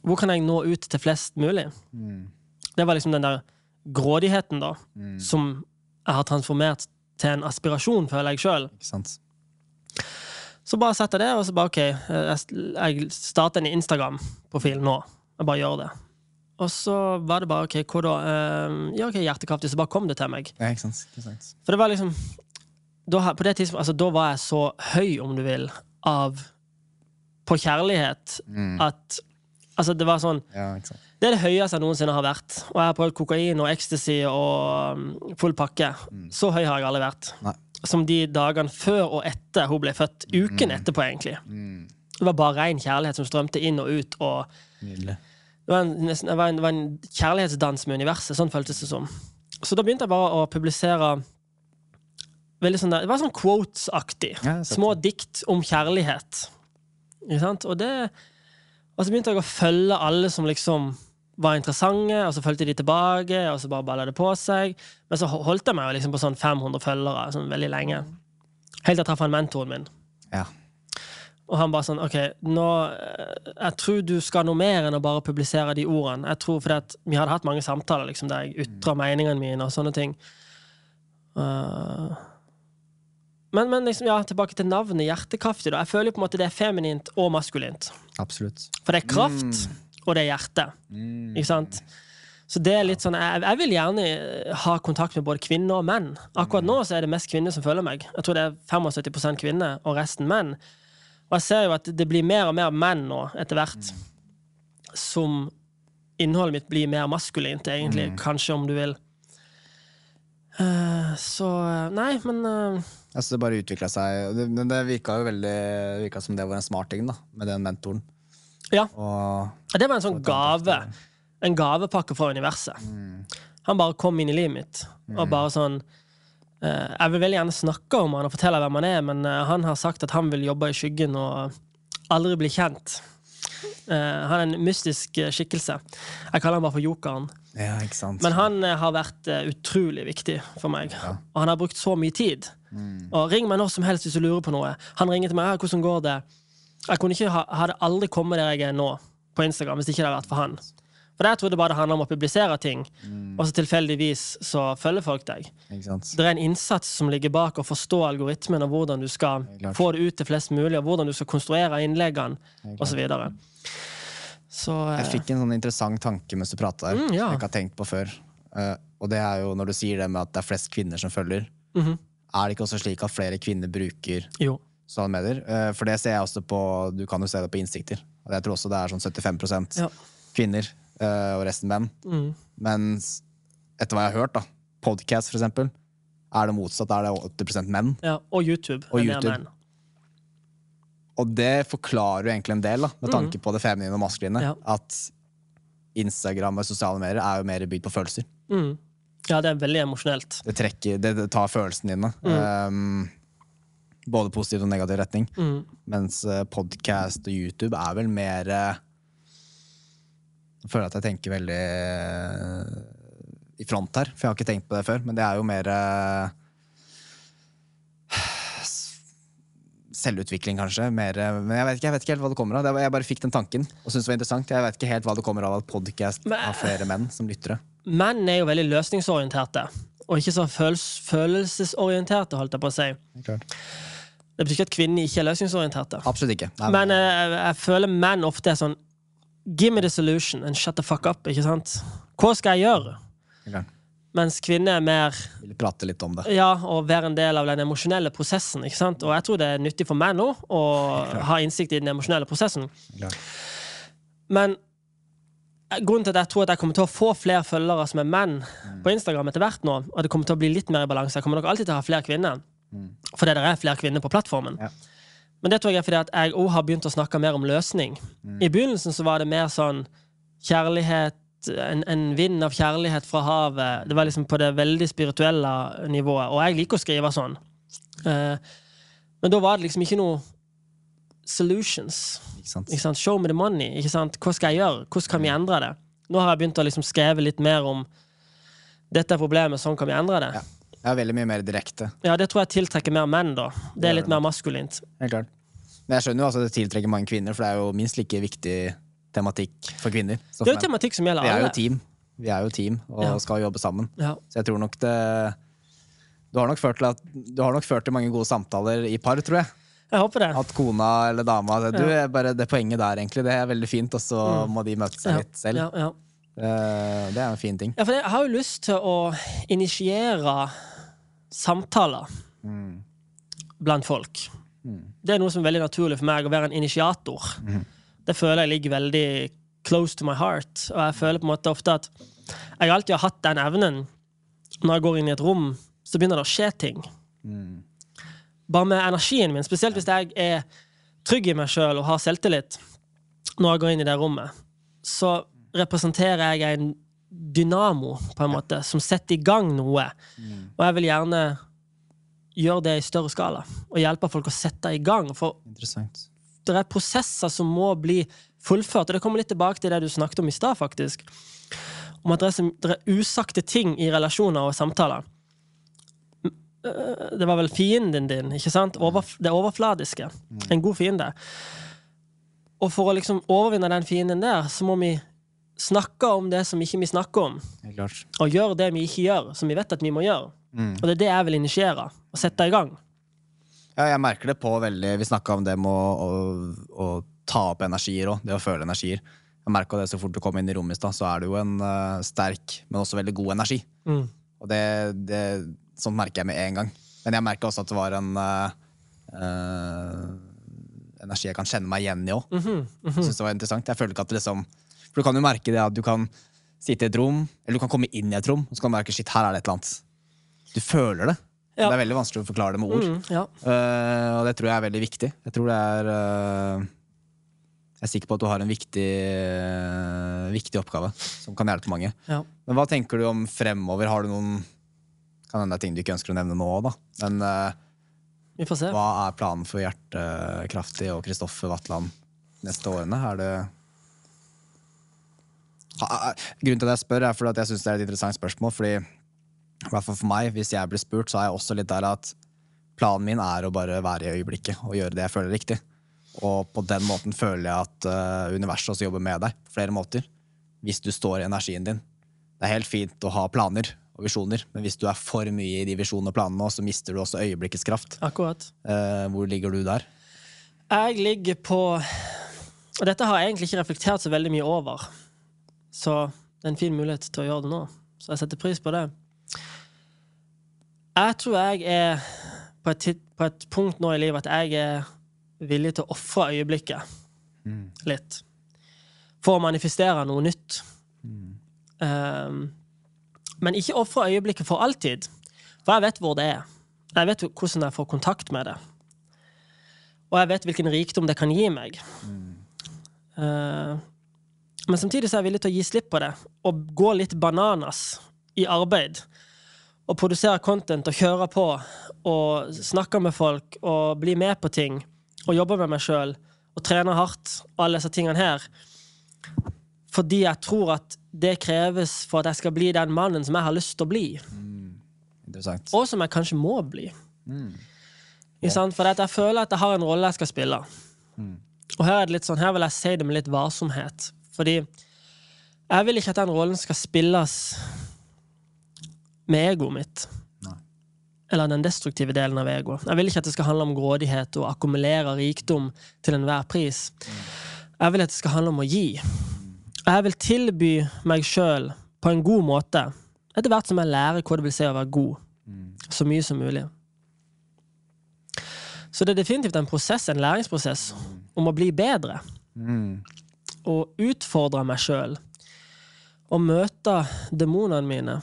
Speaker 2: Hvor kan jeg nå ut til flest mulig? Det var liksom den der grådigheten, da, som jeg har transformert til en aspirasjon, føler jeg sjøl. Så bare setter jeg det, og så bare OK, jeg, starter en Instagram-profil nå. Jeg bare gjør det. Og så var det bare OK, hva da? Eh, Ja, OK, hjertekraftig. Så bare kom det til meg.
Speaker 1: Ja, ikke sant? Ikke sant?
Speaker 2: For det var liksom da, på det tidspunktet, altså, da var jeg så høy, om du vil, av På kjærlighet at Altså, det var sånn
Speaker 1: Ja.
Speaker 2: Det er det høyeste jeg noensinne har vært. Og jeg har prøvd kokain og ecstasy og um, full pakke. Så høy har jeg aldri vært.
Speaker 1: Nei.
Speaker 2: Som de dagene før og etter hun ble født. Uken etterpå, egentlig. Det var bare ren kjærlighet som strømte inn og ut. Og
Speaker 1: Nydelig.
Speaker 2: det var en, det var en, det var en kjærlighetsdans med universet. Sånn føltes det som. Så da begynte jeg bare å publisere sånn der, Det var sånn quotes-aktig.
Speaker 1: Ja,
Speaker 2: Små dikt om kjærlighet. Ikke sant? Og, det, og så begynte jeg å følge alle som liksom var interessante, og så fulgte de tilbake, og så bare balla det på seg. Men så holdt jeg meg liksom på sånn 500 følgere sånn veldig lenge. Helt til jeg traff han mentoren min.
Speaker 1: Ja.
Speaker 2: Og han bare sånn OK, nå eh, Jeg tror du skal noe mer enn å bare publisere de ordene. Jeg tror fordi at Vi hadde hatt mange samtaler liksom, der jeg ytra meningene mine og sånne ting. Eh, men, men liksom, ja, tilbake til navnet Hjertekraftig. Da. Jeg føler på en måte det er feminint og maskulint.
Speaker 1: Absolutt.
Speaker 2: For det er kraft, og det er hjerte. Ikke sant? Så det er litt sånn, jeg, jeg vil gjerne ha kontakt med både kvinner og menn. Akkurat nå så er det mest kvinner som følger meg. Jeg tror det er 75% kvinner og resten menn. Og jeg ser jo at det blir mer og mer menn nå etter hvert. som innholdet mitt blir mer maskulint, egentlig. Kanskje, om du vil. Eh, så eh, Nei, men eh,
Speaker 1: Altså, det bare utvikla seg. Det- Men det virka jo veldig virka som det var en smart ting, da, med den mentoren.
Speaker 2: ja.
Speaker 1: Og
Speaker 2: Det var en sånn gave. En gavepakke fra universet. Han bare kom inn i livet mitt og bare sånn eh, Jeg vil veldig gjerne snakke om han og fortelle hvem han er, men eh, han har sagt at han vil jobbe i skyggen og aldri bli kjent. Eh, han er en mystisk skikkelse. Jeg kaller han bare for jokeren.
Speaker 1: Ja, ikke sant.
Speaker 2: Men han eh, har vært eh, utrolig viktig for meg. Og han har brukt så mye tid. Og ring meg når som helst hvis du lurer på noe. Han ringer til meg. 'Hvordan går det?' Jeg kunne ikke ha, hadde aldri kommet der jeg er nå, på Instagram, hvis ikke det hadde vært for han. For jeg trodde bare det handla om å publisere ting, og så tilfeldigvis så følger folk deg.
Speaker 1: Ikke?
Speaker 2: Det er en innsats som ligger bak å forstå algoritmen, og hvordan du skal få det ut til flest mulig, og hvordan du skal konstruere innleggene, osv. Så.
Speaker 1: Jeg
Speaker 2: eh,
Speaker 1: fikk en sånn interessant tanke mens du prata der,
Speaker 2: Mm, ja.
Speaker 1: som jeg ikke har tenkt på før. Uh, og det er jo når du sier det med at det er flest kvinner som følger.
Speaker 2: Mhm.
Speaker 1: Er det ikke også slik at flere kvinner bruker
Speaker 2: jo.
Speaker 1: sosiale medier? Uh, for det ser jeg også på Du kan jo se det på innsikter. Og jeg tror også det er sånn 75
Speaker 2: Ja.
Speaker 1: kvinner uh, og resten menn.
Speaker 2: Mm.
Speaker 1: Men etter hva jeg har hørt, da, podcast for eksempel, er det motsatt. Er det 80% menn.
Speaker 2: Ja, og YouTube.
Speaker 1: Og YouTube. Og det forklarer jo egentlig en del, da, med tanke på det feminine og maskuline.
Speaker 2: Mm. Ja.
Speaker 1: At Instagram og sosiale medier er jo mer bygd på følelser.
Speaker 2: Mm. Ja, det er veldig emosjonelt.
Speaker 1: Det, trekker, det, det tar følelsene dine. Um, både positiv og negativ retning.
Speaker 2: Mm.
Speaker 1: Mens podkast og YouTube er vel mer eh, Jeg føler at jeg tenker veldig eh, i front her, for jeg har ikke tenkt på det før. Men det er jo mer eh, s- Selvutvikling, kanskje. Mer, eh, men jeg vet, ikke, jeg vet ikke helt hva det kommer av. Jeg bare fikk den tanken og syntes det var interessant. Jeg vet ikke helt hva det kommer av at podkast har flere menn som lyttere.
Speaker 2: Menn er jo veldig løsningsorienterte, og ikke så følels følelsesorienterte, holdt jeg på å si. Det betyr ikke at kvinner ikke er løsningsorienterte.
Speaker 1: Absolutt ikke. Nei,
Speaker 2: Men men jeg, jeg føler menn ofte er sånn Give me the solution and shut the fuck up. ikke sant? Hva skal jeg gjøre?
Speaker 1: men-
Speaker 2: Mens kvinner er mer
Speaker 1: Vil prate litt om det.
Speaker 2: ja, og være en del av den emosjonelle prosessen. ikke sant? Og jeg tror det er nyttig for meg nå å ha innsikt i den emosjonelle prosessen. Men grunnen til at jeg tror at jeg kommer til å få flere følgere som er menn på Instagram etter hvert nå, og det kommer til å bli litt mer i balanse, jeg kommer nok alltid til å ha flere kvinner. Fordi det er flere kvinner på plattformen.
Speaker 1: Ja.
Speaker 2: Men det tror jeg er fordi at jeg òg har begynt å snakke mer om løsning. I begynnelsen så var det mer sånn kjærlighet en, en vind av kjærlighet fra havet. Det var liksom på det veldig spirituelle nivået. Og jeg liker å skrive sånn. Eh, men da var det liksom ikke noe solutions.
Speaker 1: Ikke sant?
Speaker 2: Ikke sant? Show me the money. Ikke sant? Hva skal jeg gjøre? Hvordan kan vi endre det? Nå har jeg begynt å liksom skrive litt mer om dette er problemet, sånn kan vi endre det.
Speaker 1: Ja. Veldig mye mer direkte.
Speaker 2: Ja, det tror jeg tiltrekker mer menn, da. Det er litt mer maskulint.
Speaker 1: Helt klart. Men jeg skjønner jo altså at det tiltrekker mange kvinner, for det er jo minst like viktig tematikk for kvinner. Så
Speaker 2: Det er jo tematikk som gjelder alle.
Speaker 1: Vi er jo team. Vi er jo team og
Speaker 2: Ja.
Speaker 1: skal jobbe sammen.
Speaker 2: Ja.
Speaker 1: Så jeg tror nok det Du har nok ført til, at, du har nok ført til mange gode samtaler i par, tror jeg.
Speaker 2: Jeg håper det.
Speaker 1: At kona eller dama det, du,
Speaker 2: Ja.
Speaker 1: bare Det poenget der, egentlig, det er veldig fint, og så må de møte seg litt selv.
Speaker 2: Ja, ja.
Speaker 1: Eh, Det er en fin ting.
Speaker 2: ja, for jeg har jo lyst til å initiere samtaler blant folk. Det er noe som er veldig naturlig for meg, å være en initiator. Det føler jeg ligger veldig close to my heart. Og jeg føler på en måte ofte at jeg alltid har hatt den evnen. Når jeg går inn i et rom, så begynner det å skje ting. Bare med energien min, spesielt hvis jeg er trygg i meg sjøl og har selvtillit når jeg går inn i det rommet, så representerer jeg en dynamo, på en måte, som setter i gang noe. Og jeg vil gjerne gjøre det i større skala, og hjelpe folk å sette i gang. For. Det er prosesser som må bli fullført. Og det kommer litt tilbake til det du snakket om i stad, faktisk. Om at det er, det er usagte ting i relasjoner og samtaler. Øh, Det var vel fienden din, ikke sant? Over, det overfladiske. En god fiende. Og for å liksom overvinne den fienden der, så må vi snakke om det som ikke vi snakker om. Og gjøre det vi ikke gjør, som vi vet at vi må gjøre. Og det er det jeg vil initiere. Og sette i gang.
Speaker 1: Ja, jeg merker det på veldig Vi snakka om det med å, å, å ta opp energier òg. Det å føle energier. Jeg merka det så fort du kom inn i rommet i stad, så er det jo en uh, sterk, men også veldig god energi.
Speaker 2: Mm.
Speaker 1: Og det, det Sånt merker jeg med en gang. Men jeg merka også at det var en uh, uh, energi jeg kan kjenne meg igjen i òg.
Speaker 2: Mm
Speaker 1: -hmm. mm -hmm. Syns det var interessant. Jeg føler ikke at det liksom For du kan jo merke det at du kan sitte i et rom, eller du kan komme inn i et rom, og så kan du merke shit, her er det et eller annet. Du føler det.
Speaker 2: Ja.
Speaker 1: Det er veldig vanskelig å forklare det med ord.
Speaker 2: Mm, ja.
Speaker 1: uh, og det tror jeg er veldig viktig. Jeg tror det er uh, Jeg er sikker på at du har en viktig, uh, viktig oppgave som kan hjelpe mange.
Speaker 2: ja.
Speaker 1: Men hva tenker du om fremover? Har du noen Kan hende det er ting du ikke ønsker å nevne nå, da. Men
Speaker 2: Vi får se.
Speaker 1: hva er planen for Hjertekraftig og Kristoffer Vatland neste årene? Er det Grunnen til at jeg spør, er fordi jeg syns det er et interessant spørsmål. Fordi i hvert fall for meg, hvis jeg blir spurt, så er jeg også litt der at planen min er å bare være i øyeblikket og gjøre det jeg føler er riktig. Og på den måten føler jeg at uh, universet også jobber med deg på flere måter. Hvis du står i energien din. Det er helt fint å ha planer og visjoner, men hvis du er for mye i de visjonene og planene, så mister du også øyeblikkets kraft.
Speaker 2: Akkurat.
Speaker 1: Uh, hvor ligger du der?
Speaker 2: Jeg ligger på Og dette har jeg egentlig ikke reflektert så veldig mye over. Så det er en fin mulighet til å gjøre det nå. Så jeg setter pris på det. Jeg tror jeg er på et, tid- på et punkt nå i livet at jeg er villig til å ofre øyeblikket litt. For å manifestere noe nytt. Um, men ikke ofre øyeblikket for alltid. For jeg vet hvor det er. Jeg vet hvordan jeg får kontakt med det. Og jeg vet hvilken rikdom det kan gi meg. Eh, men samtidig så er jeg villig til å gi slipp på det og gå litt bananas i arbeid. Og produsere content og kjøre på og snakke med folk og bli med på ting og jobbe med meg sjøl og trene hardt og alle disse tingene her. Fordi jeg tror at det kreves for at jeg skal bli den mannen som jeg har lyst til å bli.
Speaker 1: Mm.
Speaker 2: Og som jeg kanskje må bli. Mm. Yeah. For jeg føler at jeg har en rolle jeg skal spille. Og her, er det litt sånn, her vil jeg si det med litt varsomhet. Fordi jeg vil ikke at den rollen skal spilles med egoet mitt.
Speaker 1: Nei.
Speaker 2: Eller den destruktive delen av egoet. Jeg vil ikke at det skal handle om grådighet og akkumulere rikdom til enhver pris. Jeg vil at det skal handle om å gi. Jeg vil tilby meg sjøl på en god måte, etter hvert som jeg lærer hva det vil si å være god. Så mye som mulig. Så det er definitivt en prosess, en læringsprosess, om å bli bedre.
Speaker 1: Mm.
Speaker 2: Og utfordre meg sjøl. Og møte demonene mine.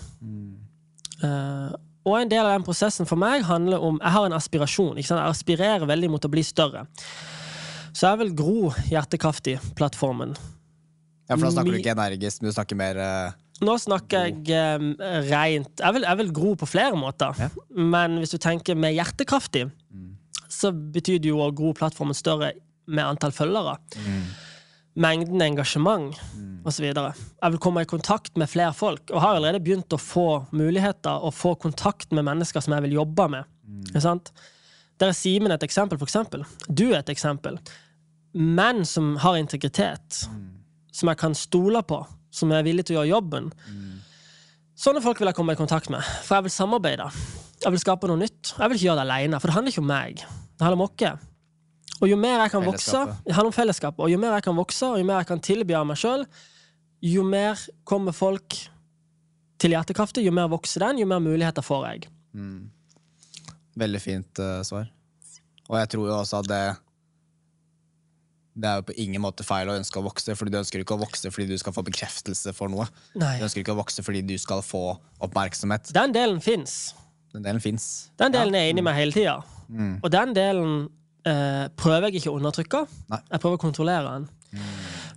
Speaker 2: Eh, og en del av den prosessen for meg handler om Jeg har en aspirasjon. Jeg aspirerer veldig mot å bli større. Så jeg vil gro Hjertekraftig-plattformen.
Speaker 1: Ja, for da snakker du ikke energisk, men du snakker mer uh...
Speaker 2: Nå snakker jeg um, rent jeg vil, jeg vil gro på flere måter.
Speaker 1: Ja.
Speaker 2: Men hvis du tenker med hjertekraftig, så betyr det jo å gro plattformen større med antall følgere. Mengden engasjement osv. Jeg vil komme i kontakt med flere folk, og har allerede begynt å få muligheter og få kontakt med mennesker som jeg vil jobbe med. Sant? Der er Simen et eksempel, for eksempel. Du er et eksempel. Menn som har integritet, som jeg kan stole på, som er villig til å gjøre jobben. Sånne folk vil jeg komme i kontakt med, for jeg vil samarbeide. Jeg vil skape noe nytt. Jeg vil ikke gjøre det alene, for det handler ikke om meg. Det handler om oss. Og jo mer jeg kan vokse, det handler om fellesskapet, og jo mer jeg kan vokse, og jo mer jeg kan tilby av meg sjøl, jo mer kommer folk til hjertekraftig, jo mer vokser den, jo mer muligheter får jeg.
Speaker 1: Veldig fint uh, svar. Og jeg tror jo også at det Det er jo på ingen måte feil å ønske å vokse, fordi du ønsker ikke å vokse fordi du skal få bekreftelse for noe.
Speaker 2: Nei.
Speaker 1: Du ønsker ikke å vokse fordi du skal få oppmerksomhet.
Speaker 2: Den delen fins.
Speaker 1: Den delen fins.
Speaker 2: Den delen er inni meg hele tida.
Speaker 1: Mm.
Speaker 2: Og den delen eh, prøver jeg ikke å undertrykke.
Speaker 1: Nei.
Speaker 2: Jeg prøver å kontrollere den.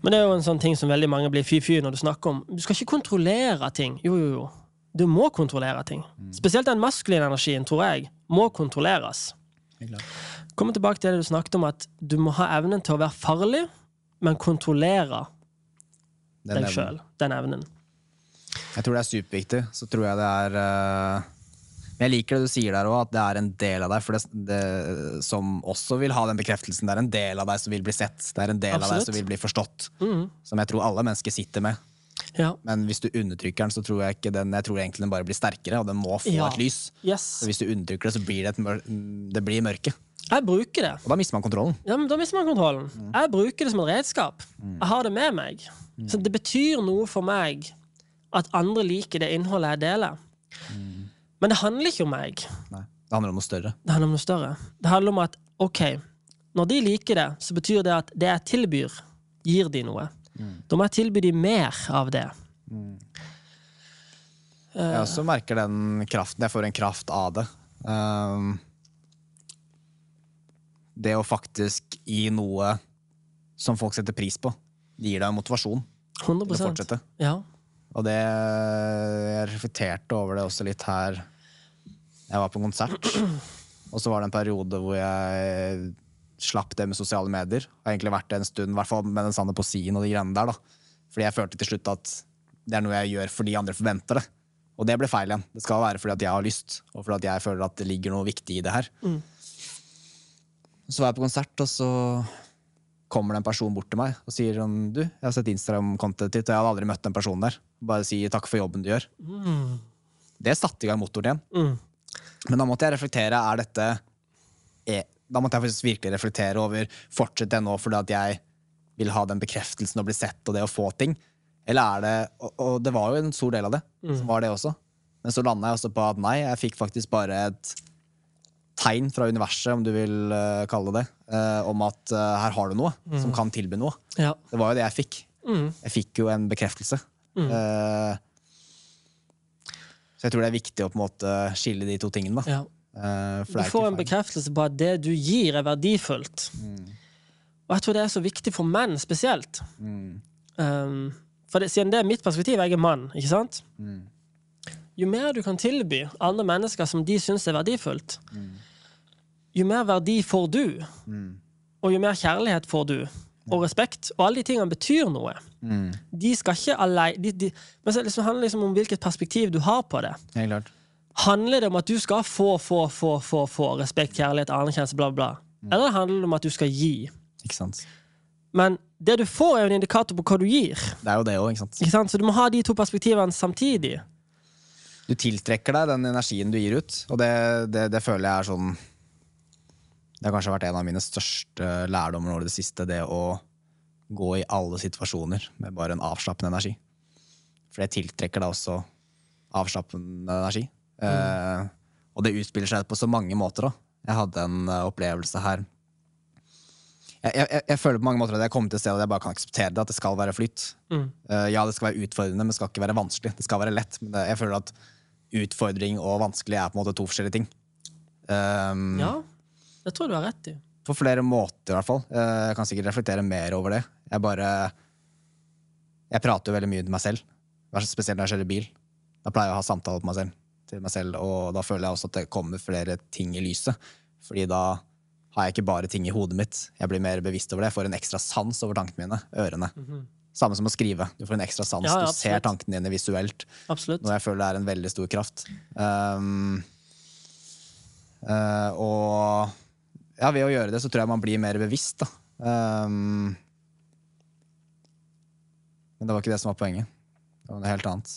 Speaker 2: Men det er jo en sånn ting som veldig mange blir fy-fy når du snakker om. Du skal ikke kontrollere ting. Jo, jo, jo. Du må kontrollere ting. Spesielt den maskuline energien, tror jeg, må kontrolleres. Kommer tilbake til det du snakket om, at du må ha evnen til å være farlig, men kontrollere
Speaker 1: Den
Speaker 2: deg sjøl. Den evnen.
Speaker 1: Jeg tror det er superviktig. Så tror jeg det er eh, Men jeg liker det du sier der òg, at det er en del av deg for det, det, som også vil ha den bekreftelsen. Det er en del av deg som vil bli sett. Det er en del av deg som vil bli forstått.
Speaker 2: Mm.
Speaker 1: Som jeg tror alle mennesker sitter med.
Speaker 2: Ja.
Speaker 1: Men hvis du undertrykker den, så tror jeg den Jeg tror egentlig den bare blir sterkere, og den må få
Speaker 2: Ja.
Speaker 1: et lys.
Speaker 2: Yes.
Speaker 1: Så hvis du undertrykker det, så blir det, et mør det blir mørke.
Speaker 2: Jeg bruker det.
Speaker 1: Og da mister man kontrollen.
Speaker 2: Ja, men Da mister man kontrollen. Jeg bruker det som et redskap. Jeg har det med meg. Så det betyr noe for meg at andre liker det innholdet jeg deler. Men det handler ikke om meg.
Speaker 1: Nei, det handler om noe større.
Speaker 2: Det handler om noe større. Det handler om at OK, når de liker det, så betyr det at det jeg tilbyr, gir de noe. Da må jeg tilby dem mer av det.
Speaker 1: Jeg også merker den kraften. Jeg får en kraft av det. Um, det å faktisk gi noe som folk setter pris på, det gir deg motivasjon
Speaker 2: 100
Speaker 1: til å fortsette.
Speaker 2: Ja.
Speaker 1: Og det Jeg reflekterte over det også litt her Jeg var på en konsert, og så var det en periode hvor jeg slapp det med sosiale medier. Har egentlig vært det en stund, i hvert fall med den sanne poesien og de greiene der. da. Fordi jeg følte til slutt at det er noe jeg gjør fordi andre forventer det. Og det ble feil igjen. Det skal være fordi at jeg har lyst, og fordi at jeg føler at det ligger noe viktig i det her. Så var jeg på konsert, og så kommer det en person bort til meg og sier sånn Du, jeg har sett Instagram-kontoet ditt, og jeg hadde aldri møtt den personen der. Bare si takk for jobben du gjør. Det satte i gang motoren igjen.
Speaker 2: Mm.
Speaker 1: Men da måtte jeg reflektere. Er dette er, Da måtte jeg faktisk virkelig reflektere over Fortsetter jeg nå fordi at jeg vil ha den bekreftelsen og bli sett og det å få ting? Eller er det Og, og det var jo en stor del av det. Som var det også. Men så landa jeg også på at nei, jeg fikk faktisk bare et tegn fra universet, om du vil uh, kalle det eh, om at uh, her har du noe som kan tilby noe.
Speaker 2: ja.
Speaker 1: Det var jo det jeg fikk.
Speaker 2: Mm.
Speaker 1: Jeg fikk jo en bekreftelse. Eh, så jeg tror det er viktig å på en måte skille de to tingene.
Speaker 2: Ja. Du får en bekreftelse på at det du gir, er verdifullt. Og jeg tror det er så viktig for menn spesielt. Um, for det, siden det er mitt perspektiv, jeg er mann, ikke sant? Jo mer du kan tilby andre mennesker som de syns er verdifullt, jo mer verdi får du. Og jo mer kjærlighet får du. Og respekt. Og alle de tingene betyr noe. De skal ikke alene de, de, Men så liksom handler det liksom om hvilket perspektiv du har på det.
Speaker 1: Ja.
Speaker 2: Handler det om at du skal få, få, få, få, få respekt, kjærlighet, anerkjennelse, bla, bla? Eller handler det om at du skal gi?
Speaker 1: Ikke sant?
Speaker 2: Men det du får, er jo en indikator på hva du gir.
Speaker 1: Det er jo det også, ikke sant.
Speaker 2: Ikke sant? Så du må ha de to perspektivene samtidig.
Speaker 1: Du tiltrekker deg den energien du gir ut, og det, det, det føler jeg er sånn Det har kanskje vært en av mine største lærdommer nå i det siste, det å gå i alle situasjoner med bare en avslappende energi. For det tiltrekker da også avslappende energi. Eh, og det utspiller seg på så mange måter. da. Jeg hadde en eh, opplevelse her jeg, jeg, jeg føler på mange måter at jeg kommer til et sted og jeg bare kan akseptere det. At det skal være flyt.
Speaker 2: Mm.
Speaker 1: Eh, ja, det skal være utfordrende, men det skal ikke være vanskelig. Det skal være lett, men det, jeg føler at utfordring og vanskelig er på en måte to forskjellige ting. Um,
Speaker 2: Ja, det tror jeg du har rett i.
Speaker 1: På flere måter, i hvert fall. Eh, jeg kan sikkert reflektere mer over det. Jeg bare Jeg prater jo veldig mye til meg selv, spesielt når jeg kjører bil. Da pleier jeg å ha samtaler på meg selv, til meg selv, og da føler jeg også at det kommer flere ting i lyset. Fordi da har jeg ikke bare ting i hodet mitt. Jeg blir mer bevisst over det. Jeg får en ekstra sans over tankene mine. Ørene. Samme som å skrive. Du får en ekstra sans.
Speaker 2: Ja, ja,
Speaker 1: du ser tankene dine visuelt.
Speaker 2: Absolutt.
Speaker 1: Noe jeg føler det er en veldig stor kraft. Um, uh, og ja, ved å gjøre det, så tror jeg man blir mer bevisst, da. Um, men det var ikke det som var poenget. Det var noe helt annet.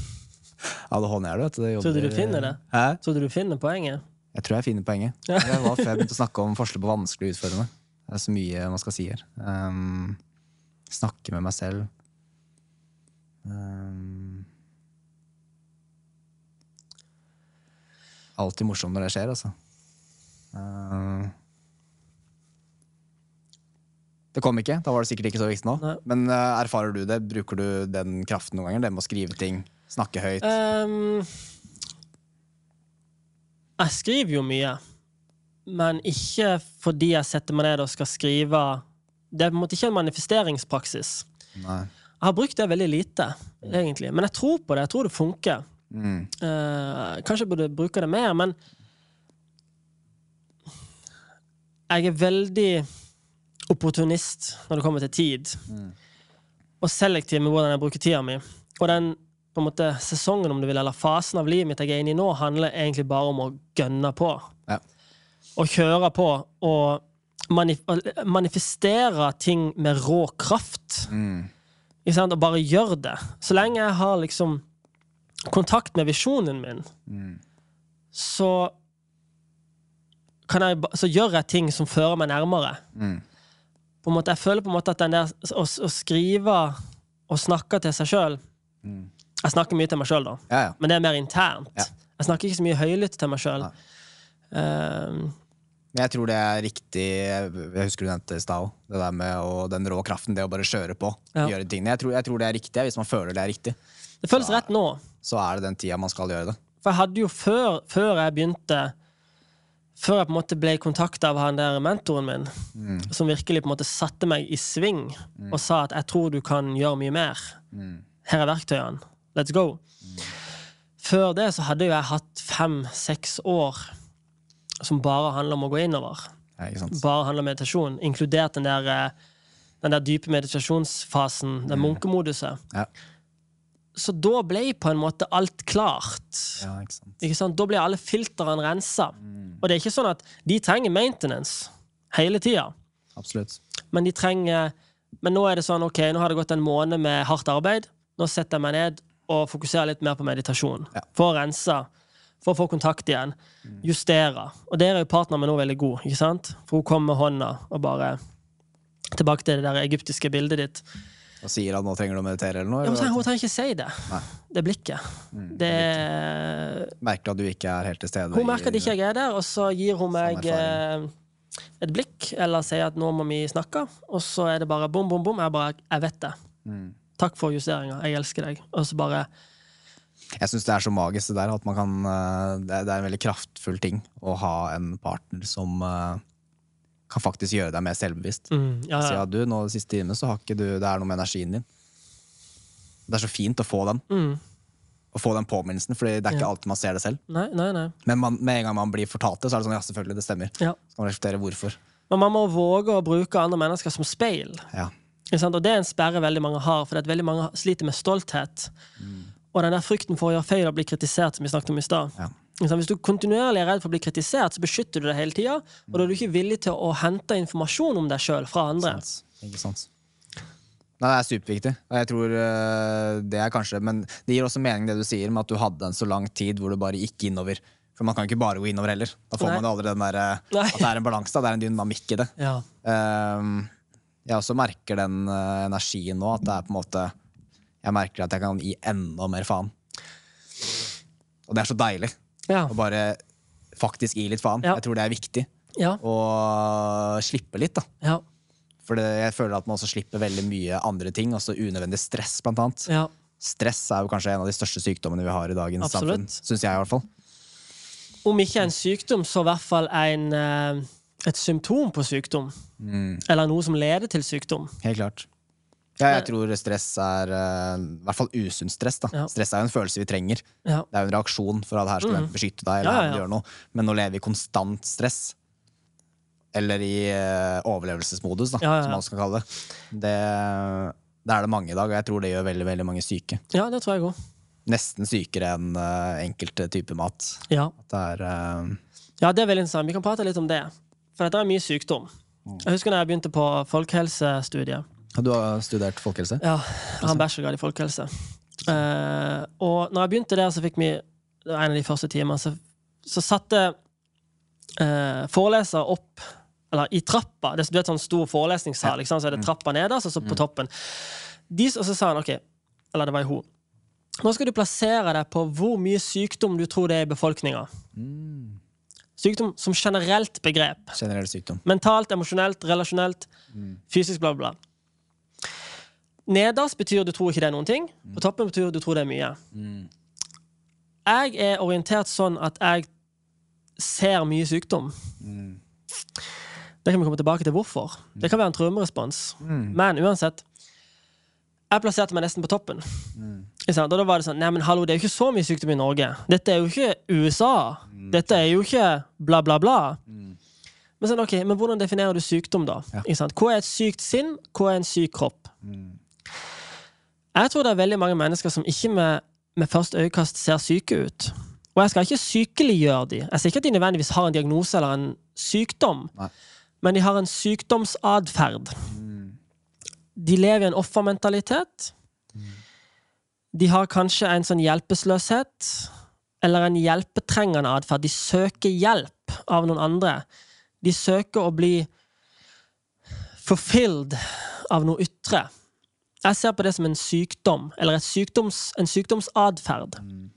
Speaker 1: ADHD er det, vet du. det
Speaker 2: Tror du
Speaker 1: jobber-
Speaker 2: du finner det?
Speaker 1: Hæ?
Speaker 2: Tror du du finner poenget?
Speaker 1: Jeg tror jeg finner poenget. Det var før jeg begynte å snakke om forskjell på vanskelig og utfordrende. Det er så mye man skal si her. Um, snakke med meg selv. Um, alltid morsomt når det skjer, altså. Uh, det kom ikke. Da var det sikkert ikke så viktig nå.
Speaker 2: Nei.
Speaker 1: Men uh, erfarer du det? Bruker du den kraften noen ganger? Det med å skrive ting, snakke høyt?
Speaker 2: Um, jeg skriver jo mye, men ikke fordi jeg setter meg ned og skal skrive Det er på en måte ikke en manifesteringspraksis.
Speaker 1: Nei.
Speaker 2: Jeg har brukt det veldig lite, egentlig. Men jeg tror på det. Jeg tror det funker.
Speaker 1: Mm.
Speaker 2: Uh, kanskje jeg burde bruke det mer, men jeg er veldig opportunist når det kommer til tid. Og selektiv med hvordan jeg bruker tida mi. Og den på en måte, sesongen om du vil, eller fasen av livet mitt jeg er inne i nå, handler egentlig bare om å gønne på.
Speaker 1: Ja.
Speaker 2: Og kjøre på og manif manifestere ting med rå kraft.
Speaker 1: Mm.
Speaker 2: Ikke sant? Og bare gjøre det. Så lenge jeg har liksom kontakt med visjonen min,
Speaker 1: Mm.
Speaker 2: så jeg, så gjør jeg ting som fører meg nærmere.
Speaker 1: Mm.
Speaker 2: På en måte, jeg føler på en måte at den der å, å skrive og snakke til seg sjøl
Speaker 1: Mm.
Speaker 2: Jeg snakker mye til meg sjøl, da,
Speaker 1: Ja, ja.
Speaker 2: men det er mer internt.
Speaker 1: Ja.
Speaker 2: Jeg snakker ikke så mye høylytt til meg sjøl.
Speaker 1: Nei. Men jeg tror det er riktig Jeg husker du nevnte i stad òg. Det der med å, den rå kraften, det å bare kjøre på.
Speaker 2: Ja.
Speaker 1: Gjøre tingene. Jeg tror, jeg tror det er riktig, hvis man føler det er riktig.
Speaker 2: Det føles rett nå.
Speaker 1: Så er det den tida man skal gjøre det.
Speaker 2: For jeg hadde jo før, før jeg begynte Før jeg på en måte ble kontakta av han der mentoren min, som virkelig på en måte satte meg i sving og sa at 'jeg tror du kan gjøre mye mer'. Her er verktøyene. Let's go. Før det så hadde jo jeg hatt fem-seks år som bare handler om å gå innover.
Speaker 1: Ja.
Speaker 2: Bare handler om meditasjon, inkludert den der, eh, den der dype meditasjonsfasen, den munkemoduset.
Speaker 1: Ja.
Speaker 2: Så da ble på en måte alt klart.
Speaker 1: ja, ikke sant.
Speaker 2: Ikke sant? Da ble alle filtrene rensa. Og det er ikke sånn at de trenger maintenance hele tida,
Speaker 1: Absolutt.
Speaker 2: men de trenger Men nå er det sånn, ok, nå har det gått en måned med hardt arbeid. Nå setter jeg meg ned og fokuserer litt mer på meditasjon.
Speaker 1: Ja.
Speaker 2: For å rense. For å få kontakt igjen. Justere. Og der er jo partneren min nå veldig god, ikke sant? For hun kommer med hånda og bare Tilbake til det der egyptiske bildet ditt.
Speaker 1: Og sier at nå trenger du å meditere eller noe?
Speaker 2: Ja, hun, trenger, ikke si det.
Speaker 1: Nei.
Speaker 2: Det blikket. Det
Speaker 1: Merker at du ikke er helt til stede?
Speaker 2: Hun merker at ikke jeg er der, og så gir hun meg eh, et blikk, eller sier at nå må vi snakke, og så er det bare bom, bom, bom. Jeg bare Jeg vet det.
Speaker 1: Mm.
Speaker 2: Takk for justeringa. Jeg elsker deg. Og så bare
Speaker 1: Jeg syns det er så magisk det der at man kan eh, Det er, er en veldig kraftfull ting å ha en partner som eh, kan faktisk gjøre deg mer selvbevisst.
Speaker 2: mm, ja,
Speaker 1: Si
Speaker 2: ja.
Speaker 1: du, nå de siste timene så har ikke du Det er noe med energien din. Det er så fint å få den.
Speaker 2: Mm.
Speaker 1: Å få den påminnelsen, for det er ikke
Speaker 2: Ja.
Speaker 1: alltid man ser det selv.
Speaker 2: Nei, nei, nei.
Speaker 1: Men man, med en gang man blir fortalt det, så er det sånn ja, selvfølgelig, det stemmer.
Speaker 2: Ja.
Speaker 1: Så kan man reflektere hvorfor.
Speaker 2: Men man må våge å bruke andre mennesker som speil.
Speaker 1: Ja.
Speaker 2: Og det er en sperre veldig mange har, for veldig mange sliter med stolthet. Og den der frykten for å gjøre feil og bli kritisert, som vi snakket om i stad.
Speaker 1: Ja.
Speaker 2: Hvis du kontinuerlig er redd for å bli kritisert, så beskytter du deg hele tida, og da er du ikke villig til å hente informasjon om deg sjøl fra andre.
Speaker 1: Ikke sant. Nei, det er superviktig. Og jeg tror eh, det er kanskje Men det gir også mening, det du sier, med at du hadde en så lang tid hvor du bare gikk innover. For man kan ikke bare gå innover heller. Da får
Speaker 2: Nei.
Speaker 1: man aldri den der, eh, at det er en balanse. Det er en dynamikk i det.
Speaker 2: Ja.
Speaker 1: Ehm, jeg også merker den eh, energien nå, at det er på en måte Jeg merker at jeg kan gi enda mer faen. Og det er så deilig
Speaker 2: Ja.
Speaker 1: Og bare faktisk gi litt faen.
Speaker 2: Ja.
Speaker 1: Jeg tror det er viktig.
Speaker 2: Ja.
Speaker 1: å slippe litt, da.
Speaker 2: Ja.
Speaker 1: For det, jeg føler at man også slipper veldig mye andre ting, også unødvendig stress, blant annet.
Speaker 2: ja.
Speaker 1: Stress er jo kanskje en av de største sykdommene vi har i dagens
Speaker 2: Absolutt.
Speaker 1: samfunn. Synes jeg, i hvert fall.
Speaker 2: Om ikke en sykdom, så i hvert fall en, eh, et symptom på sykdom.
Speaker 1: Mm.
Speaker 2: Eller noe som leder til sykdom.
Speaker 1: Helt klart. Ja, jeg tror stress er uh, I hvert fall usunt stress. da
Speaker 2: Ja.
Speaker 1: Stress er jo en følelse vi trenger.
Speaker 2: Ja.
Speaker 1: Det er jo en reaksjon for at her skal mm. beskytte deg. Eller
Speaker 2: Mm. Ja,
Speaker 1: gjøre noe Men å leve i konstant stress, eller i uh, overlevelsesmodus, da, som man skal kalle det, det, det er det mange i dag, og jeg tror det gjør veldig veldig mange syke.
Speaker 2: ja, det tror jeg også.
Speaker 1: Nesten sykere enn uh, enkelte typer mat.
Speaker 2: Ja.
Speaker 1: Det er uh,
Speaker 2: ja, det er veldig interessant. Vi kan prate litt om det. For dette er mye sykdom. Jeg husker når jeg begynte på folkehelsestudiet.
Speaker 1: Du har studert folkehelse?
Speaker 2: Ja, jeg har en bachelorgrad i folkehelse. Uh, og når jeg begynte der, så fikk vi en av de første timene, så, så satte uh, foreleser opp eller i trappa. Det, du vet sånn stor forelesningssal, så er det trappa nederst, og så på toppen. De, og så sa han OK, eller det var hun. Nå skal du plassere deg på hvor mye sykdom du tror det er i befolkninga. Sykdom som generelt begrep.
Speaker 1: Generell sykdom.
Speaker 2: Mentalt, emosjonelt, relasjonelt, fysisk, bla, bla. Nederst betyr du tror ikke det er noen ting. På toppen betyr du tror det er mye. Jeg er orientert sånn at jeg ser mye sykdom. Det kan vi komme tilbake til hvorfor. Det kan være en traumerespons. Men uansett Jeg plasserte meg nesten på toppen. Og da var det sånn Nei, men hallo, det er jo ikke så mye sykdom i Norge. Dette er jo ikke USA. Dette er jo ikke bla, bla, bla. Men, sånn, ok, men hvordan definerer du sykdom, da?
Speaker 1: Ja.
Speaker 2: Hva er et sykt sinn? Hva er en syk kropp? Jeg tror det er veldig mange mennesker som ikke med, med første øyekast ser syke ut. Og jeg skal ikke sykeliggjøre de. Jeg sier ikke at de nødvendigvis har en diagnose eller en sykdom,
Speaker 1: Nei.
Speaker 2: men de har en sykdomsatferd. De lever i en offermentalitet. De har kanskje en sånn hjelpeløshet, eller en hjelpetrengende atferd. De søker hjelp av noen andre. De søker å bli fulfilled av noe ytre. Jeg ser på det som en sykdom, eller sykdoms, en sykdomsatferd. Mm.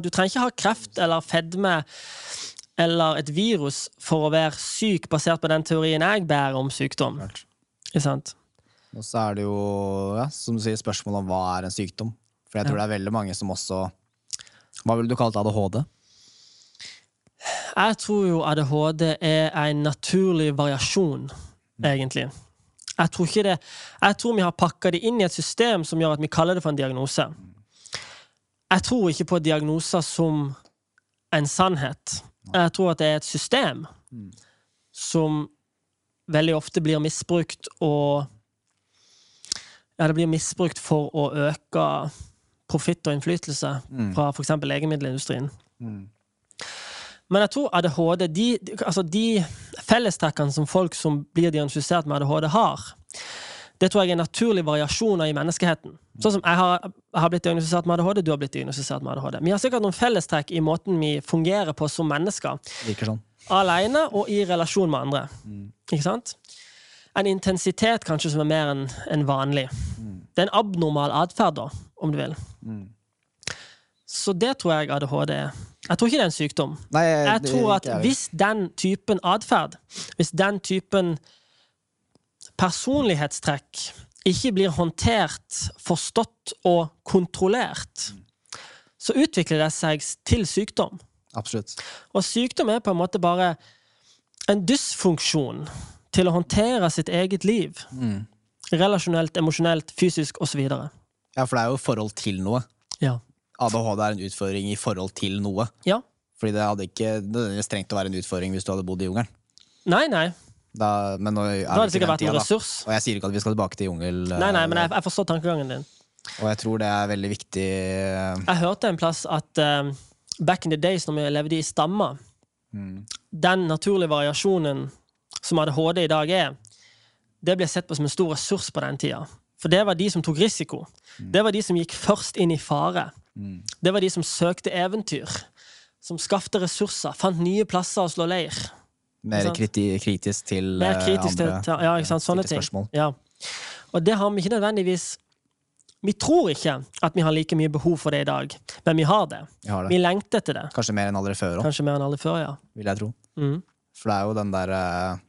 Speaker 2: Du trenger ikke ha kreft eller fedme eller et virus for å være syk, basert på den teorien jeg bærer om sykdom. Ikke sant?
Speaker 1: Og så er det jo, ja, som du sier, spørsmålet om hva er en sykdom. For jeg tror det er veldig mange som også Hva ville du kalt ADHD?
Speaker 2: Jeg tror jo ADHD er en naturlig variasjon, egentlig. Jeg tror, ikke det, jeg tror vi har pakka det inn i et system som gjør at vi kaller det for en diagnose. Jeg tror ikke på diagnoser som en sannhet. Jeg tror at det er et system som veldig ofte blir misbrukt og Ja, det blir misbrukt for å øke profitt og innflytelse fra f.eks. legemiddelindustrien. Men jeg tror ADHD de, altså de fellestrekkene som folk som blir diagnostisert med ADHD, har, det tror jeg er naturlige variasjoner i menneskeheten. Sånn som jeg har, jeg har blitt diagnostisert med ADHD, du har blitt diagnostisert med ADHD. Vi har sikkert noen fellestrekk i måten vi fungerer på som mennesker.
Speaker 1: Sånn.
Speaker 2: Alene og i relasjon med andre. Ikke sant? En intensitet kanskje som er mer enn en vanlig. Det er en abnormal atferd, da, om du vil. Så det tror jeg ADHD er. Jeg tror ikke det er en sykdom.
Speaker 1: Nei,
Speaker 2: Jeg
Speaker 1: jeg
Speaker 2: tror at
Speaker 1: jeg
Speaker 2: hvis den typen atferd, hvis den typen personlighetstrekk ikke blir håndtert, forstått og kontrollert, så utvikler det seg til sykdom.
Speaker 1: Absolutt.
Speaker 2: Og sykdom er på en måte bare en dysfunksjon til å håndtere sitt eget liv. Relasjonelt, emosjonelt, fysisk osv.
Speaker 1: Ja, for det er jo forhold til noe.
Speaker 2: Ja.
Speaker 1: ADHD er en utfordring i forhold til noe.
Speaker 2: ja.
Speaker 1: Fordi det hadde ikke nødvendigvis trengt å være en utfordring hvis du hadde bodd i jungelen.
Speaker 2: Nei, nei.
Speaker 1: Da, men nå er
Speaker 2: Da hadde det sikkert vært en
Speaker 1: ressurs. da. Og jeg sier ikke at vi skal tilbake til jungel.
Speaker 2: Nei, nei, men
Speaker 1: eh,
Speaker 2: jeg, jeg forstår tankegangen din.
Speaker 1: Og jeg tror det er veldig viktig eh,
Speaker 2: Jeg hørte en plass at eh, back in the days, når vi levde i stammer, den naturlige variasjonen som ADHD i dag er, det ble sett på som en stor ressurs på den tida. For det var de som tok risiko. Det var de som gikk først inn i fare. Det var de som søkte eventyr. Som skapte ressurser, fant nye plasser å slå leir.
Speaker 1: mer kriti kritisk til
Speaker 2: Mer
Speaker 1: kritisk
Speaker 2: kritisk til Ja, sånne ting. Ja. Og det har vi ikke nødvendigvis Vi tror ikke at vi har like mye behov for det i dag, men vi har det.
Speaker 1: Vi har
Speaker 2: Vi lengter etter det.
Speaker 1: Kanskje mer enn aldri før òg,
Speaker 2: Kanskje mer enn aldri før, ja.
Speaker 1: vil jeg tro.
Speaker 2: Mm.
Speaker 1: For det er jo den der eh,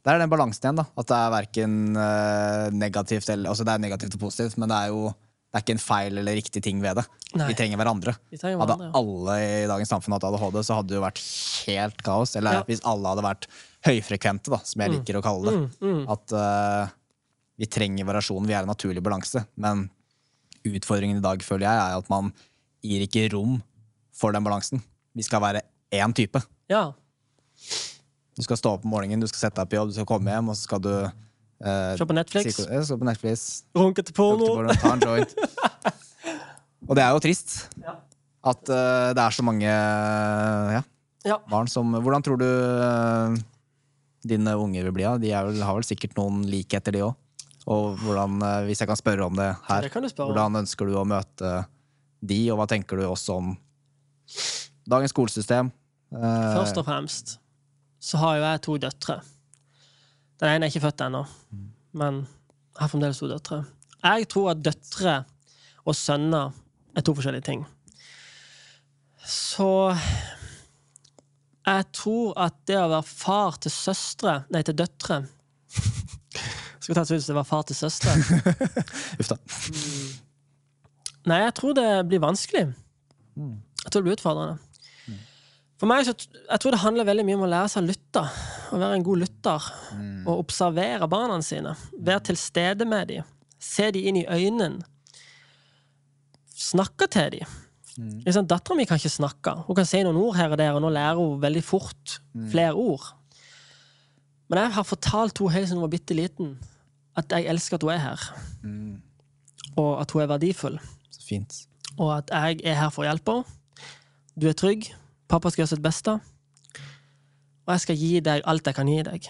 Speaker 1: Det er den balansen igjen, da. At det er verken eh, negativt eller Altså det er negativt og positivt, men det er jo det er ikke en feil eller riktig ting ved det.
Speaker 2: Nei.
Speaker 1: Vi trenger hverandre.
Speaker 2: Vi trenger
Speaker 1: Hadde
Speaker 2: hverandre. ja.
Speaker 1: alle i dagens samfunn hatt ADHD, så hadde det jo vært helt kaos. Eller
Speaker 2: Ja.
Speaker 1: hvis alle hadde vært høyfrekvente, da, som jeg liker å kalle det.
Speaker 2: Mm, mm.
Speaker 1: At uh, vi trenger variasjon. Vi er en naturlig balanse. Men utfordringen i dag, føler jeg, er at man gir ikke rom for den balansen. Vi skal være én type.
Speaker 2: Ja.
Speaker 1: Du skal stå opp om morgenen, du skal sette deg på jobb, du skal komme hjem, og så skal du eh,
Speaker 2: Se på Netflix.
Speaker 1: se på Netflix,
Speaker 2: Runke til porno.
Speaker 1: Runke til porno og det er jo trist
Speaker 2: Ja.
Speaker 1: at uh, det er så mange ja,
Speaker 2: Ja.
Speaker 1: barn som Hvordan tror du uh, dine unger vil bli Ja? De vel, har vel sikkert noen likheter, de òg. Og hvordan, eh, hvis jeg kan spørre om det her,
Speaker 2: Det
Speaker 1: hvordan ønsker du å møte de, og hva tenker du også om dagens skolesystem? Eh,
Speaker 2: Først og fremst så har jo jeg to døtre. Den ene er ikke født ennå, men har fremdeles to døtre. Jeg tror at døtre og sønner er to forskjellige ting. Så jeg tror at det å være far til søstre Nei, til døtre Skal ta et ut det var far til søstre.
Speaker 1: Uff da.
Speaker 2: Nei, jeg tror det blir vanskelig. Jeg tror det blir utfordrende. For meg så, jeg tror det handler veldig mye om å lære seg å lytte. Å være en god lytter. Og observere barna sine. Være til stede med dem. Se dem inn i øynene. Snakke til dem. Mm. Dattera mi kan ikke snakke. Hun kan si noen ord her og der, og nå lærer hun veldig fort flere ord. Men jeg har fortalt henne helt siden hun var bitte liten, at jeg elsker at hun er her. Og at hun er verdifull
Speaker 1: Så fint.
Speaker 2: og at jeg er her for å hjelpe henne. Du er trygg. Pappa skal gjøre sitt beste. Og jeg skal gi deg alt jeg kan gi deg.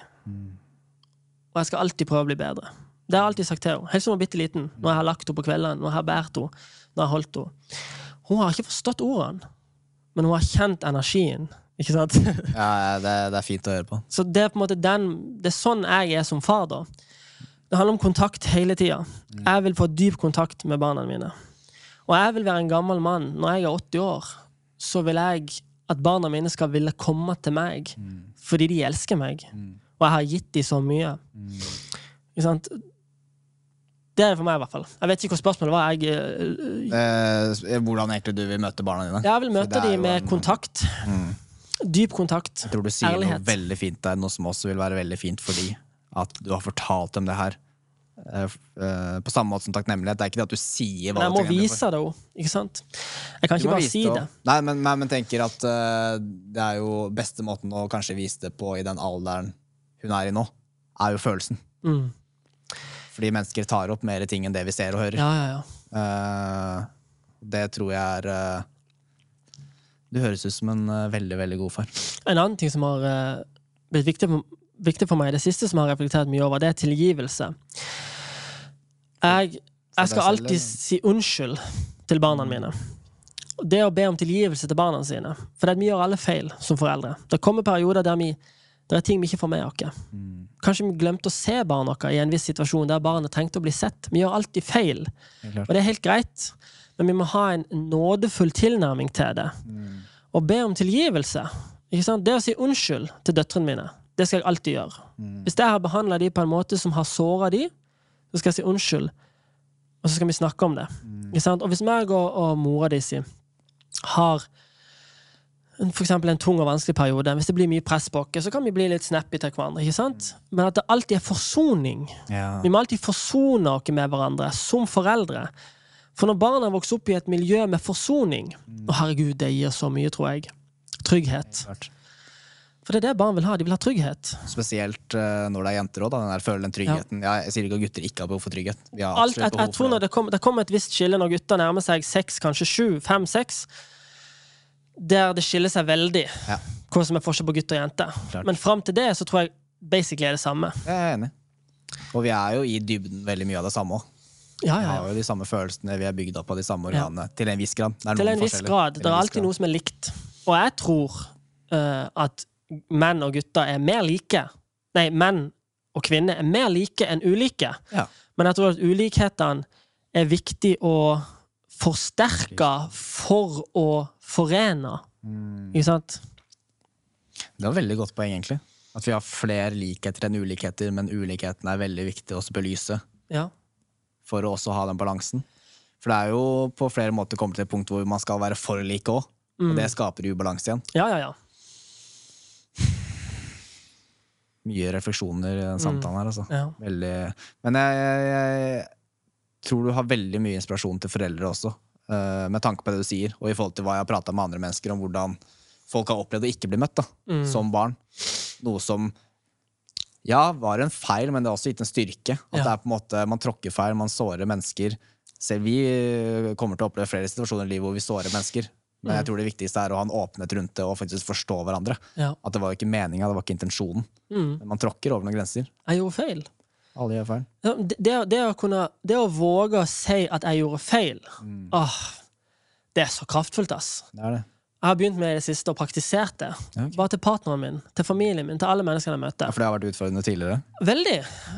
Speaker 2: Og jeg skal alltid prøve å bli bedre. Det har jeg alltid sagt til henne. Helt siden hun var bitte liten. Når jeg har lagt henne på kveldene, når jeg har båret henne, når jeg har holdt henne. Hun har ikke forstått ordene, men hun har kjent energien. Ikke sant?
Speaker 1: Ja, det, det er fint å høre på.
Speaker 2: Så det er på en måte den Det er sånn jeg er som far, da. Det handler om kontakt hele tida. Jeg vil få dyp kontakt med barna mine. Og jeg vil være en gammel mann. Når jeg er 80 år, så vil jeg at barna mine skal ville komme til meg fordi de elsker meg, og jeg har gitt dem så mye. Ikke sant? Det er det for meg, i hvert fall. Jeg vet ikke hva spørsmålet var. Jeg, eh,
Speaker 1: Eh, hvordan egentlig du vil møte barna dine.
Speaker 2: jeg vil møte dem med
Speaker 1: en-
Speaker 2: kontakt. Dyp kontakt.
Speaker 1: Jeg tror du sier
Speaker 2: Ærlighet.
Speaker 1: noe veldig fint der, noe som også vil være veldig fint for dem. At du har fortalt dem det her. Eh, eh, på samme måte som takknemlighet. Det er ikke det at du sier hva
Speaker 2: Men jeg
Speaker 1: du
Speaker 2: må vise det òg, ikke sant? Jeg kan
Speaker 1: Du
Speaker 2: ikke bare si det.
Speaker 1: Nei, men, men, men tenker at uh, det er jo beste måten å kanskje vise det på i den alderen hun er i nå, er jo følelsen.
Speaker 2: Mm.
Speaker 1: Fordi mennesker tar opp mer ting enn det vi ser og hører.
Speaker 2: Ja, ja, ja.
Speaker 1: Uh, det tror jeg er uh, Du høres ut som en veldig, veldig god far.
Speaker 2: En annen ting som har blitt viktig viktig for meg, det siste som jeg har reflektert mye over, det er tilgivelse. Jeg, jeg skal alltid si unnskyld til barna mine. Det å be om tilgivelse til barna sine. For det er vi gjør alle feil som foreldre. Det kommer perioder der vi, det er ting vi ikke får med oss. Kanskje vi glemte å se barna våre i en viss situasjon der barnet trengte å bli sett. Vi gjør alltid feil, og det er helt greit. Men vi må ha en nådefull tilnærming til det. Og be om tilgivelse. Det å si unnskyld til døtrene mine, det skal jeg alltid gjøre. Hvis jeg har behandla dem på en måte som har såra de, så skal jeg si unnskyld, og så skal vi snakke om det. Sant? Og hvis meg og, og mora di har for eksempel en tung og vanskelig periode, hvis det blir mye press på oss, så kan vi bli litt snappy til hverandre. ikke sant? Men at det alltid er forsoning.
Speaker 1: Ja.
Speaker 2: Vi må alltid forsone oss med hverandre som foreldre. For når barna vokser opp i et miljø med forsoning Å, herregud, det gir så mye, tror jeg. Trygghet. For det er det barn vil ha. De vil ha trygghet.
Speaker 1: Spesielt uh, når det er jenter òg. Den der føler den tryggheten. Ja, jeg sier ikke at gutter ikke har behov for trygghet. Vi har
Speaker 2: Alt, jeg, jeg
Speaker 1: behov
Speaker 2: tror når det kommer det kommer et visst skille når gutter nærmer seg seks, kanskje sju, fem, seks, der det skiller seg veldig
Speaker 1: Ja.
Speaker 2: hva som er forskjell på gutt og jente.
Speaker 1: Klart.
Speaker 2: Men fram til det så tror jeg basically er det samme.
Speaker 1: Jeg er enig. Og vi er jo i dybden veldig mye av det samme òg.
Speaker 2: Ja,
Speaker 1: Vi
Speaker 2: ja,
Speaker 1: har jo de samme følelsene, vi er bygd opp av de samme organene. Til en viss grad. Det er
Speaker 2: Til en viss grad. Det er alltid noe som er likt. Og jeg tror uh, at menn og gutter er mer like. Nei, menn og kvinner er mer like enn ulike.
Speaker 1: Ja.
Speaker 2: Men jeg tror at ulikhetene er viktig å forsterke for å forene.
Speaker 1: Mm.
Speaker 2: Ikke sant?
Speaker 1: Det var veldig godt poeng, egentlig. At vi har flere likheter enn ulikheter, men ulikhetene er veldig viktig å belyse
Speaker 2: Ja.
Speaker 1: for å også ha den balansen. For det er jo på flere måter kommet til et punkt hvor man skal være for like òg.
Speaker 2: Mm.
Speaker 1: Og det skaper ubalanse igjen.
Speaker 2: ja, ja, ja.
Speaker 1: Mye refleksjoner i den samtalen her, altså.
Speaker 2: ja.
Speaker 1: Veldig. Men jeg, jeg, jeg tror du har veldig mye inspirasjon til foreldre også, uh, med tanke på det du sier, og i forhold til hva jeg har prata med andre mennesker om hvordan folk har opplevd å ikke bli møtt da,
Speaker 2: Mm.
Speaker 1: som barn. Noe som ja, var en feil, men det har også gitt en styrke. At
Speaker 2: Ja.
Speaker 1: det er på en måte, Man tråkker feil, man sårer mennesker. Selv vi eh, kommer til å oppleve flere situasjoner i livet hvor vi sårer mennesker. Men jeg tror det viktigste er å ha en åpenhet rundt det og faktisk forstå hverandre.
Speaker 2: ja.
Speaker 1: At det var jo ikke meninga, det var ikke intensjonen.
Speaker 2: Mm.
Speaker 1: Men man tråkker over noen grenser.
Speaker 2: Jeg gjorde feil.
Speaker 1: Alle gjør feil.
Speaker 2: Ja, Det, det, det, å kunne, det å våge å si at jeg gjorde feil, åh, det er så kraftfullt, ass.
Speaker 1: Det er det.
Speaker 2: Jeg har begynt med det siste og praktisert det.
Speaker 1: Okay.
Speaker 2: Bare til partneren min, til familien min, til alle menneskene jeg
Speaker 1: Ja, for det har vært utfordrende tidligere.
Speaker 2: Veldig.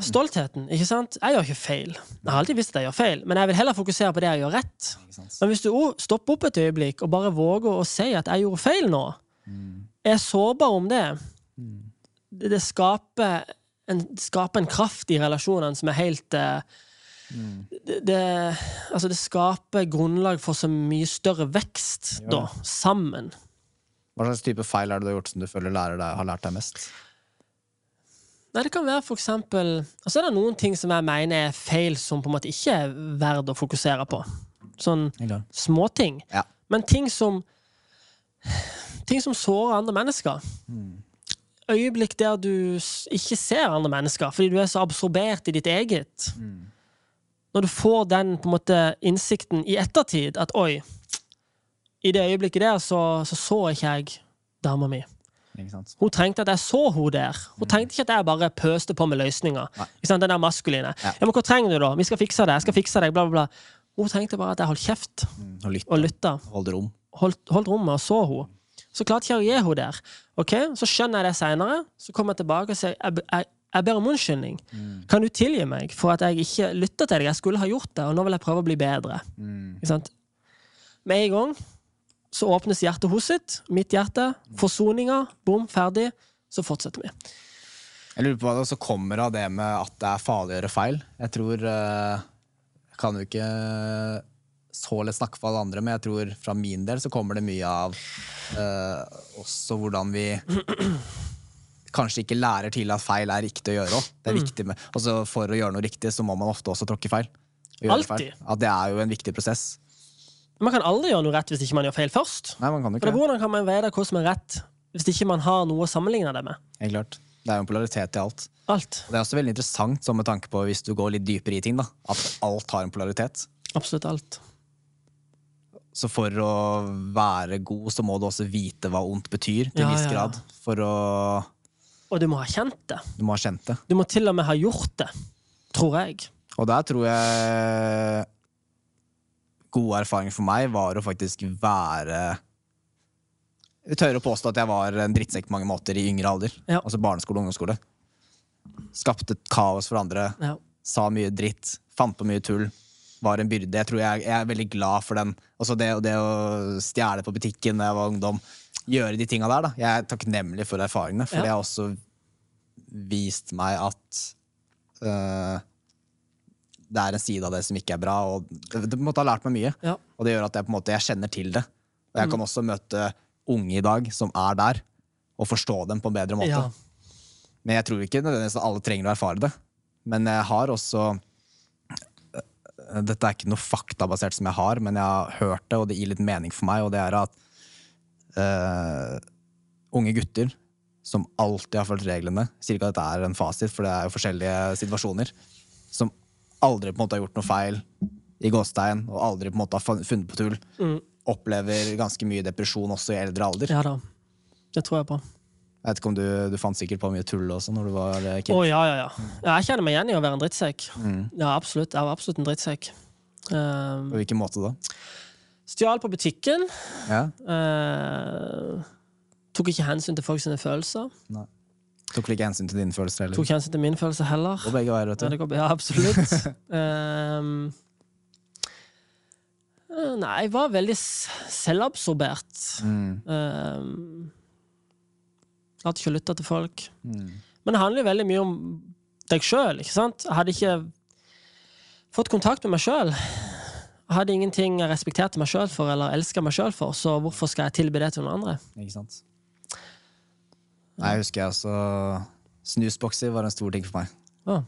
Speaker 2: Stoltheten. ikke sant? Jeg gjør ikke feil. Jeg har alltid visst at jeg gjør feil, men jeg vil heller fokusere på det jeg gjør rett. Men hvis du stopper opp et øyeblikk og bare våger å si at jeg gjorde feil nå, er sårbar om det, det, det skaper en, det skaper en kraft i relasjonene som er helt eh, det, det, altså det skaper grunnlag for så mye større vekst, da, sammen.
Speaker 1: Hva slags type feil er det du har gjort som du føler lærer deg, har lært deg mest?
Speaker 2: Nei, det kan være for eksempel Og så er det noen ting som jeg mener er feil, som på en måte ikke er verdt å fokusere på. Sånn småting.
Speaker 1: Ja.
Speaker 2: Men ting som Ting som sårer andre mennesker. Øyeblikk der du ikke ser andre mennesker fordi du er så absorbert i ditt eget. Når du får den på en måte innsikten i ettertid at oi, i det øyeblikket der så så, så ikke jeg dama mi. Hun trengte at jeg så hun der. Hun trengte ikke at jeg bare pøste på med løsninger. Den der maskuline.
Speaker 1: Ja.
Speaker 2: Men hva trenger du, da? Vi skal fikse det. Jeg skal fikse deg. Bla, bla, bla. Hun trengte bare at jeg holdt kjeft
Speaker 1: Mm, og
Speaker 2: lytta.
Speaker 1: Holdt rom.
Speaker 2: Holdt, holdt rommet og så henne. Så klarte ikke jeg å gi henne der. Ok, Så skjønner jeg det seinere. Så kommer jeg tilbake og sier jeg, jeg, jeg ber om unnskyldning. Kan du tilgi meg for at jeg ikke lytta til deg? Jeg skulle ha gjort det, og nå vil jeg prøve å bli bedre.
Speaker 1: Mm.
Speaker 2: Med en gang så åpnes hjertet hos sitt. Mitt hjerte. Forsoninga. Bom, ferdig. Så fortsetter vi.
Speaker 1: Jeg lurer på hva det også kommer av det med at det er farlig å gjøre feil. Jeg tror eh, Jeg kan jo ikke så lett snakke for alle andre, men jeg tror fra min del så kommer det mye av uh, også hvordan vi kanskje ikke lærer til at feil er riktig å gjøre. Det er viktig med, altså For å gjøre noe riktig så må man ofte også tråkke feil.
Speaker 2: Alltid.
Speaker 1: Ja, det er jo en viktig prosess.
Speaker 2: Man kan aldri gjøre noe rett hvis ikke man gjør feil først.
Speaker 1: Nei, man kan
Speaker 2: For
Speaker 1: ikke det.
Speaker 2: Hvordan kan man vite hva som er rett hvis ikke man har noe å sammenligne det med?
Speaker 1: Helt klart. Det er jo en polaritet i alt.
Speaker 2: Alt.
Speaker 1: Det er også veldig interessant sånn med tanke på hvis du går litt dypere i ting, da, at alt har en polaritet.
Speaker 2: Absolutt alt.
Speaker 1: Så for å være god, så må du også vite hva ondt betyr, til
Speaker 2: Ja,
Speaker 1: en viss
Speaker 2: grad. ja.
Speaker 1: For å
Speaker 2: Og du må ha kjent det.
Speaker 1: Du må ha kjent det.
Speaker 2: Du må til og med ha gjort det. Tror jeg.
Speaker 1: Og der tror jeg gode erfaringer for meg var å faktisk være Jeg tør å påstå at jeg var en drittsekk på mange måter i yngre alder.
Speaker 2: Ja.
Speaker 1: Altså barneskole og ungdomsskole. Skapte kaos for andre.
Speaker 2: Ja.
Speaker 1: Sa mye dritt. Fant på mye tull. Var en byrde. Jeg tror jeg, jeg er veldig glad for den. Også det, det å stjele på butikken da jeg var ungdom. Gjøre de tinga der. da Jeg er takknemlig for erfaringene, for
Speaker 2: Ja.
Speaker 1: det har også vist meg at uh, det er en side av det som ikke er bra. Og det, det måtte ha lært meg mye.
Speaker 2: Ja.
Speaker 1: Og det gjør at jeg på en måte jeg kjenner til det. Og jeg kan
Speaker 2: Mm.
Speaker 1: også møte unge i dag som er der, og forstå dem på en bedre måte.
Speaker 2: Ja.
Speaker 1: Men jeg tror ikke nødvendigvis at alle trenger å erfare det. Men jeg har også Dette er ikke noe faktabasert som jeg har, men jeg har hørt det, og det gir litt mening for meg, og det er at eh, unge gutter som alltid har fulgt reglene Sier ikke at dette er en fasit, for det er jo forskjellige situasjoner. Som aldri på en måte har gjort noe feil i gåstegn, og aldri på en måte har funnet på tull.
Speaker 2: Mm.
Speaker 1: Opplever ganske mye depresjon også i eldre alder.
Speaker 2: ja da. Det tror jeg på.
Speaker 1: Jeg vet ikke om du, du fant sikkert på mye tull også når du var eh, kid.
Speaker 2: Oh, ja, ja. ja. Jeg kjenner meg igjen i å være en drittsekk.
Speaker 1: Mm.
Speaker 2: Ja, absolutt. Jeg var absolutt en drittsekk. Um,
Speaker 1: På hvilken måte da?
Speaker 2: Stjal på butikken.
Speaker 1: Ja?
Speaker 2: Eh, tok ikke hensyn til folk sine følelser.
Speaker 1: Tok vel ikke hensyn til dine følelser heller?
Speaker 2: Tok ikke hensyn til min følelse heller.
Speaker 1: Og begge veier, vet du.
Speaker 2: går, ja absolutt. um, eh, nei, jeg var veldig selvabsorbert.
Speaker 1: Mm.
Speaker 2: Um, hadde ikke lytta til folk.
Speaker 1: Mm.
Speaker 2: Men det handler jo veldig mye om deg sjøl. Jeg hadde ikke fått kontakt med meg sjøl. Hadde ingenting jeg respekterte meg sjøl for eller elska meg sjøl for, så hvorfor skal jeg tilby det til noen andre?
Speaker 1: Ikke sant? Nei, jeg husker jeg også Snusbokser var en stor ting for meg.
Speaker 2: Å.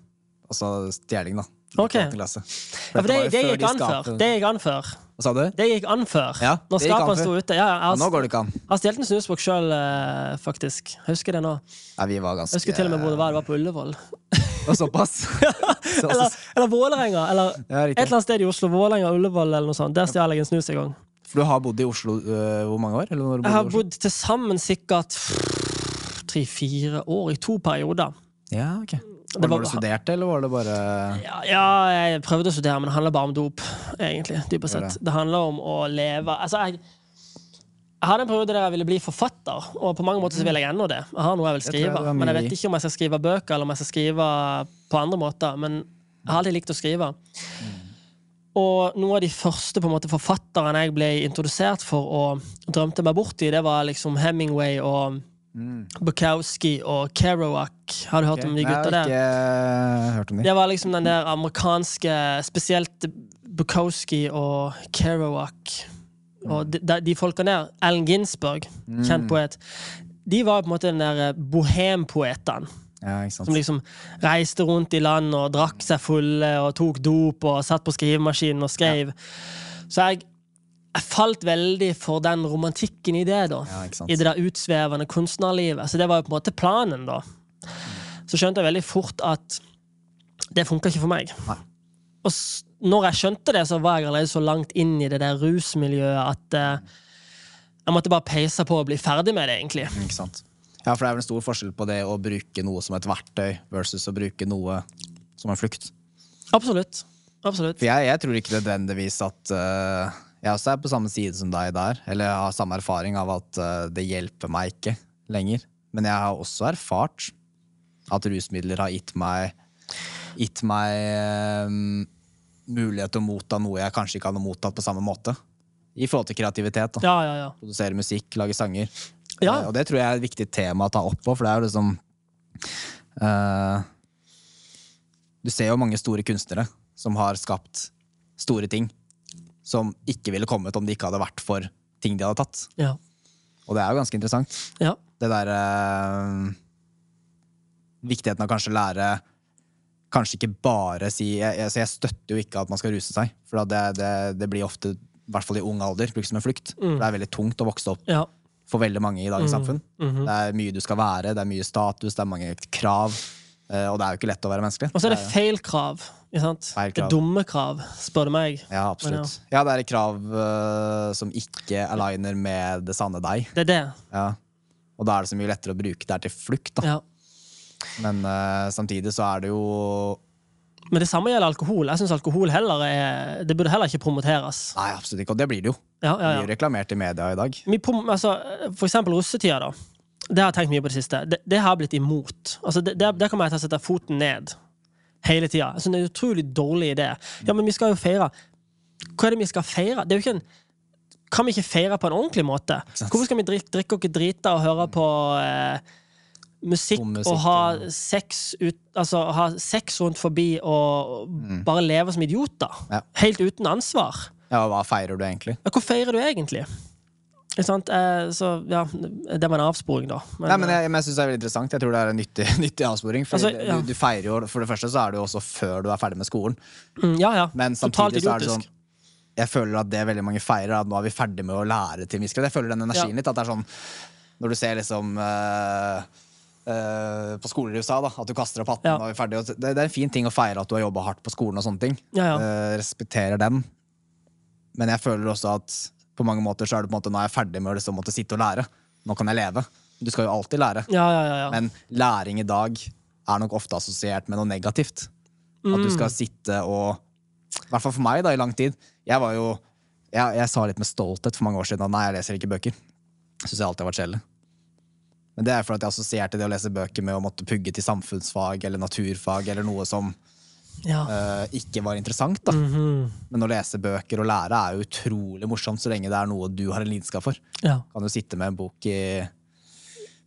Speaker 1: Og så stjeling, da.
Speaker 2: Ok.
Speaker 1: I åttende klasse.
Speaker 2: Ja, for det, det,
Speaker 1: det
Speaker 2: gikk an før. Det gikk an før.
Speaker 1: Hva sa du?
Speaker 2: Det gikk an før.
Speaker 1: Ja,
Speaker 2: Når skapene sto ute. Ja, jeg
Speaker 1: Ja, nå går det ikke an.
Speaker 2: jeg har stjålet en snusbok sjøl, faktisk. Jeg husker det nå.
Speaker 1: Ja, vi var ganske
Speaker 2: Jeg husker til og med hvor det var. Det var på Ullevål.
Speaker 1: Og såpass.
Speaker 2: Eller, eller Vålerenga. Eller
Speaker 1: ja,
Speaker 2: et eller annet sted i Oslo. Vålerenga, Ullevål eller noe sånt. Der stjal jeg en snus en gang.
Speaker 1: For du har bodd i Oslo øh, hvor mange år?
Speaker 2: Jeg har bodd til sammen sikkert tre-fire år, i to perioder.
Speaker 1: Ja, ok. Var det
Speaker 2: var-
Speaker 1: du studerte, eller var det bare
Speaker 2: Ja, ja, jeg prøvde å studere, men det handler bare om dop, egentlig. dypest
Speaker 1: det.
Speaker 2: sett. Det handler om å leve Altså, jeg, jeg hadde en periode der jeg ville bli forfatter, og på mange måter så vil jeg ennå det. Jeg har noe jeg vil skrive,
Speaker 1: jeg
Speaker 2: men jeg vet ikke om jeg skal skrive bøker, eller om jeg skal skrive på andre måter. Men jeg har alltid likt å skrive. Og noen av de første måte, forfatterne jeg ble introdusert for og drømte meg bort i, det var liksom Hemingway og Bukowski og Kerouac. Har du hørt om de gutta der?
Speaker 1: Jeg har ikke hørt om de.
Speaker 2: Det var liksom den der amerikanske Spesielt Bukowski og Kerouac. Og de, de, de folka der, Ellen Ginsberg, kjent poet, de var på en måte den der eh, bohempoetene.
Speaker 1: Ja.
Speaker 2: Som liksom reiste rundt i land og drakk seg fulle og tok dop og satt på skrivemaskinen og skrev. Så jeg, jeg falt veldig for den romantikken i det, da.
Speaker 1: Ja.
Speaker 2: I det der utsvevende kunstnerlivet. Så det var jo på en måte planen, da. Så skjønte jeg veldig fort at det funka ikke for meg.
Speaker 1: Nei.
Speaker 2: Og når jeg skjønte det, så var jeg allerede så langt inn i det der rusmiljøet at uh, jeg måtte bare peise på og bli ferdig med det, egentlig.
Speaker 1: Ikke sant. Ja, for det er vel en stor forskjell på det å bruke noe som et verktøy versus å bruke noe som en flukt.
Speaker 2: Absolutt. Absolutt.
Speaker 1: For jeg, jeg tror ikke nødvendigvis at øh, Jeg også er på samme side som deg der. Eller jeg har samme erfaring av at øh, det hjelper meg ikke lenger. Men jeg har også erfart at rusmidler har gitt meg Gitt meg um, mulighet til å motta noe jeg kanskje ikke hadde mottatt på samme måte. i forhold til kreativitet.
Speaker 2: Ja, ja, ja.
Speaker 1: Produsere musikk, lage sanger.
Speaker 2: Ja.
Speaker 1: Eh, og det tror jeg er et viktig tema å ta opp på, for det er jo liksom uh, Du ser jo mange store kunstnere som har skapt store ting, som ikke ville kommet om det ikke hadde vært for ting de hadde tatt.
Speaker 2: ja.
Speaker 1: Og det er jo ganske interessant.
Speaker 2: ja.
Speaker 1: Det derre Viktigheten av kanskje lære Kanskje ikke bare si jeg, jeg, jeg støtter jo ikke at man skal ruse seg. For det, det, det blir ofte, i hvert fall i ung alder, brukt som en flukt. For det er veldig tungt å vokse opp
Speaker 2: ja.
Speaker 1: for veldig mange i dagens samfunn.
Speaker 2: Mhm.
Speaker 1: Det er mye du skal være, det er mye status, det er mange krav. Eh, Og det er jo ikke lett å være menneskelig.
Speaker 2: Og så er det feil krav.
Speaker 1: Feil
Speaker 2: Det er dumme krav, spør du meg.
Speaker 1: Ja, absolutt. Ja, det er et krav uh, som ikke aligner med det sanne deg.
Speaker 2: Det er det.
Speaker 1: Ja. Og da er det så mye lettere å bruke det her til flukt. da.
Speaker 2: Ja.
Speaker 1: Men uh, samtidig så er det jo
Speaker 2: Men det samme gjelder alkohol. Jeg synes alkohol heller er Det burde heller ikke promoteres.
Speaker 1: Nei, absolutt ikke. Og det blir det jo.
Speaker 2: Ja, ja, ja,
Speaker 1: Det blir reklamert i media i dag.
Speaker 2: Vi prom altså, for eksempel russetida, da. Det har jeg tenkt mye på det siste. Det, det har jeg blitt imot. Altså, det, det, der kommer jeg sette foten ned hele tida. Altså, det er en utrolig dårlig idé. Ja, men vi skal jo feire. Hva er det vi skal feire? Det er jo ikke en Kan vi ikke feire på en ordentlig måte? Hvorfor skal vi drikke, drikke ikke drite og høre på eh, musikk,
Speaker 1: musikk,
Speaker 2: og ha sex ut, altså, ha sex rundt forbi og bare leve som idioter?
Speaker 1: Mm. Ja.
Speaker 2: Helt uten ansvar.
Speaker 1: Ja, hva feirer du egentlig?
Speaker 2: Ja, Hva feirer du egentlig? Eh, så ja, det var en avsporing, da. Men,
Speaker 1: Nei, men jeg, men jeg synes det er veldig interessant. Jeg tror det er en nyttig, nyttig avsporing. For
Speaker 2: Altså, ja.
Speaker 1: du, du feirer jo, For det første så er det jo også før du er ferdig med skolen.
Speaker 2: mm, ja, ja.
Speaker 1: Men samtidig så er det sånn. Jeg føler at det veldig mange feirer, at nå er vi ferdig med å lære til miskreditt. Jeg føler den energien
Speaker 2: Ja.
Speaker 1: litt. At det er sånn Når du ser liksom uh, uh, på skoler i USA, da, at du kaster opp hatten
Speaker 2: Ja.
Speaker 1: og er ferdig. Det, det er en fin ting å feire at du har jobba hardt på skolen og sånne ting.
Speaker 2: Ja, ja.
Speaker 1: Uh, respekterer den. Men jeg føler også at på mange måter så er det på en måte nå er jeg ferdig med å liksom måtte sitte og lære. Nå kan jeg leve. Du skal jo alltid lære.
Speaker 2: Ja, ja, ja, ja.
Speaker 1: Men læring i dag er nok ofte assosiert med noe negativt. At
Speaker 2: Mm.
Speaker 1: du skal sitte og I hvert fall for meg, da, i lang tid. Jeg var jo Jeg, jeg sa litt med stolthet for mange år siden at nei, jeg leser ikke bøker. Syns jeg alltid har vært kjedelig. Men det er fordi at jeg assosierte det å lese bøker med å måtte pugge til samfunnsfag eller naturfag eller noe som
Speaker 2: ja.
Speaker 1: uh, ikke var interessant. da.
Speaker 2: Mhm.
Speaker 1: Men å lese bøker og lære er jo utrolig morsomt så lenge det er noe du har en lidenskap for.
Speaker 2: ja.
Speaker 1: Kan jo sitte med en bok i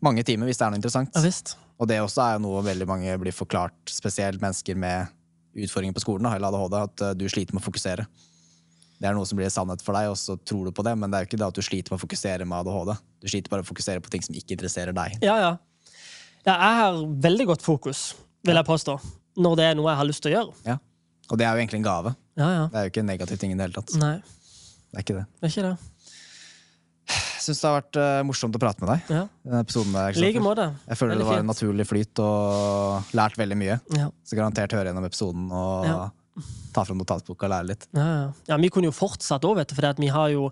Speaker 1: mange timer hvis det er noe interessant.
Speaker 2: ja visst.
Speaker 1: Og det også er jo noe veldig mange blir forklart, spesielt mennesker med utfordringer på skolen, da, eller ADHD, at eh, du sliter med å fokusere. Det er noe som blir sannhet for deg, og så tror du på det, men det er jo ikke det at du sliter med å fokusere med ADHD. Du sliter bare med å fokusere på ting som ikke interesserer deg.
Speaker 2: Ja, ja. ja, jeg har veldig godt fokus, vil jeg påstå, når det er noe jeg har lyst til å gjøre.
Speaker 1: Ja. Og det er jo egentlig en gave.
Speaker 2: Ja, ja.
Speaker 1: Det er jo ikke en negativ ting i det hele tatt.
Speaker 2: Nei,
Speaker 1: Det er ikke det.
Speaker 2: det er ikke det.
Speaker 1: Jeg syns det har vært uh, morsomt å prate med deg.
Speaker 2: Ja.
Speaker 1: Denne episoden der,
Speaker 2: like måte.
Speaker 1: Jeg føler
Speaker 2: Veldig
Speaker 1: det var en naturlig flyt og lært veldig mye.
Speaker 2: Ja.
Speaker 1: Så garantert høre gjennom episoden og
Speaker 2: Ja.
Speaker 1: ta fram notatboka og lære litt.
Speaker 2: Ja, ja. ja, vi kunne jo fortsatt òg, vet du, for vi har jo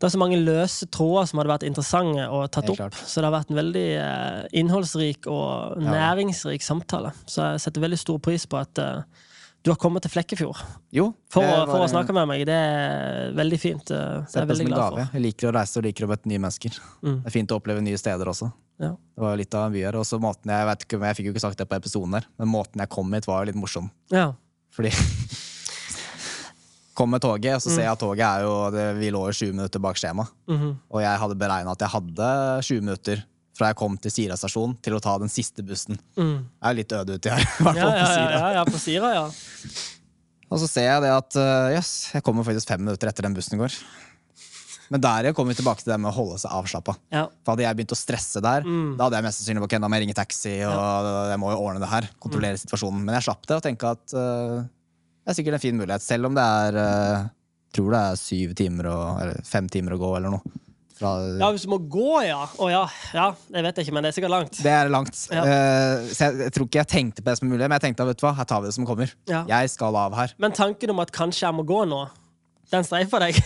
Speaker 2: det er så mange løse tråder som hadde vært interessante å tatt opp. Så det har vært en veldig eh, innholdsrik og næringsrik samtale. Så jeg setter veldig stor pris på at eh, du har kommet til Flekkefjord
Speaker 1: Jo,
Speaker 2: for, å, for
Speaker 1: en...
Speaker 2: å snakke med meg. Det er veldig fint. eh, Det er jeg veldig glad for.
Speaker 1: Jeg liker å reise og liker å møte nye mennesker.
Speaker 2: Mm.
Speaker 1: Det er fint å oppleve nye steder også.
Speaker 2: Ja.
Speaker 1: Det var jo litt av en by her. Og så måten jeg, jeg vet ikke, jeg fikk jo ikke sagt det på episoden her, men måten jeg kom hit, var jo litt morsom.
Speaker 2: Ja.
Speaker 1: Fordi Kom med toget, og så
Speaker 2: Mm.
Speaker 1: ser jeg at toget er jo det, Vi lå jo 20 minutter bak skjema.
Speaker 2: Mhm.
Speaker 1: Og jeg hadde beregna at jeg hadde 20 minutter fra jeg kom til Sira stasjon, til å ta den siste bussen.
Speaker 2: Mm.
Speaker 1: Jeg er jo litt øde uti her. i hvert
Speaker 2: Ja,
Speaker 1: fall
Speaker 2: ja,
Speaker 1: på
Speaker 2: ja,
Speaker 1: Sira.
Speaker 2: ja, ja, på Sira, ja.
Speaker 1: Og så ser jeg det at jøss, uh, yes, jeg kommer faktisk fem minutter etter den bussen går. Men der kommer vi tilbake til det med å holde seg avslappa.
Speaker 2: ja.
Speaker 1: For hadde jeg begynt å stresse der,
Speaker 2: Mm.
Speaker 1: da hadde jeg mest sannsynlig okay, da må jeg ringe taxi, og jeg må jo ordne det her. Kontrollere
Speaker 2: Mm.
Speaker 1: situasjonen. Men jeg slapp det og tenke at øh, det er sikkert en fin mulighet, selv om det er uh, tror det er syv timer og, eller fem timer å gå, eller noe. Fra,
Speaker 2: ja, hvis du må gå, ja. Å ja. ja. Det vet jeg ikke, men det er sikkert langt.
Speaker 1: Det er langt.
Speaker 2: Ja.
Speaker 1: Uh, så jeg, jeg tror ikke jeg tenkte på det som mulig, men jeg tenkte vet du hva, her tar vi det som kommer.
Speaker 2: Ja.
Speaker 1: Jeg skal av her.
Speaker 2: Men tanken om at kanskje jeg må gå nå, den streifer deg?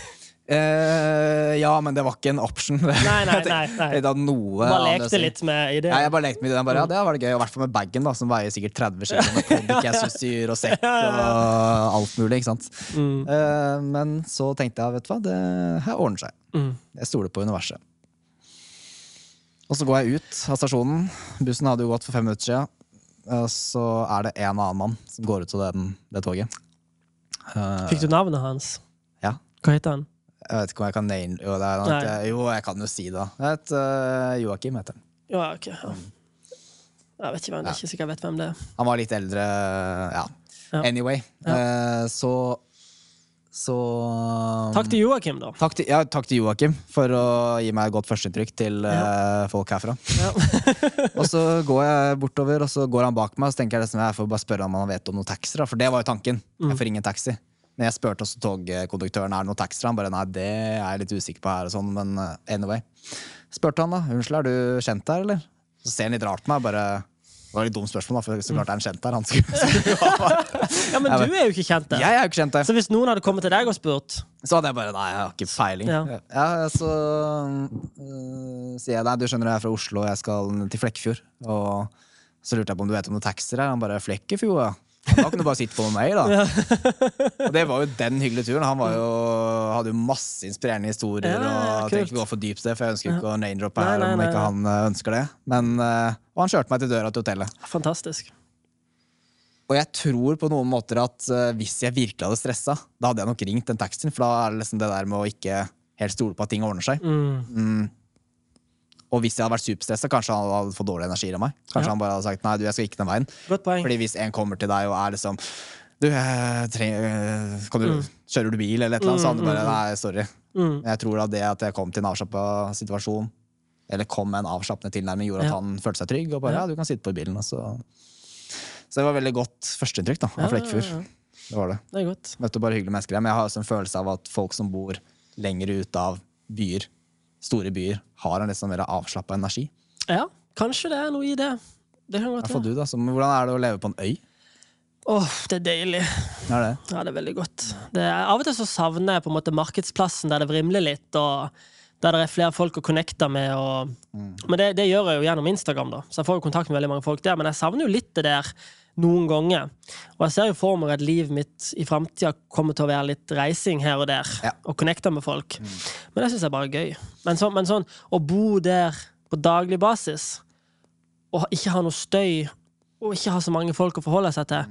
Speaker 1: Eh, ja, men det var ikke en option.
Speaker 2: Nei, nei, nei. nei.
Speaker 1: Hadde noe
Speaker 2: Bare lekte litt med ideen.
Speaker 1: Ja, jeg bare lekte med ideen. Bare, ja, det var det gøy, i hvert fall med bagen, da, som veier sikkert 30 kg med og sekk og alt mulig. ikke sant?
Speaker 2: Mm.
Speaker 1: Uh, men så tenkte jeg, vet du hva, det her ordner seg.
Speaker 2: Mm.
Speaker 1: Jeg stoler på universet. Og så går jeg ut av stasjonen. Bussen hadde jo gått for fem minutter siden. Uh, Så er det en annen mann som går ut av det, det toget.
Speaker 2: Fikk du navnet hans?
Speaker 1: Ja.
Speaker 2: Hva heter han?
Speaker 1: Jeg vet ikke om jeg kan nail Jo, det er noe, jo jeg kan jo si det. vet, uh, Joakim heter han.
Speaker 2: Ja, okay, Ja. Jeg vet ikke hvem det er. Ikke sikkert jeg vet hvem det er.
Speaker 1: Han var litt eldre, ja.
Speaker 2: Ja.
Speaker 1: Anyway. uh, så Så
Speaker 2: Takk til Joakim, da.
Speaker 1: Takk til, ja, takk til Joakim for å gi meg et godt førsteinntrykk til eh, folk herfra.
Speaker 2: Ja.
Speaker 1: og så går jeg bortover, og så går han bak meg, og så tenker jeg at jeg får bare spørre om han vet om noen taxier. For det var jo tanken.
Speaker 2: Mm.
Speaker 1: Jeg får ingen taxi. Men jeg spurte også togkonduktøren er det noe taxfree, Han bare nei, det er jeg litt usikker på her, og sånn, men eh, anyway. Spurte han da, unnskyld, er du kjent her, eller? Så ser han litt rart på meg, bare Det var litt dumt spørsmål, da, for så klart er han kjent der. Han skulle, skulle.
Speaker 2: Ja, Men du er jo ikke kjent der.
Speaker 1: Jeg er jo ikke kjent der.
Speaker 2: Så hvis noen hadde kommet til deg og spurt
Speaker 1: Så hadde jeg bare Nei, jeg har ikke peiling.
Speaker 2: Ja.
Speaker 1: Ja, så øh, sier jeg nei, du skjønner jeg er fra Oslo, og jeg skal til Flekkefjord. Og så lurte jeg på om du vet om noen taxier her. Han bare Flekkefjord, ja. Da kan du bare sitte på med meg, da. og det var jo den hyggelige turen. Han var jo, hadde jo masse inspirerende historier.
Speaker 2: Ja, ja,
Speaker 1: og trenger ikke gå for dypt sted, for jeg ønsker ikke å name-droppe
Speaker 2: Nei,
Speaker 1: her
Speaker 2: nei,
Speaker 1: om ikke han øh, ønsker det. Men, øh, og han kjørte meg til døra til hotellet.
Speaker 2: Fantastisk.
Speaker 1: Og jeg tror på noen måter at øh, hvis jeg virkelig hadde stressa, da hadde jeg nok ringt den taxien, for da er det liksom det der med å ikke helt stole på at ting ordner seg.
Speaker 2: Mm.
Speaker 1: Og hvis jeg hadde vært superstressa, kanskje han hadde fått dårlig energi av meg. Kanskje
Speaker 2: Ja.
Speaker 1: han bare hadde sagt nei, du, jeg skal ikke den veien.
Speaker 2: Godt poeng.
Speaker 1: Fordi hvis en kommer til deg og er liksom du, jeg trenger, kan du, Kjører du bil, eller et eller annet? Så hadde du bare nei, sorry.
Speaker 2: Mm.
Speaker 1: Jeg tror da det at jeg kom til en avslappa situasjon, eller kom med en avslappende tilnærming, gjorde at
Speaker 2: Ja.
Speaker 1: han følte seg trygg. Og bare
Speaker 2: Ja.
Speaker 1: du kan sitte på bilen. Så. så det var veldig godt førsteinntrykk da, av
Speaker 2: Ja,
Speaker 1: Flekkefjord.
Speaker 2: ja.
Speaker 1: Det var det.
Speaker 2: Det er godt.
Speaker 1: Møtte bare hyggelige mennesker men jeg har også en følelse av at folk som bor lenger ut av byer, store byer, har en litt sånn mer avslappa energi.
Speaker 2: Ja, kanskje det er noe i det. Det kan godt være.
Speaker 1: du da, som, Hvordan er det å leve på en øy?
Speaker 2: Åh, det er deilig.
Speaker 1: Ja, det?
Speaker 2: Ja, det er veldig godt. Det er, av og til så savner jeg på en måte markedsplassen der det vrimler litt, og der det er flere folk å connecte med. Og, Men det, det gjør jeg jo gjennom Instagram, da, så jeg får jo kontakt med veldig mange folk der. Men jeg savner jo litt det der noen ganger. Og jeg ser jo for meg at livet mitt i framtida kommer til å være litt reising her og der,
Speaker 1: Ja.
Speaker 2: og connecte med folk. Men det syns jeg bare er gøy. Men, så, men sånn å bo der på daglig basis, og ikke ha noe støy, og ikke ha så mange folk å forholde seg til,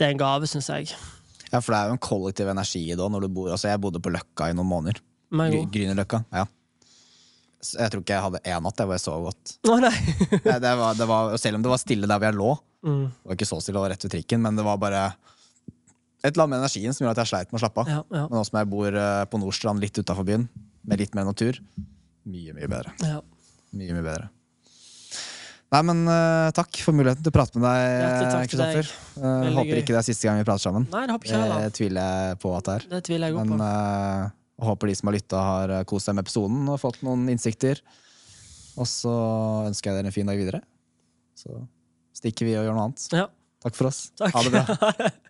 Speaker 2: det er en gave, syns jeg.
Speaker 1: Ja, for det er jo en kollektiv energi i det òg, når du bor Altså, jeg bodde på Løkka i noen måneder.
Speaker 2: Men
Speaker 1: Gry-
Speaker 2: jo.
Speaker 1: Grünerløkka. Ja. Jeg tror ikke jeg hadde én natt hvor jeg sov godt.
Speaker 2: Å nei.
Speaker 1: Det, det var, det var, selv om det var stille der hvor jeg lå,
Speaker 2: Mm.
Speaker 1: det var ikke så stille, det var rett ved trikken, men det var bare et eller annet med energien som gjorde at jeg sleit med å slappe av.
Speaker 2: Ja, ja,
Speaker 1: Men nå som jeg bor eh, på Nordstrand, litt utafor byen, med litt mer natur, mye, mye bedre.
Speaker 2: ja.
Speaker 1: Mye, mye bedre. Nei, men uh, takk for muligheten til å prate med deg. Kristoffer.
Speaker 2: Veldig
Speaker 1: håper ikke det er siste gang vi prater sammen.
Speaker 2: Nei, det håper ikke jeg
Speaker 1: Det tviler jeg på at det er.
Speaker 2: Det tviler jeg
Speaker 1: Men
Speaker 2: på.
Speaker 1: eh, jeg håper de som har lytta, har eh, kost seg med episoden og fått noen innsikter. Og så ønsker jeg dere en fin dag videre. Så stikker vi og gjør noe annet.
Speaker 2: Ja.
Speaker 1: Takk for oss.
Speaker 2: Takk.
Speaker 1: Ha det bra.